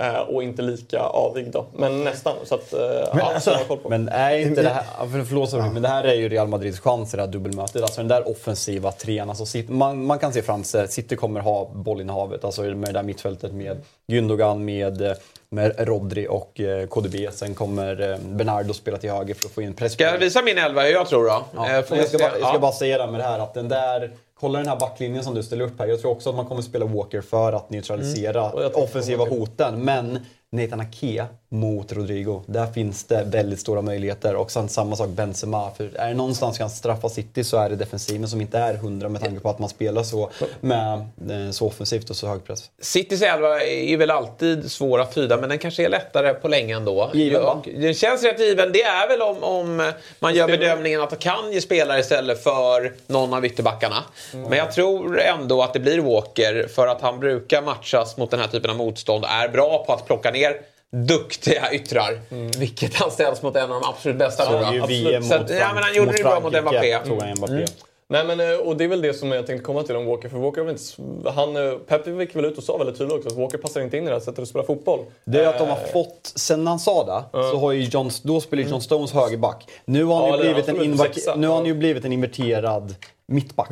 Eh, och inte lika avig då. Men nästan. Så att, eh, Men, ja, alltså, så koll på. men är inte det här, förlåt, sorry, men det här är ju Real Madrids chans i det här dubbelmötet. Alltså den där offensiva trean. Alltså, man, man kan se fram sig City kommer ha bollinnehavet. Alltså med det där mittfältet med Gündogan, med, eh, med Rodri och KDB. Sen kommer Bernardo spela till höger för att få in press. Ska jag visa min elva hur jag tror då? Ja. Jag, ska bara, jag ska bara säga det med det här att den där Kolla den här backlinjen som du ställer upp här. Jag tror också att man kommer spela Walker för att neutralisera Mm. Offensiva hoten. Men Nathan Ake mot Rodrigo, där finns det väldigt stora möjligheter. Och sen samma sak Benzema. För är det någonstans kan straffa City så är det defensiven som inte är hundra med tanke på att man spelar så, med, eh, så offensivt och så hög press. Citys elva är väl alltid svår att tyda, men den kanske är lättare på länge ändå. Given? Och Den känns rätt given. Det är väl om, om man gör bedömningen att Akanji spelar istället för någon av ytterbackarna. Mm. Men jag tror ändå att det blir Walker, för att han brukar matchas mot den här typen av motstånd. Är bra på att plocka ner duktiga yttrar. Vilket han ställs mot en av de absolut bästa. Så ju Absolut. Så att, ja, men han gjorde mot det bra mot Mbappé. tog han Mbappé. Mm. Nej, men, eh, och det är väl det som jag tänkte komma till om Walker. För Walker inte, han, eh, Pep gick väl ut och sa väldigt tydligt också att Walker passar inte in i det här sättet att spela fotboll. Det är att de har Eh, fått, sen han sa det, så har ju John, då spelar John Stones högerback. Nu har han, Ja, ju, blivit en inver, nu har han ju blivit en inverterad mittback.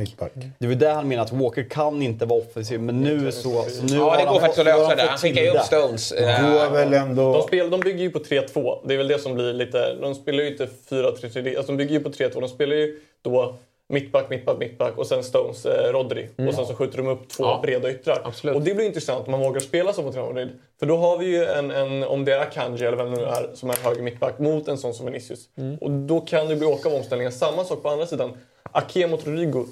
Det var det han menar att Walker kan inte vara offensiv, men nu så... så nu Ja, det går faktiskt att lösa det. Han skickar ju upp. Stones. Är väl ändå... De, spel, de bygger ju på 3-2. Det är väl det som blir lite... De spelar ju inte 4-3-3. Alltså de bygger ju på 3-2. De spelar ju då mittback, mittback, mittback och sen Stones, eh, Rodri. Mm. Och sen så skjuter de upp två Ja. breda yttrar. Absolut. Och det blir intressant om man vågar spela så mot Real Madrid. För då har vi ju en, en om det är Akanji eller vem det nu är, som är höger mittback mot en sån som Vinicius. Mm. Och då kan det bli åka av omställningar. Samma sak på andra sidan. Ake mot Rodrigo.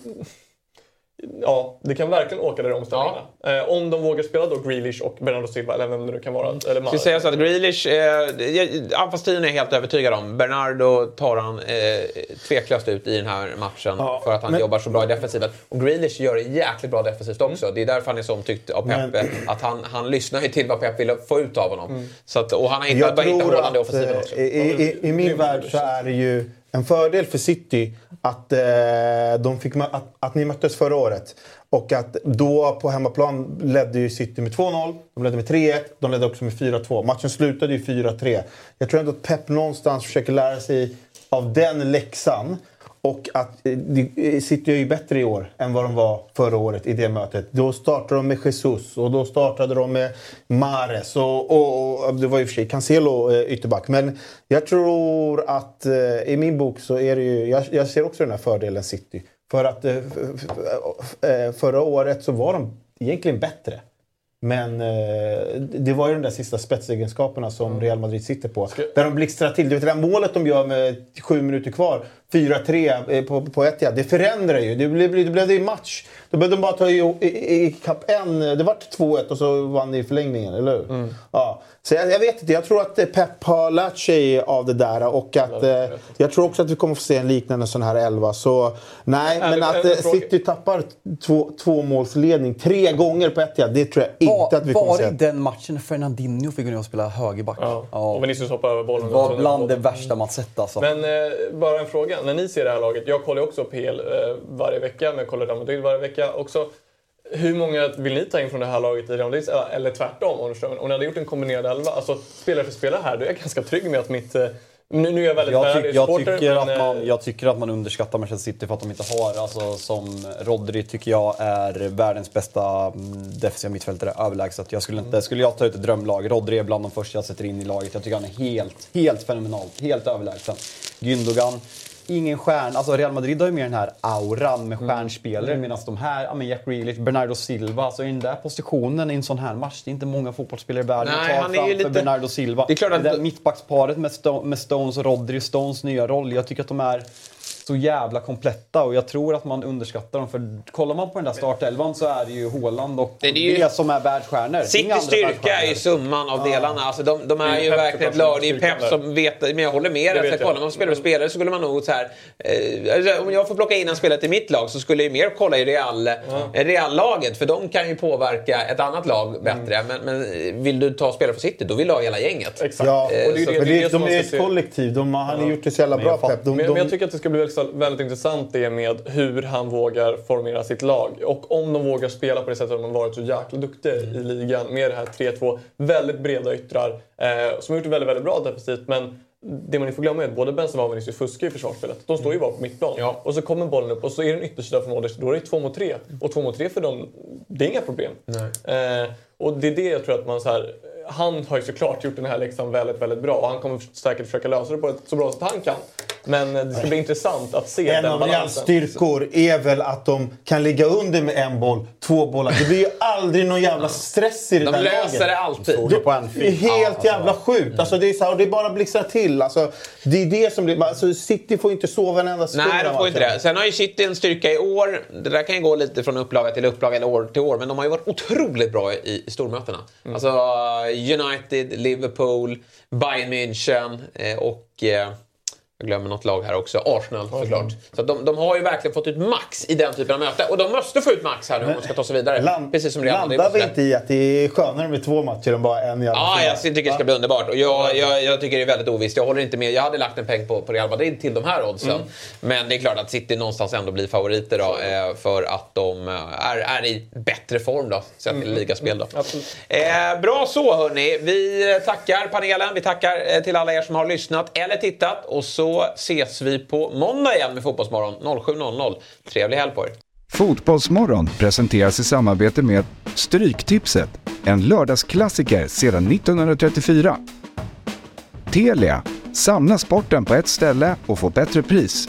Ja, det kan verkligen åka där i omställningarna. Eh, om de vågar spela då Grealish och Bernardo Silva eller vem det nu kan vara. Eller Ska säga så att Grealish, eh, anfallstiden är helt övertygad om. Bernardo tar han eh, tveklöst ut i den här matchen Ja, för att han men- jobbar så bra i defensiven. Och Grealish gör det jäkligt bra defensivt också. Det är därför han är så omtyckt av Pep. Men- Att han, han lyssnar ju till vad Pep vill få ut av honom. Så att, och han har hittat, börjat hitta i offensiven eh, också. i, i, i min värld så är det ju en fördel för City att, eh, de fick, att, att ni möttes förra året. Och att då på hemmaplan ledde ju City med 2-0, de ledde med 3-1, de ledde också med 4-2. Matchen slutade ju 4-3. Jag tror ändå att Pep någonstans försöker lära sig av den läxan. Och att eh, City är ju bättre i år än vad de var förra året i det mötet. Då startade de med Jesus och då startade de med Mares och, och, och det var i och för sig Cancelo eh, ytterback. Men jag tror att eh, i min bok så är det ju, jag, jag ser också den här fördelen City. För att eh, eh, förra året så var de egentligen bättre. Men eh, det var ju de där sista spetsegenskaperna som Real Madrid sitter på. Där de blixtrar till. Du vet det där målet de gör med sju minuter kvar. 4-3 eh, på, på ett Det förändrar ju. Det blev, det blev det match. Då behövde de bara ta i, i, i kapp en. Det var 2-1 och så vann ni i förlängningen, eller hur? Ja. Så jag, jag vet inte. Jag tror att eh, Pep har lärt sig av det där. Och att, eh, jag tror också att vi kommer få se en liknande sån här elva. Så nej, men det- att det eh, fråga- City tappar två, två målsledning tre gånger på ett det tror jag inte att vi kommer var se. det i den matchen när Fernandinho fick gå ner och spela högerback? Ja. Och Vinicius hoppade över bollen. Det var bland det värsta man sett alltså. Men eh, bara en fråga. När ni ser det här laget. Jag kollar också PL eh, varje vecka, men jag kollar Real Madrid varje vecka också. Hur många vill ni ta in från det här laget i Real Madrid? Eller, tvärtom, om ni hade gjort en kombinerad elva, alltså spelare för spelare här, då är jag ganska trygg med att mitt... Eh, nu, nu är jag väldigt Jag, tyck, jag, supporter, tycker men, att man, eh, jag tycker att man underskattar Manchester City för att de inte har, alltså som Rodri tycker jag är världens bästa mm, defensiva mittfältare överlägset. Jag skulle, inte, skulle jag ta ut ett drömlag, Rodri är bland de första jag sätter in i laget. Jag tycker han är helt, helt fenomenalt, helt överlägsen. Gündogan, ingen stjärna. Alltså Real Madrid har ju mer den här auran med stjärnspelare medan de här, ja men Jack Grealish, Bernardo Silva, alltså i den där positionen i en sån här match, det är inte många fotbollsspelare i världen Nej, att han ta är ju framför lite- Bernardo Silva. Det är klart att- där mittbacksparet med, Sto- med Stones och Rodri, Stones nya roll, jag tycker att de är så jävla kompletta och jag tror att man underskattar dem. För kollar man på den där startelvan så är det ju Haaland och det, ju- som är världsstjärnor. Citys styrka är ju summan av delarna. Alltså de, de Det är är ju verkligen ett lag. Det är Pep som vet Men jag håller med Det dig. vet Så Kollar man spelare för spelare så skulle man nog så här... Eh, alltså, om jag får plocka in en spelare till mitt lag så skulle jag ju mer kolla i Real, eh, Real-laget. För de kan ju påverka ett annat lag bättre. Men, men vill du ta spelare för City, då vill du ha hela gänget. Exakt. Ja, Eh, och det, så- men det, som de är ett kollektiv. De, han har gjort det så jävla bra, Pep. De, men, de, men jag tycker att det ska bli väldigt, väldigt intressant det med hur han vågar formera sitt lag. Och om de vågar spela på det sättet de har varit så jäkla duktiga i ligan med det här 3-2. Väldigt breda yttrar eh, som har gjort det väldigt, väldigt bra defensivt. Men det man inte får glömma är att både Benzema och Vinicius fuskar i försvarsspelet. De står ju bara på mittplan. Och så kommer bollen upp och så är det en yttersida från Modric. Då är det två mot tre. Och två mot tre för dem, det är inga problem. Eh, och det är det jag tror att man så här, han har ju såklart gjort den här läxan väldigt, väldigt bra och han kommer säkert försöka lösa det på ett så bra sätt han kan. Men det ska bli intressant att se en den av Reals balansen. styrkor är väl att de kan ligga under med en boll, två bollar. Det blir ju aldrig någon jävla stress i det De där löser laget. det alltid. De- Det är helt jävla sjukt. Alltså, det, är så här, och det är bara blixtrar till. Alltså, det är det som blir, alltså, City får inte sova en enda sekund. Nej, de får inte det. Sen har ju City en styrka i år. Det där kan ju gå lite från upplaga till upplaga eller år till år. Men de har ju varit otroligt bra i, i stormötena. Mm. Alltså United, Liverpool, Bayern München eh, och... Eh, jag glömmer något lag här också. Arsenal såklart. Så att de, de har ju verkligen fått ut max i den typen av möte. Och de måste få ut max här nu om de ska ta sig vidare. Land- Precis som Real Madrid Landar vi inte i att det är skönare med två matcher än bara en jävla Ja, final? jag tycker det ska bli underbart. Och jag, jag, jag tycker det är väldigt ovisst. Jag håller inte med. Jag hade lagt en peng på, på Real Madrid till de här oddsen. Mm. Men det är klart att City någonstans ändå blir favoriter då, eh, för att de eh, är, är i bättre form då, sett till Mm. ligaspel då. Absolut. Eh, bra så hörni. Vi tackar panelen. Vi tackar eh, till alla er som har lyssnat eller tittat. Och så ses vi på måndag igen med Fotbollsmorgon 07.00. Trevlig helg på er. Fotbollsmorgon presenteras i samarbete med Stryktipset, en lördagsklassiker sedan 1934. Telia, samla sporten på ett ställe och få bättre pris.